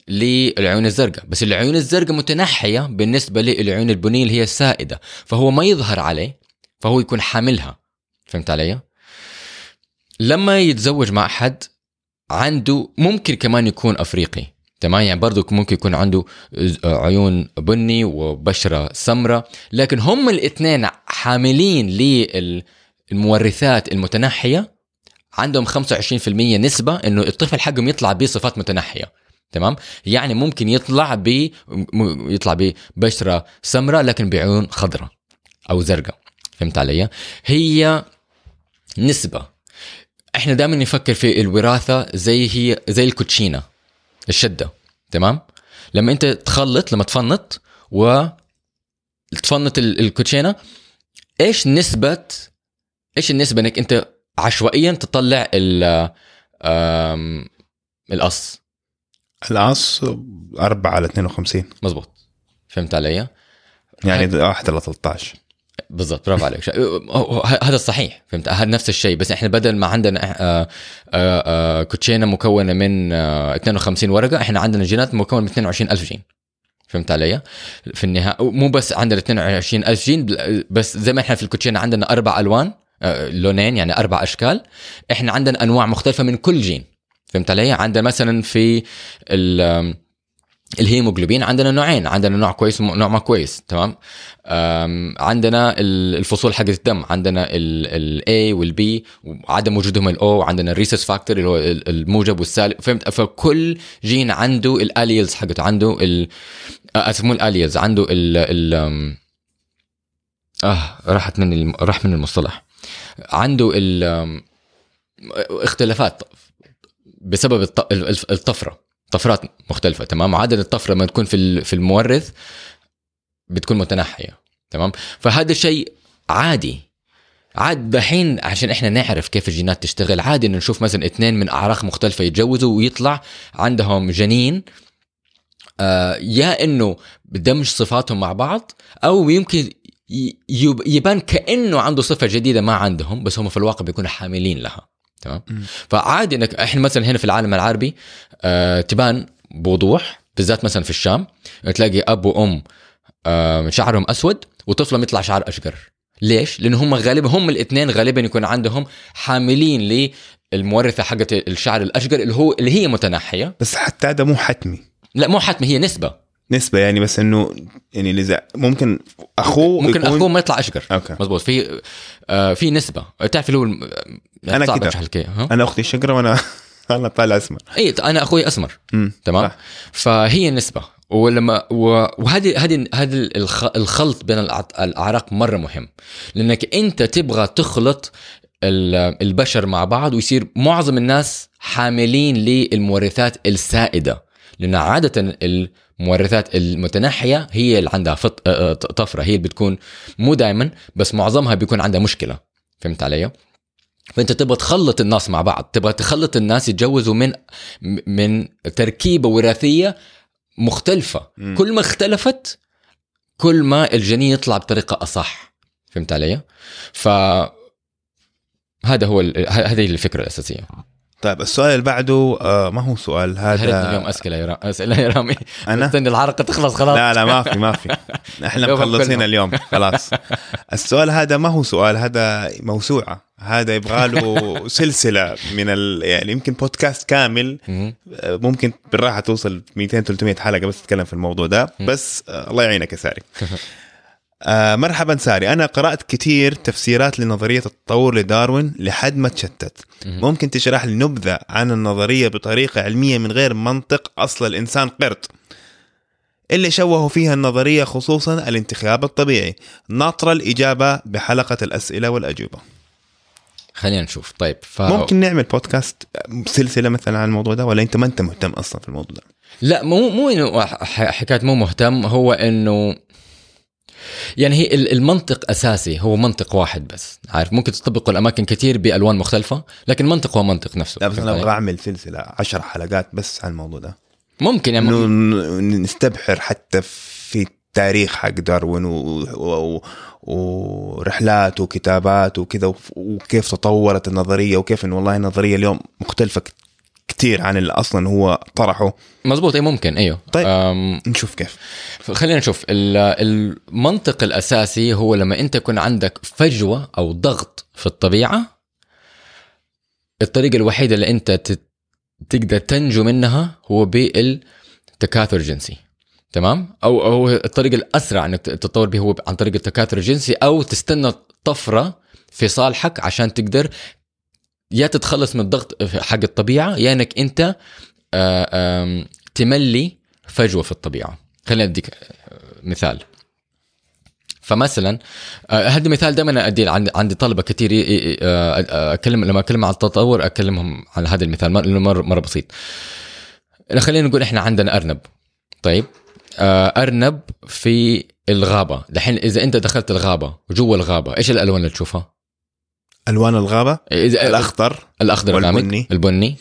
للعيون الزرقاء. بس العيون الزرقاء متنحية بالنسبة للعيون البنية اللي هي السائدة. فهو ما يظهر عليه فهو يكون حاملها. فهمت علي؟ لما يتزوج مع أحد عنده ممكن كمان يكون أفريقي. تمام؟ يعني برضو ممكن يكون عنده عيون بني وبشرة سمراء لكن هم الاثنين حاملين للمورثات المتنحية. عندهم 25% نسبة إنه الطفل حقهم يطلع بصفات متنحية. تمام؟ يعني ممكن يطلع ب يطلع ببشره سمراء لكن بعيون خضراء أو زرقاء. فهمت علي؟ هي نسبة. إحنا دائما نفكر في الوراثة زي هي زي الكوتشينة. الشدة تمام؟ لما أنت تخلط لما تفنط و تفنط ال- الكوتشينة إيش نسبة إيش النسبة إنك أنت عشوائيا تطلع ال القص؟ العص 4 على 52 مزبوط فهمت علي؟ يعني 1 على 13 بالضبط برافو عليك. هذا الصحيح فهمت؟ هذا نفس الشيء. بس إحنا بدل ما عندنا آه، آه، آه، كوتشينة مكونة من آه، 52 ورقة إحنا عندنا جينات مكونة من 22 ألف جين. فهمت علي؟ في النهاية مو بس عندنا 22 ألف جين بل- بس زي ما إحنا في الكوتشينة عندنا أربع ألوان لونين يعني أربع أشكال. إحنا عندنا أنواع مختلفة من كل جين. فهمت علي؟ عندنا مثلا في ال- الهيموجلوبين عندنا نوعين. عندنا نوع كويس ونوع ما كويس تمام؟ عندنا ال- الفصول حقت الدم. عندنا ال A وال B وعدم وجودهم ال O وعندنا ال Rhesus factor اللي هو ال- الموجب والسالب. فهمت؟ فكل جين عنده الاليلز حقته عنده ال آه، مو الاليلز عنده ال ال آه راحت من الم- راح من المصطلح. عنده ال اختلافات بسبب الطفرة. طفرات مختلفة تمام؟ عدد الطفرة لما تكون في في المورث بتكون متنحية تمام؟ فهذا شيء عادي. عاد دحين عشان إحنا نعرف كيف الجينات تشتغل عادي إنه نشوف مثلا اثنين من أعراق مختلفة يتجوزوا ويطلع عندهم جنين آه يا إنه بدمج صفاتهم مع بعض أو يمكن يبان كأنه عنده صفة جديدة ما عندهم بس هم في الواقع بيكونوا حاملين لها. تمام. فعادي إنك إحنا مثلا هنا في العالم العربي آه تبان بوضوح بالذات مثلا في الشام تلاقي أب وأم آه شعرهم أسود وطفلهم يطلع شعر أشقر. ليش؟ لأن هم غالبا هم الاثنين غالبا يكون عندهم حاملين للمورثة حقت الشعر الأشقر اللي هو اللي هي متنحيه بس حتى هذا مو حتمي. لا مو حتمي هي نسبة. نسبة يعني بس إنه يعني اذا ممكن أخوه ممكن يكون... أخوه ما يطلع أشقر. أوكي. مزبوط في آه في نسبة. تعرف اللي هو أنا صعب كده. أنا أختي شقرة وأنا (laughs) أنا طالع أسمر. اي أنا أخوي أسمر. مم. تمام؟ صح. فهي نسبة. ولما وهذه هذه هذا الخ- الخلط بين الأعراق مرة مهم. لأنك أنت تبغى تخلط ال- البشر مع بعض ويصير معظم الناس حاملين للمورثات السائدة. لأن عادة المورثات المتنحية هي اللي عندها فط... آه، آه، طفرة. هي اللي بتكون مو دائما بس معظمها بيكون عندها مشكلة. فهمت علي؟ فأنت تبغى تخلط الناس مع بعض تبغى تخلط الناس يتجوزوا من من تركيبة وراثية مختلفة. مم. كل ما اختلفت كل ما الجنين يطلع بطريقة أصح. فهمت علي؟ ف هذا هو ال- هذه الفكرة الأساسية. طيب السؤال اللي بعده آه ما هو سؤال؟ هربت اليوم هذا أسئلة يا رامي أسئلة يا رامي. أنا؟ استنى الحلقة تخلص خلاص. لا لا ما في ما في. (laughs) إحنا مخلصين. اليوم خلاص. السؤال هذا ما هو سؤال؟ هذا موسوعة. هذا يبغى له (laughs) سلسلة من ال... يعني يمكن بودكاست كامل. آه، ممكن بالراحة توصل 200 300 حلقة بس تتكلم في الموضوع ده. بس آه، الله يعينك يا ساري. (laughs) آه مرحبا ساري. أنا قرأت كثير تفسيرات لنظرية التطور لداروين لحد ما تشتت. ممكن تشرح لي نبذة عن النظرية بطريقة علمية من غير منطق؟ أصل الإنسان قرد اللي شوهوا فيها النظرية خصوصا الانتخاب الطبيعي. ناطرة الإجابة بحلقة الأسئلة والأجوبة. خلينا نشوف. طيب ف... ممكن نعمل بودكاست سلسلة مثلا عن الموضوع ده ولا أنت ما أنت مهتم أصلا في الموضوع ده؟ لا مو مو إنه حكاية مو مهتم هو إنه يعني هي ال- المنطق أساسي هو منطق واحد بس. عارف؟ ممكن تطبقه الاماكن كثير بألوان مختلفة لكن المنطق هو منطق نفسه. لا بس أنا أبغى؟ اعمل سلسلة عشر حلقات بس عن الموضوع ده. ممكن يعني إنه ن- نستبحر حتى في التاريخ حق داروين و... و... ورحلاته وكتاباته وكذا وكيف تطورت النظرية وكيف انه والله النظريه اليوم مختلفة كتير عن اللي أصلا هو طرحه. مزبوط اي ممكن إيوه. طيب. أم، نشوف كيف. خلينا نشوف. ال- المنطق الأساسي هو لما أنت يكون عندك فجوة أو ضغط في الطبيعة الطريقة الوحيدة اللي أنت ت- تقدر تنجو منها هو بالتكاثر الجنسي تمام؟ أو أو الطريقة الأسرع إنك تتطور به هو عن طريق التكاثر الجنسي أو تستنى طفرة في صالحك عشان تقدر يا تتخلص من الضغط حق الطبيعة يا إنك أنت آه، تملي فجوة في الطبيعة. خلينا أديك آه، مثال. فمثلا آه، هذا مثال دائما ادي عندي طلبة كثير اكلم لما أكلم عن التطور أكلمهم عن هذا المثال. لأنه مره مرة بسيط. خلينا نقول إحنا عندنا أرنب. طيب أرنب في الغابة. دحين إذا أنت دخلت الغابة وجوا الغابة إيش الألوان اللي تشوفها؟ ألوان الغابة اذا الأخضر الأخضر والبني. البني.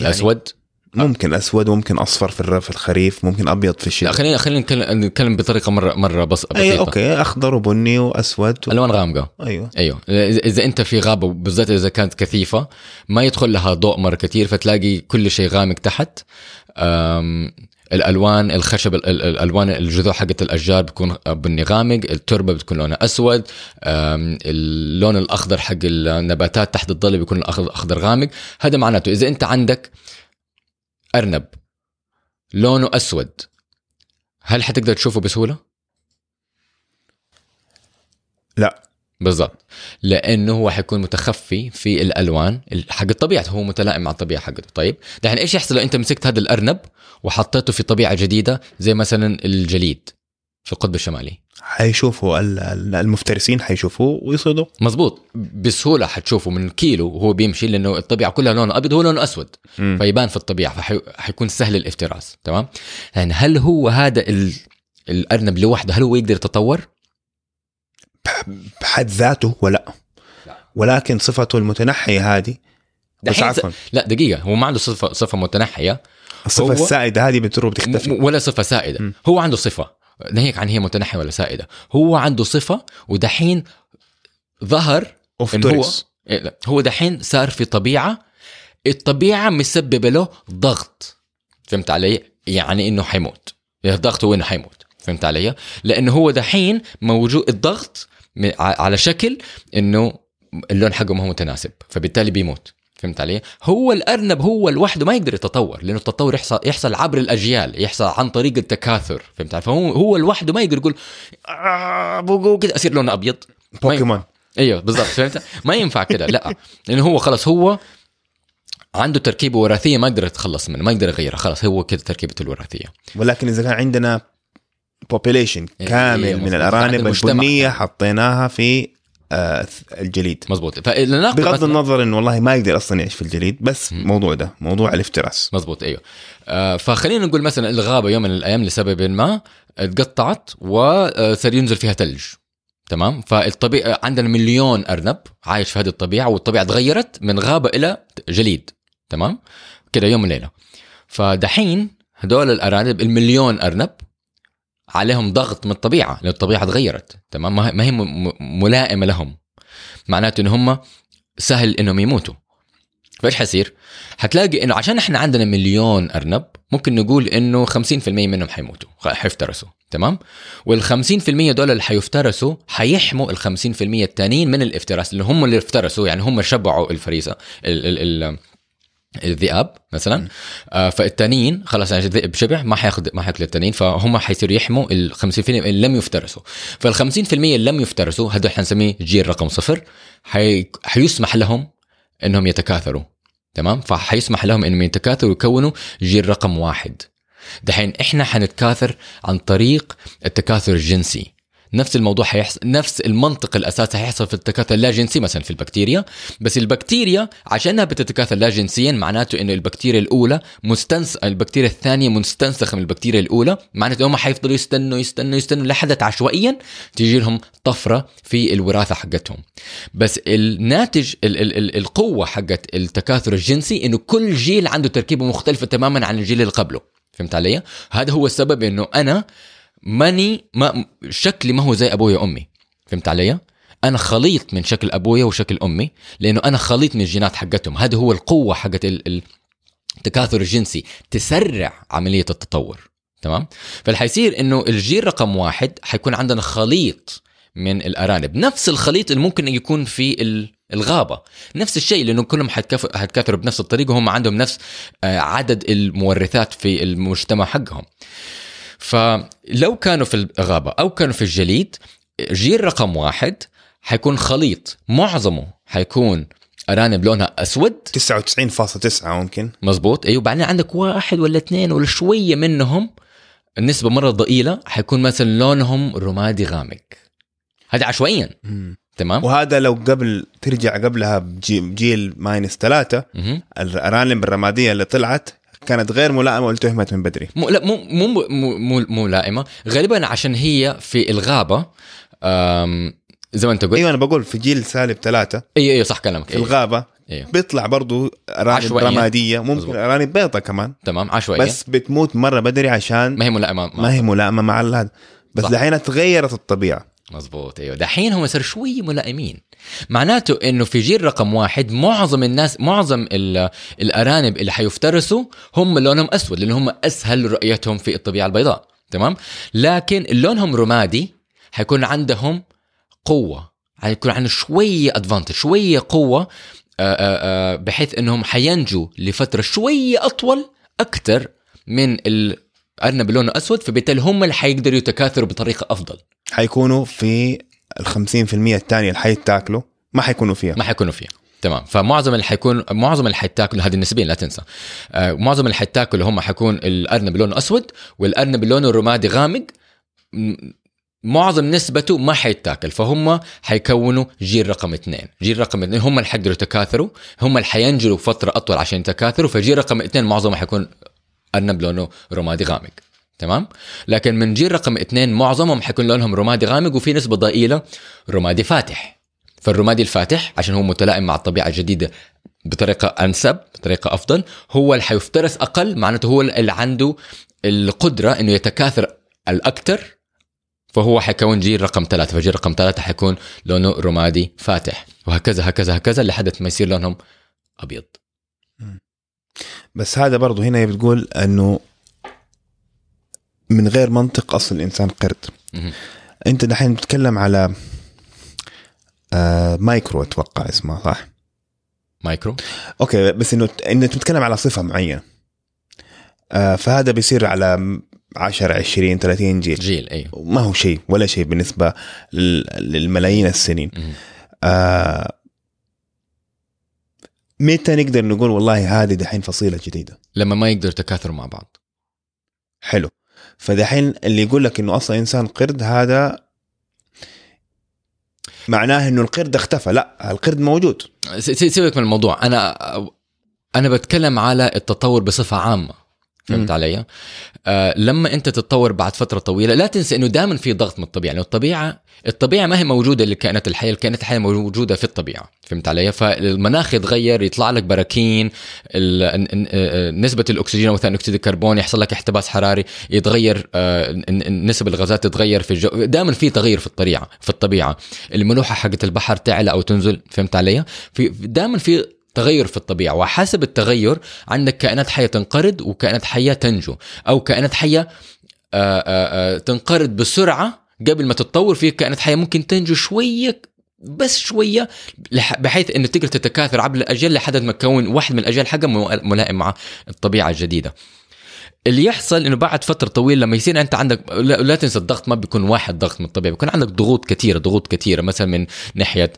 يعني الأسود. ممكن أسود ممكن أصفر في في الخريف ممكن أبيض في الشتاء. خلينا خلينا نتكلم بطريقة مره مرة بس بسيطة. أوكي. أخضر وبني وأسود و... ألوان غامقة. أيوه. أيوه. اذا إذا أنت في غابة بالذات إذا كانت كثيفة ما يدخل لها ضوء مرة كثير فتلاقي كل شيء غامق تحت. الألوان الخشب ال- ال- الألوان الجذوع حقت الأشجار بتكون بني غامق التربة بتكون لونها أسود اللون الأخضر حق النباتات تحت الظل بيكون اخضر غامق. هذا معناته إذا أنت عندك أرنب لونه أسود هل حتقدر تشوفه بسهولة؟ لا. بالضبط. لأنه هو حيكون متخفي في الألوان حق الطبيعة. هو متلائم مع الطبيعة حقته. طيب؟ دحين إيش يحصل لو أنت مسكت هذا الأرنب وحطيته في طبيعة جديدة زي مثلا الجليد في القطب الشمالي؟ حيشوفوا ال- ال- المفترسين حيشوفوه ويصيدوا مزبوط بسهولة حتشوفه من كيلو وهو بيمشي لأنه الطبيعة كلها لونه أبيض هو لونه أسود. مم. فيبان في الطبيعة. فحيكون سهل الافتراس. تمام؟ يعني هل هو هذا ال... الأرنب لوحده؟ هل هو يقدر يتطور؟ بحد ذاته ولا. لا. ولكن صفته المتنحية هذه بس عفوا. لا دقيقة. هو ما عنده صفة صفة متنحية. الصفة السائدة هذه بتروح بتختفي. ولا صفة سائدة. م. هو عنده صفة. ناهيك عن هي متنحية ولا سائدة. هو عنده صفة ودحين ظهر إن هو إيه لا، هو دحين صار في طبيعة. الطبيعة مسببة له ضغط. فهمت علي؟ يعني إنه حيموت. الضغط هو إنه حيموت. فهمت علي؟ لأنه هو دحين موجود الضغط على شكل إنه اللون حقه ما هو متناسب فبالتالي بيموت. فهمت علي؟ هو الأرنب هو لوحده ما يقدر يتطور لأنه التطور يحصل يحصل عبر الأجيال يحصل عن طريق التكاثر. فهمت علي؟ فهو هو لوحده ما يقدر يقول آه كده أصير لونه أبيض. بوكيمون. أيوه بالضبط. فهمت؟ ما ينفع كده لا. لأنه هو خلص هو عنده تركيبة وراثية ما يقدر يتخلص منه ما يقدر يغيرها. خلاص هو كده تركيبته الوراثية. ولكن إذا كان عندنا population إيه، كامل إيه، من. الأرانب. البنية حطيناها في آه الجليد. مزبوط فلناخذ بغض النظر إنه والله ما يقدر أصلا يعيش في الجليد بس موضوع ده موضوع الافتراس. مزبوط أيوه. آه فخلينا نقول مثلا الغابة يوم من الأيام لسبب ما تقطعت وصار ينزل فيها ثلج تمام؟ فالطبيعة عندنا مليون أرنب عايش في هذه الطبيعة والطبيعة تغيرت من غابة إلى جليد تمام؟ كده يوم وليلة. فدحين هدول الأرانب المليون أرنب عليهم ضغط من الطبيعة لأن الطبيعة تغيرت تمام ما هي- ملائمة لهم معناته إن هم سهل إنهم يموتوا فإيش حيصير؟ حتلاقي إنه عشان إحنا عندنا مليون أرنب ممكن نقول إنه 50% منهم حيموتوا حيفترسوا تمام؟ وال 50% دول اللي حيفترسوا حيحموا ال 50% التانيين من الافتراس اللي هم اللي افترسوا يعني هم شبعوا الفريسة ال ال ال الذئاب مثلا. آه فالتانيين خلاص يعني الذئب شبع ما حياخذ ما حياكل التانيين فهم حيصيروا يحموا ال 50% اللي لم يفترسوا. فال 50% اللي لم يفترسوا هذول حنسميه جيل رقم صفر حي... حيسمح لهم إنهم يتكاثروا. تمام؟ فحيسمح لهم إنهم يتكاثروا ويكونوا جيل رقم واحد. دحين إحنا حنتكاثر عن طريق التكاثر الجنسي. نفس الموضوع حيحصل نفس المنطق الاساسي حيحصل في التكاثر اللاجنسي مثلا في البكتيريا بس البكتيريا عشانها بتتكاثر لا جنسيا معناته إنه البكتيريا الأولى مستنس البكتيريا الثانية مستنسخه من البكتيريا الأولى معناته هم حيفضلوا يستنوا يستنوا يستنوا لحد عشوائيا تيجي لهم طفرة في الوراثة حقتهم. بس الناتج ال ال ال القوة حقت التكاثر الجنسي إنه كل جيل عنده تركيبه مختلفة تماما عن الجيل اللي قبله. فهمت علي؟ هذا هو السبب إنه أنا ماني ما شكلي ما هو زي أبويا وأمي. فهمت علي؟ أنا خليط من شكل أبويا وشكل أمي لأنه أنا خليط من الجينات حقتهم. هذا هو القوة حقت ال- ال- التكاثر الجنسي تسرع عملية التطور. تمام؟ فالحيصير إنه الجيل رقم واحد حيكون عندنا خليط من الأرانب. نفس الخليط اللي ممكن يكون في ال- الغابة. نفس الشيء لأنه كلهم حيتكاثروا بنفس الطريقة وهم عندهم نفس آه، عدد المورثات في المجتمع حقهم. فلو كانوا في الغابة أو كانوا في الجليد جيل رقم واحد حيكون خليط معظمه حيكون أرانب لونها أسود. 99.9 ممكن. مزبوط. أيوه بعدين عندك واحد ولا اثنين ولا شوية منهم النسبة مرة ضئيلة حيكون مثلا لونهم رمادي غامق. هذا عشوائيا. تمام؟ وهذا لو قبل ترجع قبلها بجي- بجيل minus ثلاثة. الأرانب الرمادية اللي طلعت كانت غير ملائمة والتهمت من بدري. مو لا مو مو مو مو, مو لائمة. غالبا عشان هي في الغابة زي ما انت قلت. أيوه أنا بقول في جيل سالب ثلاثة. أيوه أيوه صح كلامك. في أيوة. الغابة أيوه بيطلع برضو أرانب عشوائية. رماديه ممكن مظبوط. أرانب بيضة كمان. تمام عشوائية. بس بتموت مرة بدري عشان ما هي ملائمة. ما هي ملائمة مع هذا بس. دحين تغيرت الطبيعة. مزبوط أيوه. دحين هم صاروا شوي ملائمين. معناته إنه في جيل رقم واحد معظم الناس معظم ال- الأرانب اللي حيفترسوا هم لونهم أسود لأن هم أسهل رؤيتهم في الطبيعة البيضاء. تمام؟ لكن لونهم رمادي حيكون عندهم قوة حيكون عندهم شوية ادفانتج شوية قوة آه، آه، آه، بحيث إنهم حينجوا لفترة شوية أطول أكثر من الارنب لونه أسود فبالتالي هم اللي حيقدروا يتكاثروا بطريقة أفضل. حيكونوا في ال 50% الثانية اللي حيتاكلوا ما حيكونوا فيها. ما حيكونوا فيها. تمام. فمعظم اللي حيكون معظم اللي حيتاكلوا هذه نسبيا لا تنسى. آه معظم اللي حيتاكلوا هم حيكون الأرنب لونه أسود والأرنب لونه رمادي غامق. معظم نسبته ما حيتاكل فهم حيكونوا جيل رقم اثنين. جيل رقم اثنين هم اللي حيقدروا يتكاثروا هم اللي حينجلوا فترة أطول عشان يتكاثروا فجيل رقم اثنين معظمه حيكون أرنب لونه رمادي غامق. تمام؟ لكن من جيل رقم اثنين معظمهم حيكون لونهم رمادي غامق وفي نسبة ضئيلة رمادي فاتح. فالرمادي الفاتح عشان هو متلائم مع الطبيعة الجديدة بطريقة أنسب بطريقة أفضل هو اللي حيفترس أقل معناته هو اللي عنده القدرة إنه يتكاثر الأكثر فهو حيكون جيل رقم ثلاثة. فجيل رقم ثلاثة حيكون لونه رمادي فاتح. وهكذا هكذا هكذا لحد ما يصير لونهم أبيض. بس هذا برضو هنا بتقول إنه من غير منطق أصل الإنسان قرد. أنت دحين بتتكلم على آه مايكرو أتوقع اسمه صح؟ مايكرو أوكي بس إنه انت بتتكلم على صفة معينة آه فهذا بيصير على 10 20 30 جيل جيل أيوه ما هو شيء ولا شيء بالنسبة لل- للملايين السنين. آه متى نقدر نقول والله هذه دحين فصيلة جديدة؟ لما ما يقدروا يتكاثروا مع بعض. حلو. فدحين اللي يقول لك إنه أصلا إنسان قرد هذا معناه إنه القرد اختفى. لا القرد موجود. سيبك من الموضوع. أنا أنا بتكلم على التطور بصفة عامة. فهمت. علي؟ آه لما انت تتطور بعد فترة طويلة لا تنسى إنه دائما في ضغط من الطبيعة، لأنه الطبيعه الطبيعة ما هي موجودة للكائنات الحيه، الكائنات الحيه موجودة في الطبيعة، فهمت علي؟ فالمناخ يتغير يطلع لك براكين ن- آه، نسبة الأكسجين أو ثاني أكسيد الكربون يحصل لك احتباس حراري، يتغير آه، نسب الغازات تتغير في الجو، دائما في تغير في الطبيعه في الطبيعة، الملوحة حقت البحر تعلى أو تنزل، فهمت علي؟ في دائما في تغير في الطبيعة. وحسب التغير عندك كائنات حية تنقرض وكائنات حية تنجو. أو كائنات حية آه، آه، آه، تنقرض بسرعة قبل ما تتطور في كائنات حية ممكن تنجو شوية بس شوية بحيث إنه تقدر تتكاثر عبر الأجيال لحد ما تكون واحد من الأجيال حقها ملائم مع الطبيعة الجديدة. اللي يحصل إنه بعد فترة طويلة لما يصير أنت عندك لا, لا تنسى الضغط ما بيكون واحد ضغط من الطبيعة بيكون عندك ضغوط كثيرة ضغوط كثيرة مثلا من ناحية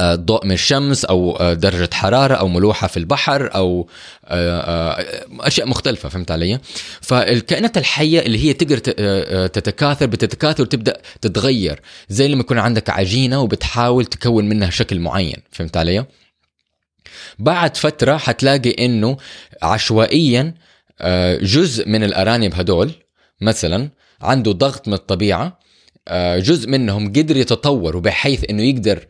ضوء من الشمس أو آه، درجة حرارة أو ملوحة في البحر أو آه، آه، أشياء مختلفة فهمت علي؟ فالكائنات الحية اللي هي تقدر آه، آه، تتكاثر بتتكاثر وتبدأ تتغير زي لما يكون عندك عجينة وبتحاول تكون منها شكل معين فهمت علي؟ بعد فترة حتلاقي إنه عشوائيا آه، جزء من الأرانب هدول مثلا عنده ضغط من الطبيعة آه، جزء منهم قدر يتطور بحيث إنه يقدر آه،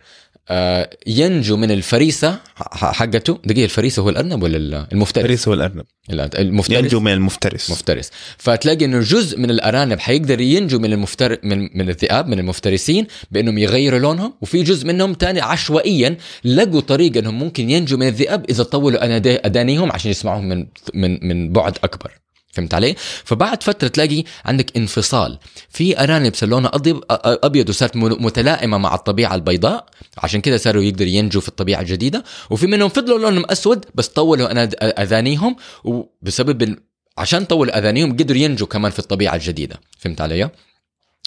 ينجو من الفريسة حقته. دقيقة الفريسة هو الأرنب ولا ال- المفترس؟ الفريس هو الأرنب. لا، المفترس. ينجو من المفترس. مفترس. فتلاقي إنه جزء من الأرانب حيقدر ينجو من المفتر من من الذئاب من المفترسين بأنهم يغيروا لونهم. وفي جزء منهم تاني عشوائيا لقوا طريقة إنهم ممكن ينجوا من الذئاب إذا طولوا اذانيهم عشان يسمعوهم من من من بعد أكبر. فهمت علي؟ فبعد فترة تلاقي عندك انفصال في أرانب صار لونها ابيض أبيض وصارت م- متلائمة مع الطبيعة البيضاء عشان كده صاروا يقدروا ينجوا في الطبيعة الجديدة وفي منهم فضلوا لونهم أسود بس طولوا أذانيهم وبسبب عشان طولوا أذانيهم قدروا ينجوا كمان في الطبيعة الجديدة فهمت علي؟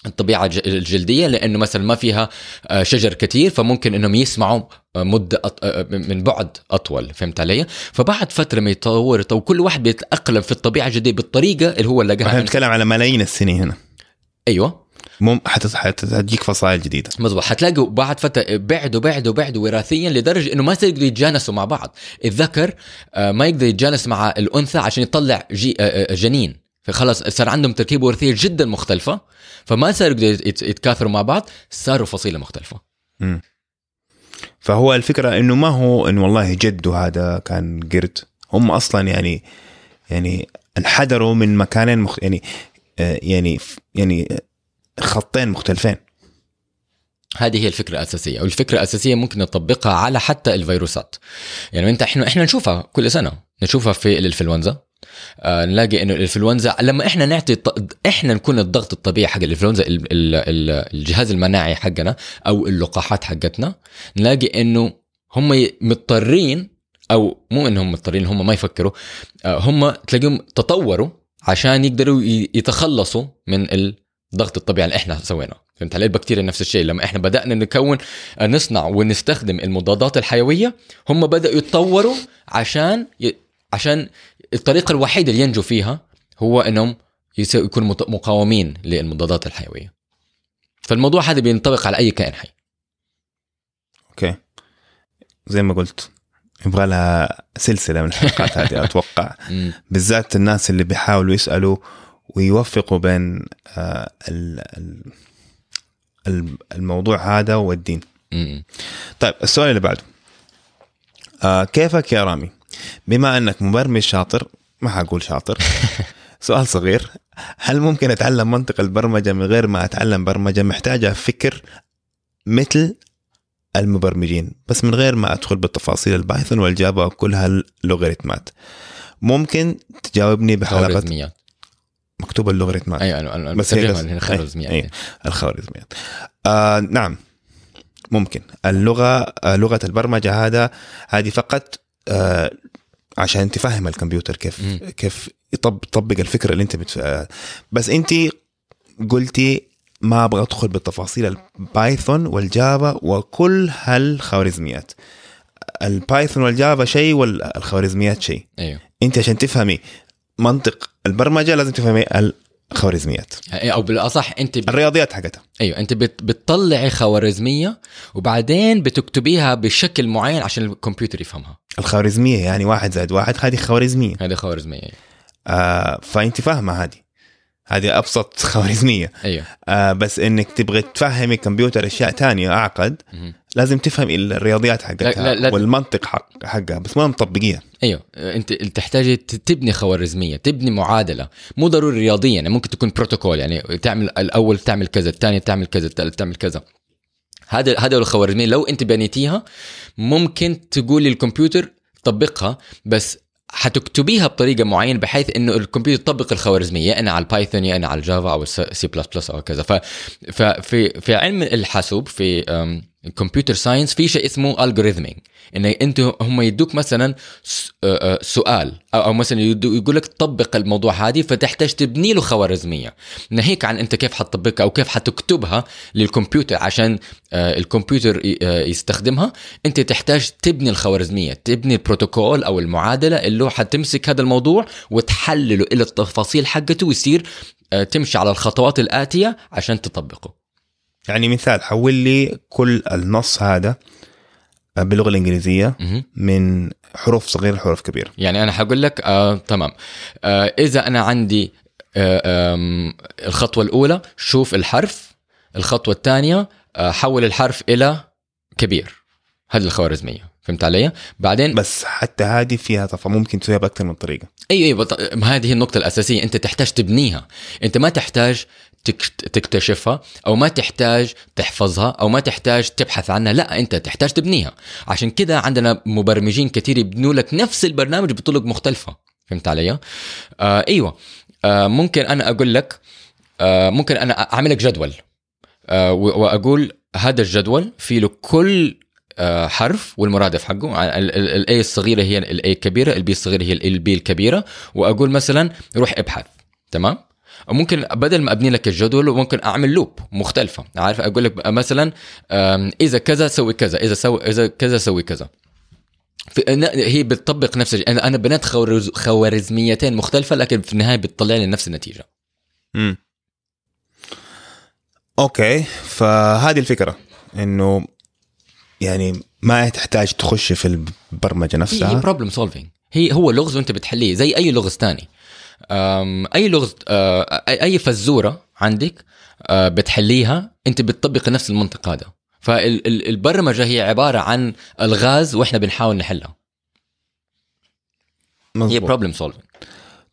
الطبيعة الج- الجلدية لأنه مثلا ما فيها آه، شجر كثير فممكن أنهم يسمعوا آه، مدة أط... آه، من بعد أطول فهمت علي؟ فبعد فترة ما يتطور يتطور، كل واحد بيتأقلم في الطبيعة الجديدة بالطريقة اللي هو إحنا لقاها نتكلم على ملايين السنين هنا. أيوه. حت- حت- حتجيك فصائل جديدة. مظبوط حتلاقوا بعد فترة بعدوا بعدوا بعدوا وراثيا لدرجة إنه ما يقدروا يتجانسوا مع بعض. الذكر ما يقدر يتجانس مع الأنثى عشان يطلع جي جنين. فخلاص صار عندهم تركيبه وراثيه جدا مختلفة فما صاروا يقدروا يت- يتكاثروا مع بعض صاروا فصيلة مختلفة. فهو الفكرة إنه ما هو إنه والله جده هذا كان قرد. هم أصلا يعني يعني انحدروا من مكانين مخ يعني آه، يعني يعني خطين مختلفين. هذه هي الفكرة الأساسية والفكرة الأساسية ممكن نطبقها على حتى الفيروسات. يعني أنت إحنا إحنا نشوفها كل سنة نشوفها في الإنفلونزا آه نلاقي إنه الإنفلونزا لما إحنا نعطي إحنا نكون الضغط الطبيعي حق الإنفلونزا ال- ال- ال- الجهاز المناعي حقنا أو اللقاحات حقتنا نلاقي إنه هم مضطرين أو مو إنهم مضطرين هم ما يفكروا آه، هم تلاقيهم تطوروا عشان يقدروا يتخلصوا من الضغط الطبيعي اللي إحنا سويناه. فهمت علي؟ البكتيريا نفس الشيء. لما إحنا بدأنا نكون آه، نصنع ونستخدم المضادات الحيوية هم بدأوا يتطوروا عشان ي... عشان الطريقة الوحيدة اللي ينجوا فيها هو إنهم يكونوا مقاومين للمضادات الحيوية. فالموضوع هذا بينطبق على أي كائن حي. أوكي. زي ما قلت يبغى لها سلسلة من الحلقات (laughs) هذه أتوقع. بالذات الناس اللي بيحاولوا يسألوا ويوفقوا بين آه، ال- ال- ال- الموضوع هذا والدين. طيب السؤال اللي بعده. آه كيفك يا رامي؟ بما أنك مبرمج شاطر ما حقول شاطر. (laughs) سؤال صغير هل ممكن أتعلم منطق البرمجة من غير ما أتعلم برمجة محتاجة فكر مثل المبرمجين بس من غير ما أدخل بالتفاصيل ال Python وال Java وكل هاللوغاريتمات؟ ممكن تجاوبني بحلقة مكتوب اللوغاريتمات. أيوه أنا بس هي بترجمها بس- لأنها خوارزميات أي- أي. الخوارزميات. آه نعم. ممكن. اللغة آه لغة البرمجة هذا هذه فقط آه عشان تفهم الكمبيوتر كيف مم. كيف يطب يطبق الفكرة اللي انت بتف... بس انت قلتي ما أبغى أدخل بالتفاصيل ال Python وال Java وكل هالخوارزميات. البايثون والجافا شيء والخوارزميات شيء. أيوه. انت عشان تفهمي منطق البرمجة لازم تفهمي الخوارزميات أو بالأصح أنت ب... الرياضيات حقتها. أيوه أنت بت... بتطلعي خوارزمية وبعدين بتكتبيها بشكل معين عشان الكمبيوتر يفهمها. الخوارزمية يعني واحد زائد واحد هذه خوارزمية. هذه خوارزمية أيوة. آه فأنت فاهمة هذه. هذه أبسط (laughs) خوارزمية. أيوه. آه بس إنك تبغى تفهمي كمبيوتر أشياء تانية أعقد. لازم تفهمي الرياضيات حقتها لا- لا- لا- والمنطق حق حقها بس ما مطبقيها. أيوه. انت تحتاجي ت- تبني خوارزمية تبني معادلة. مو ضروري رياضيا يعني ممكن تكون بروتوكول يعني تعمل الأول تعمل كذا الثاني تعمل كذا الثالث تعمل كذا. هذا هذا الخوارزمية لو أنت بنيتيها ممكن تقولي للكمبيوتر طبقها بس حتكتبيها بطريقة معينة بحيث إنه الكمبيوتر يطبق الخوارزمية يا أنا على البايثون يا أنا على الجافا أو السي بلس بلس أو كذا. ف ففي في علم الحاسوب في الكمبيوتر science في شيء اسمه algorithming إن أنت هم يدوك مثلا آه، آه، سؤال أو مثلا يقول لك طبق الموضوع هذه فتحتاج تبني له خوارزمية. ناهيك عن أنت كيف حتطبقها أو كيف حتكتبها للكمبيوتر عشان آه، الكمبيوتر يستخدمها. أنت تحتاج تبني الخوارزمية تبني البروتوكول أو المعادلة اللي حتمسك هذا الموضوع وتحلله إلى التفاصيل حقته ويصير تمشي على الخطوات الآتية عشان تطبقه. يعني مثال حول لي كل النص هذا باللغة الإنجليزية. من حروف صغيرة لحروف كبيرة. يعني أنا حقول لك آه تمام. آه إذا أنا عندي آه آم، الخطوة الأولى شوف الحرف الخطوة الثانية آه حول الحرف إلى كبير. هذه الخوارزمية. فهمت علي؟ بعدين بس حتى هذه فيها طفى ممكن تسويها بأكثر من طريقة. اي اي بط... هذه هي النقطة الأساسية، أنت تحتاج تبنيها، أنت ما تحتاج. تكتشفها أو ما تحتاج تحفظها أو ما تحتاج تبحث عنها، لا أنت تحتاج تبنيها، عشان كذا عندنا مبرمجين كثير يبنوا لك نفس البرنامج بطرق مختلفة، فهمت علي؟ آه أيوه. آه ممكن أنا أقول لك آه ممكن أنا أعمل لك جدول. آه و- وأقول هذا الجدول فيه له كل آه، حرف والمرادف حقه. الاي الصغيرة هي الاي الكبيرة البي الصغيرة هي البي الكبيرة. وأقول مثلا روح ابحث. تمام؟ ممكن بدل ما أبني لك الجدول ممكن أعمل loop مختلفة. عارف؟ أقول لك مثلا إذا كذا سوي كذا إذا سوي إذا كذا سوي كذا. في هي بتطبق نفس الشيء. أنا بنيت خوارز- خوارزميتين مختلفة لكن في النهاية بتطلع لي نفس النتيجة. امم okay. فهذه الفكرة إنه يعني ما تحتاج تخش في البرمجة هي هي نفسها. بروبلم سولفينج هي هو لغز وأنت بتحليه زي أي لغز تاني. أم، أي لغز آه، اي أي فزورة عندك آه، بتحليها أنت بتطبق نفس المنطق هذا. فالبرمجه هي عبارة عن الغاز وإحنا بنحاول نحلها. هي مظبوط. problem solving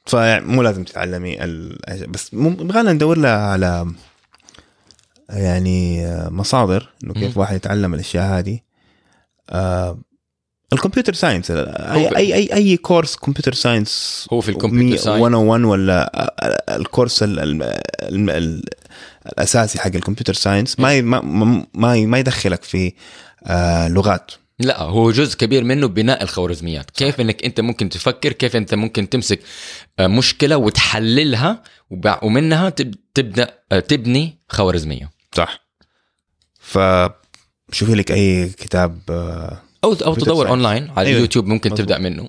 فمو لازم تتعلمي ال... بس يبغانا ندور لها على يعني مصادر إنه كيف. واحد يتعلم الأشياء هذه. آه الكمبيوتر science. اي اي اي, أي course computer science هو في الكمبيوتر science 101 ولا ال course ال ال ال ال الأساسي حق الكمبيوتر science ما ما ما يدخلك في آه لغات. لا هو جزء كبير منه بناء الخوارزميات. كيف إنك أنت ممكن تفكر كيف أنت ممكن تمسك آه، مشكلة وتحللها ومنها تب- تبدأ آه، تبني خوارزمية. صح. ف شوفي لك أي كتاب أو أو تدور. اونلاين على أيوة. اليوتيوب ممكن مظبوط. تبدأ منه.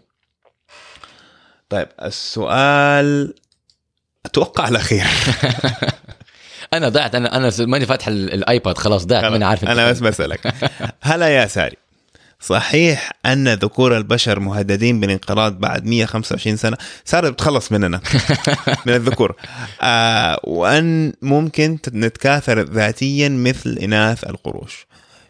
طيب السؤال أتوقع الأخير. (laughs) أنا ضعت أنا أنا ماني فاتح ال- ال iPad خلاص ضعت ماني عارف أنا بس بسألك. (laughs) هلا يا ساري. صحيح أن ذكور البشر مهددين بالانقراض بعد 125 سنة؟ ساره بتخلص مننا (laughs) من الذكور. آه وأن ممكن نتكاثر ذاتيا مثل إناث القروش.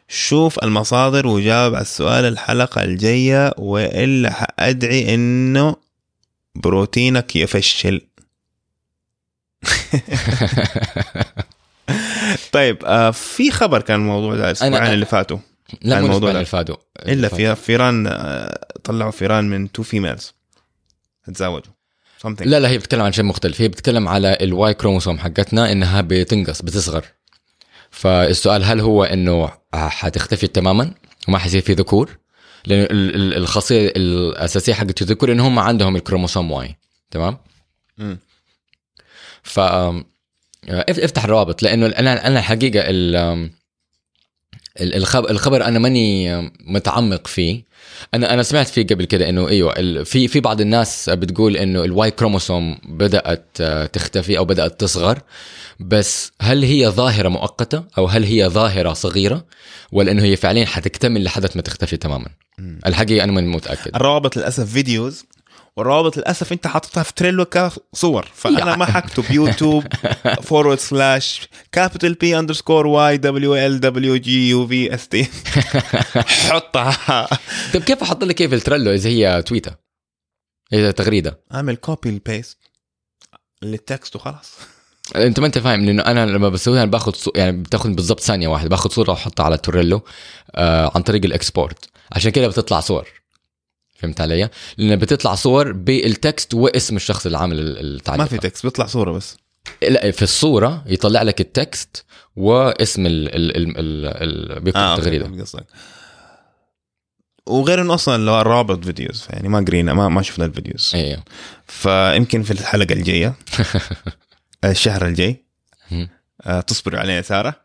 شوف المصادر وجاوب على السؤال الحلقة الجاية وإلا حأدعي إنه بروتينك يفشل. (laughs) طيب آه في خبر كان الموضوع ده الأسبوعين اللي فاتوا. لا مو الموضوع. اللي فاتوا. إلا في فيران آه، طلعوا فيران من two females تزوجوا something. لا لا هي بتتكلم عن شيء مختلف. هي بتتكلم على ال Y chromosome حقتنا إنها بتنقص بتصغر. فالسؤال هل هو إنه حتختفي تماما؟ وما حيصير في ذكور؟ لأن ال- ال- الخاصية الأساسية حقت الذكور ان هم عندهم الكروموسوم Y تمام. ف افتح الروابط لأنه أنا أنا الحقيقة ال- الخبر, أنا ماني متعمق فيه. أنا أنا سمعت فيه قبل كده إنه إيوه في في بعض الناس بتقول إنه ال Y chromosome بدأت آه، تختفي أو بدأت تصغر. بس هل هي ظاهرة مؤقتة أو هل هي ظاهرة صغيرة؟ ولا إنه هي فعليا حتكتمل لحد ما تختفي تماما. الحقيقة أنا ماني متأكد. الروابط للأسف videos والروابط للأسف أنت حاططها في Trello كصور فأنا ما حكتب يوتيوب فورورد سلاش كابيتال بي اندرسكور واي دبليو ال دبليو جي يو في اس تي حطها. طيب كيف أحط لك كيف ال Trello إذا هي تويتر؟ إذا تغريدة. أعمل copy ال paste لل text وخلاص. أنت ما أنت فاهم لأنه أنا لما بسويها باخذ صو... يعني بتاخذ بالضبط ثانية واحدة باخذ صورة وأحطها على ال Trello آه عن طريق ال export. عشان كده بتطلع صور. فهمت علي؟ لأن بتطلع صور بال text واسم الشخص اللي عامل ال- التعليق ما في text بيطلع صورة بس. لا في الصورة يطلع لك ال text واسم ال ال ال ال ال بيكتب آه التغريدة. قصدك. وغير إنه أصلا لو الرابط videos يعني ما قرينا ما ما شفنا ال videos. أيوه فيمكن في الحلقة الجاية. (laughs) الشهر الجاي. آه تصبروا علينا سارة.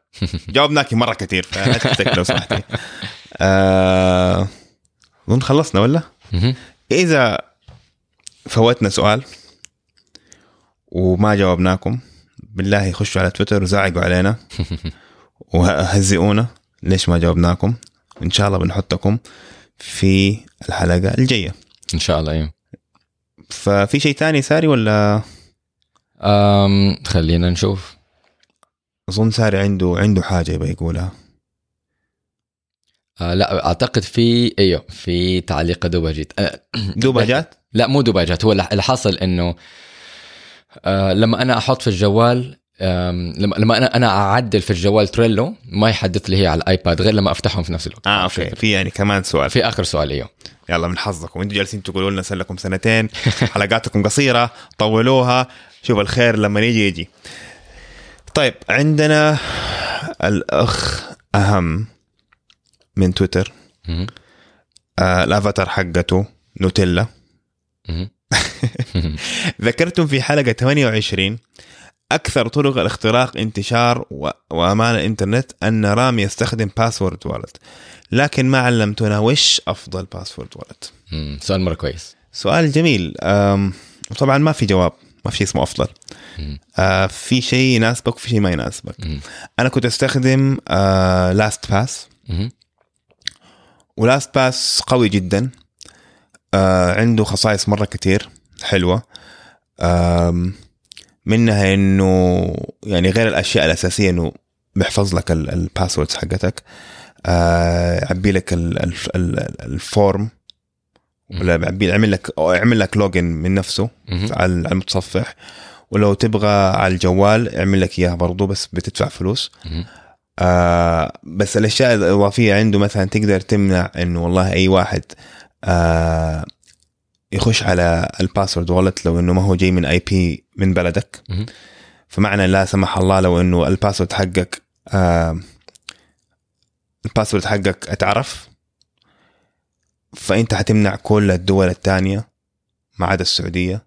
جاوبناكي مرة كثير فاتك لو سمحتي. آه، أظن خلصنا ولا؟ إذا فوتنا سؤال وما جاوبناكم بالله خشوا على تويتر وزعقوا علينا (laughs) وهزئونا ليش ما جاوبناكم. إن شاء الله بنحطكم في الحلقة الجاية. إن شاء الله أيوه ففي شيء تاني ساري ولا؟ أم خلينا نشوف. أظن ساري عنده عنده حاجة يبغى يقولها. آه لا أعتقد في إيوه في تعليق دوباجيت آه (clears throat) دوبا جات؟ لا مو دباجات هو اللي حاصل إنه آه لما أنا أحط في الجوال لما لما أنا أنا أعدل في الجوال تريلو ما يحدث لي هي على ال iPad غير لما أفتحهم في نفس الوقت. آه okay. في يعني كمان سؤال. في آخر سؤال إيوه. يلا من حظكم. أنتوا جالسين تقولوا لنا صار لكم سنتين (laughs) حلقاتكم قصيرة طولوها. شوف الخير لما يجي يجي. طيب عندنا الأخ أهم. من تويتر. آه الأفاتار حقته نوتيلا. (laughs) ذكرتم في حلقة 28 أكثر طرق الاختراق انتشار و... وأمان الإنترنت أن رام يستخدم password wallet لكن ما علمتونا وش أفضل password wallet سؤال مرة كويس. سؤال جميل. أم... وطبعا ما في جواب ما في شيء اسمه أفضل. آه في شيء يناسبك وفي شيء ما يناسبك. مم. أنا كنت أستخدم آه LastPass مم. و LastPass قوي جدا. آه عنده خصائص مرة كتير حلوة. آم، منها إنه يعني غير الأشياء الأساسية إنه بيحفظ لك ال passwords حقتك. آه، يعبي لك ال- ال- ال- ال form ولا بيعبي يعمل لك أو يعمل لك login من نفسه. على المتصفح. ولو تبغى على الجوال يعمل لك إياها برضه بس بتدفع فلوس. آه بس الأشياء الإضافية عنده مثلا تقدر تمنع إنه والله أي واحد آه يخش على ال password wallet لو إنه ما هو جاي من IP من بلدك. فمعنى لا سمح الله لو إنه ال password حقك آه ال password حقك اتعرف فأنت حتمنع كل الدول الثانية ما عدا السعودية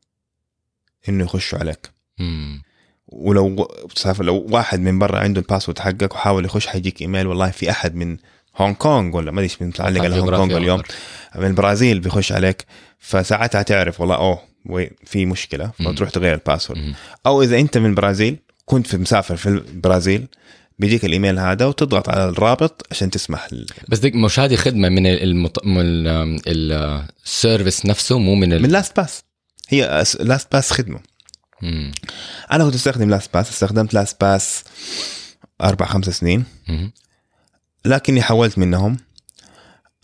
إنه يخشوا عليك مم. ولو لو واحد من برا عنده ال password حقك وحاول يخش حيجيك إيميل والله في أحد من هونغ كونغ ولا ما أدري متعلق على هونغ كونغ اليوم. من البرازيل بيخش عليك فساعتها تعرف والله أوه في مشكلة. فتروح تغير ال password. أو إذا أنت من البرازيل كنت في مسافر في البرازيل بيجيك الإيميل هذا وتضغط على الرابط عشان تسمح ل- بس ديك مش هذه خدمة من المط... من ال- ال service نفسه مو من ال... من LastPass هي LastPass خدمة مم. أنا كنت أستخدم LastPass استخدمت LastPass أربع خمس سنين مم. لكني حولت منهم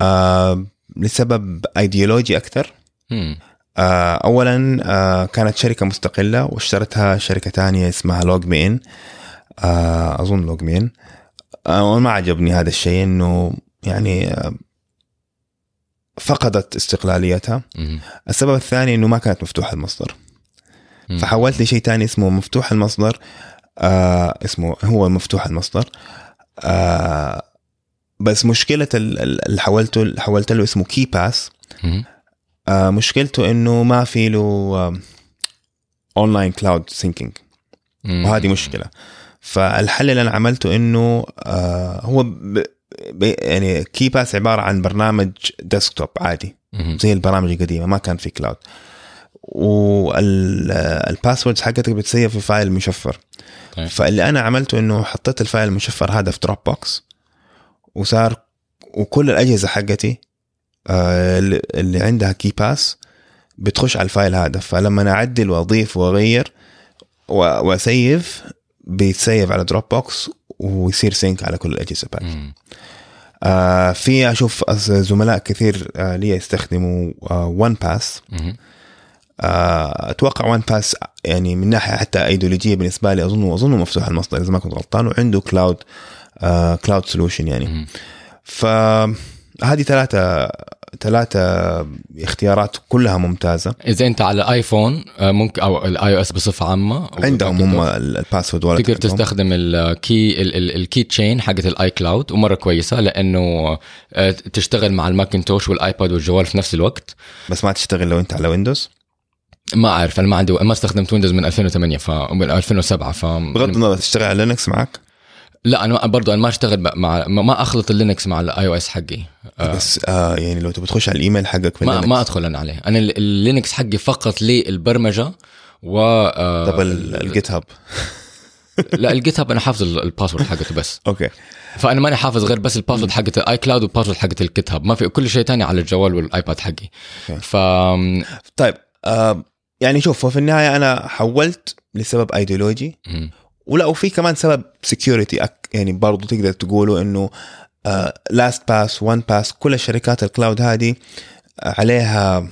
آه لسبب ايديولوجي أكثر مم. آه اولا آه كانت شركة مستقلة واشترتها شركة تانية اسمها LogMeIn آه أظن LogMeIn آه وما عجبني هذا الشيء إنه يعني آه فقدت استقلاليتها مم. السبب الثاني إنه ما كانت مفتوحة المصدر. فحولت لشيء تاني اسمه مفتوح المصدر آه اسمه هو مفتوح المصدر. آه بس ال- اللي حولته اللي حولت له اسمه KeePass. آه مشكلته إنه ما في له online cloud syncing. وهذه مشكلة. فالحل اللي أنا عملته إنه آه هو ب يعني KeePass عبارة عن برنامج desktop عادي. زي البرامج القديمة ما كان في cloud وال passwords حقتك بتسيف في file مشفر طيب. فاللي أنا عملته انه حطيت ال file المشفر هذا في Dropbox وصار وكل الاجهزه حقتي آه، اللي عندها KeePass بتخش على ال file هذا فلما أنا اعدل واضيف واغير وا save بيتسيف على Dropbox ويصير sync على كل الاجهزه بعد. آه في أشوف زملاء كثير آه لي يستخدموا 1Pass. آه أتوقع 1Pass يعني من ناحية حتى إيديولوجية بالنسبة لي أظن أظن مفتوح المصدر إذا ما كنت غلطان وعنده cloud آه cloud solution يعني. فهذه ثلاثة ثلاثة اختيارات كلها ممتازة. إذا أنت على iPhone آه، ممكن أو ال iOS بصفة عامة أو عندهم هم ال- ال password ولا تقدر تستخدم ال key ال- ال- ال keychain حقت ال iCloud ومرة كويسة لأنه آه، تشتغل مع ال Macintosh وال iPad والجوال في نفس الوقت. بس ما تشتغل لو أنت على Windows ما أعرف أنا ما عندي ما استخدمت Windows من 2008 ف من 2007 ف بغض النظر تشتغل على Linux معك؟ لا أنا برضه أنا ما أشتغل مع ما أخلط ال Linux مع ال iOS حقي. آه، بس آه يعني لو تبي تخش على الإيميل حقك في ما ما أدخل أنا عليه. أنا ال- ال Linux حقي فقط للبرمجة و آه، طب ال- ال GitHub (laughs) لا ال GitHub أنا حافظ ال- ال password حقته بس. (laughs) okay. فأنا ماني حافظ غير بس ال password حقت ال iCloud وال password حقت ال GitHub ما في كل شيء تاني على الجوال وال iPad حقي. ف طيب آه يعني شوف في النهاية أنا حولت لسبب ايديولوجي. ولا وفي كمان سبب security يعني برضو تقدر تقولوا إنه LastPass و 1Pass كل الشركات ال cloud هذه آه، عليها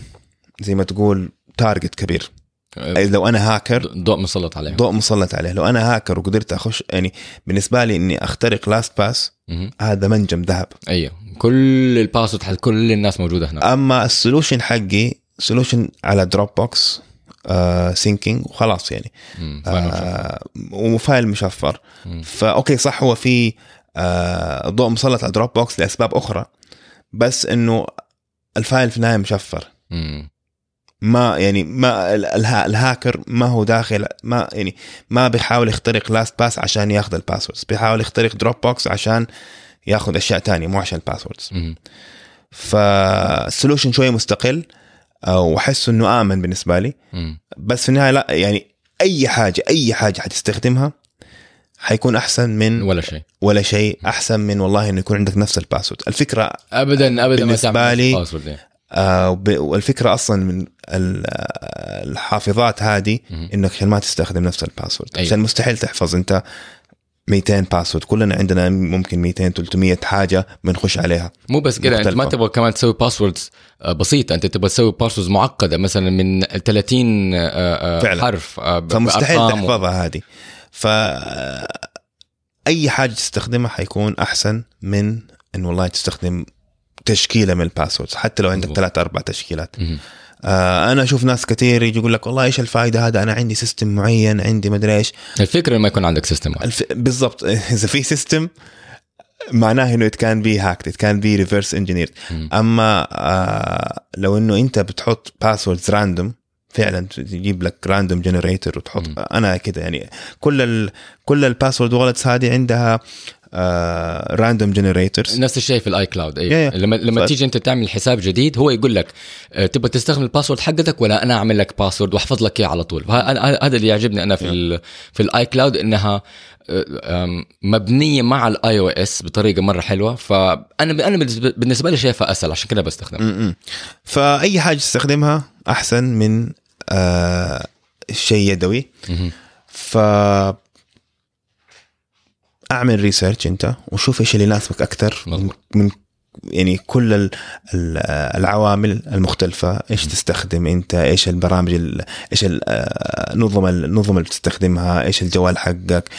زي ما تقول target كبير. أي لو أنا هاكر ضوء مسلط عليهم. ضوء مسلط عليه. لو أنا هاكر وقدرت أخش يعني بالنسبة لي إني أخترق LastPass. هذا منجم ذهب. أيوه. كل ال password حق كل الناس موجودة هناك. أما ال solution حقي solution على Dropbox syncing وخلاص يعني. آه و file مشفر. ف okay صح هو في آه ضوء مسلط على Dropbox لأسباب أخرى بس إنه ال file في النهاية مشفر مم. ما يعني ما ال- الها الهاكر ما هو داخل ما يعني ما بيحاول يخترق LastPass عشان ياخذ ال passwords بيحاول يخترق Dropbox عشان ياخذ أشياء تانية مو عشان ال passwords. فال solution شوية مستقل آه، واحس إنه آمن بالنسبة لي. بس في النهاية لا يعني أي حاجة أي حاجة حتستخدمها حيكون أحسن من ولا شيء ولا شيء أحسن من والله إنه يكون عندك نفس ال password الفكرة ابدا ابدا ما بالنسبة تعمل لي- يعني. آه والفكرة أصلا من ال- الحافظات هذه. إنك عشان ما تستخدم نفس ال password أيوة. عشان مستحيل تحفظ أنت 200 باسورد كلنا عندنا ممكن 200 300 حاجة بنخش عليها مو بس كده أنت ما. تبغى كمان تسوي passwords بسيطة أنت تبغى تسوي passwords معقدة مثلا من 30 آه، آه، فعلا. حرف آه، فمستحيل تحفظها هذه ف أي حاجة تستخدمها حيكون أحسن من انه والله تستخدم تشكيلة من ال passwords حتى لو عندك. ثلاث أربع تشكيلات. آه أنا أشوف ناس كثير يجي يقول لك والله إيش الفائده هذا؟ أنا عندي system معين عندي مدري إيش. الفكرة ما يكون عندك system الف... بالضبط. (laughs) إذا في system معناه إنه can be hacked it can be reverse engineered. مم. أما آه لو إنه أنت بتحط passwords random فعلا تجيب لك random generator وتحط. مم. أنا كده يعني كل ال كل ال password vaults هذه عندها آه random generators نفس الشيء في ال iCloud اي. لما لما ف- تيجي أنت تعمل حساب جديد هو يقول لك آه، تبغى تستخدم ال password حقتك ولا أنا أعمل لك password وأحفظ لك إياه على طول؟ هذا اللي يعجبني أنا في ال في ال iCloud إنها آه، مبنية مع ال iOS بطريقة مرة حلوة. فأنا أنا بالنسبة لي شايفها أسهل عشان كده بستخدم م-م. فأي حاجة تستخدمها أحسن من آه شيء يدوي. ف أعمل research أنت وشوف إيش اللي يناسبك أكثر من, يعني كل ال- ال- العوامل المختلفة إيش تستخدم أنت إيش البرامج ال- إيش ال- آه، النظم النظم اللي بتستخدمها إيش الجوال حقك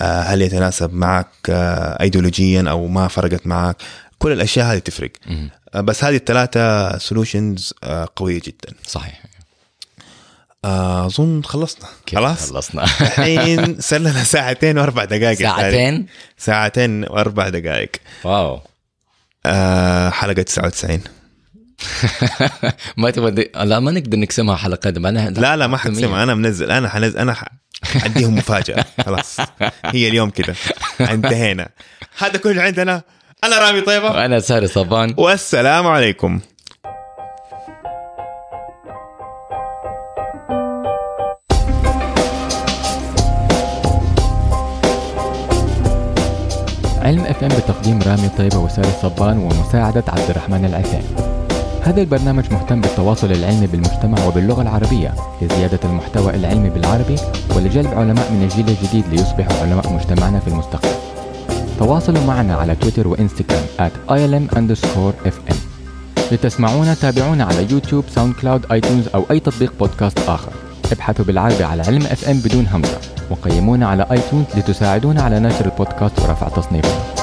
آه، هل يتناسب معك آه، ايديولوجيا أو ما فرقت معك كل الأشياء هذه تفرق. آه، بس هذه الثلاثة solutions قوية جدا. صحيح. آه، أظن خلصنا. خلاص؟ خلصنا؟ (laughs) الحين صار لنا ساعتين وأربع دقائق. ساعتين؟ ساعتين وأربع دقائق. واو. آه حلقة 99 (laughs) ما تبغى دي... لا ما نقدر نقسمها حلقات معناها لا لا ما حقسمها أنا منزل. أنا حنزل أنا ح- حديهم مفاجأة. (laughs) خلاص. هي اليوم كده. انتهينا. هذا كله عندنا. أنا رامي طيبة. أنا ساري صبان. والسلام عليكم. علم FM بتقديم رامي طيبة وساري صبان ومساعدة عبد الرحمن العثيم. هذا البرنامج مهتم بالتواصل العلمي بالمجتمع وباللغة العربية لزيادة المحتوى العلمي بالعربي ولجلب علماء من الجيل الجديد ليصبحوا علماء مجتمعنا في المستقبل. تواصلوا معنا على تويتر وإنستغرام at ilm underscore fm لتسمعونا تابعونا على يوتيوب SoundCloud iTunes أو أي تطبيق بودكاست آخر. ابحثوا بالعربي على علم FM بدون همزة وقيمونا على آيتونز لتساعدونا على نشر البودكاست ورفع تصنيفه.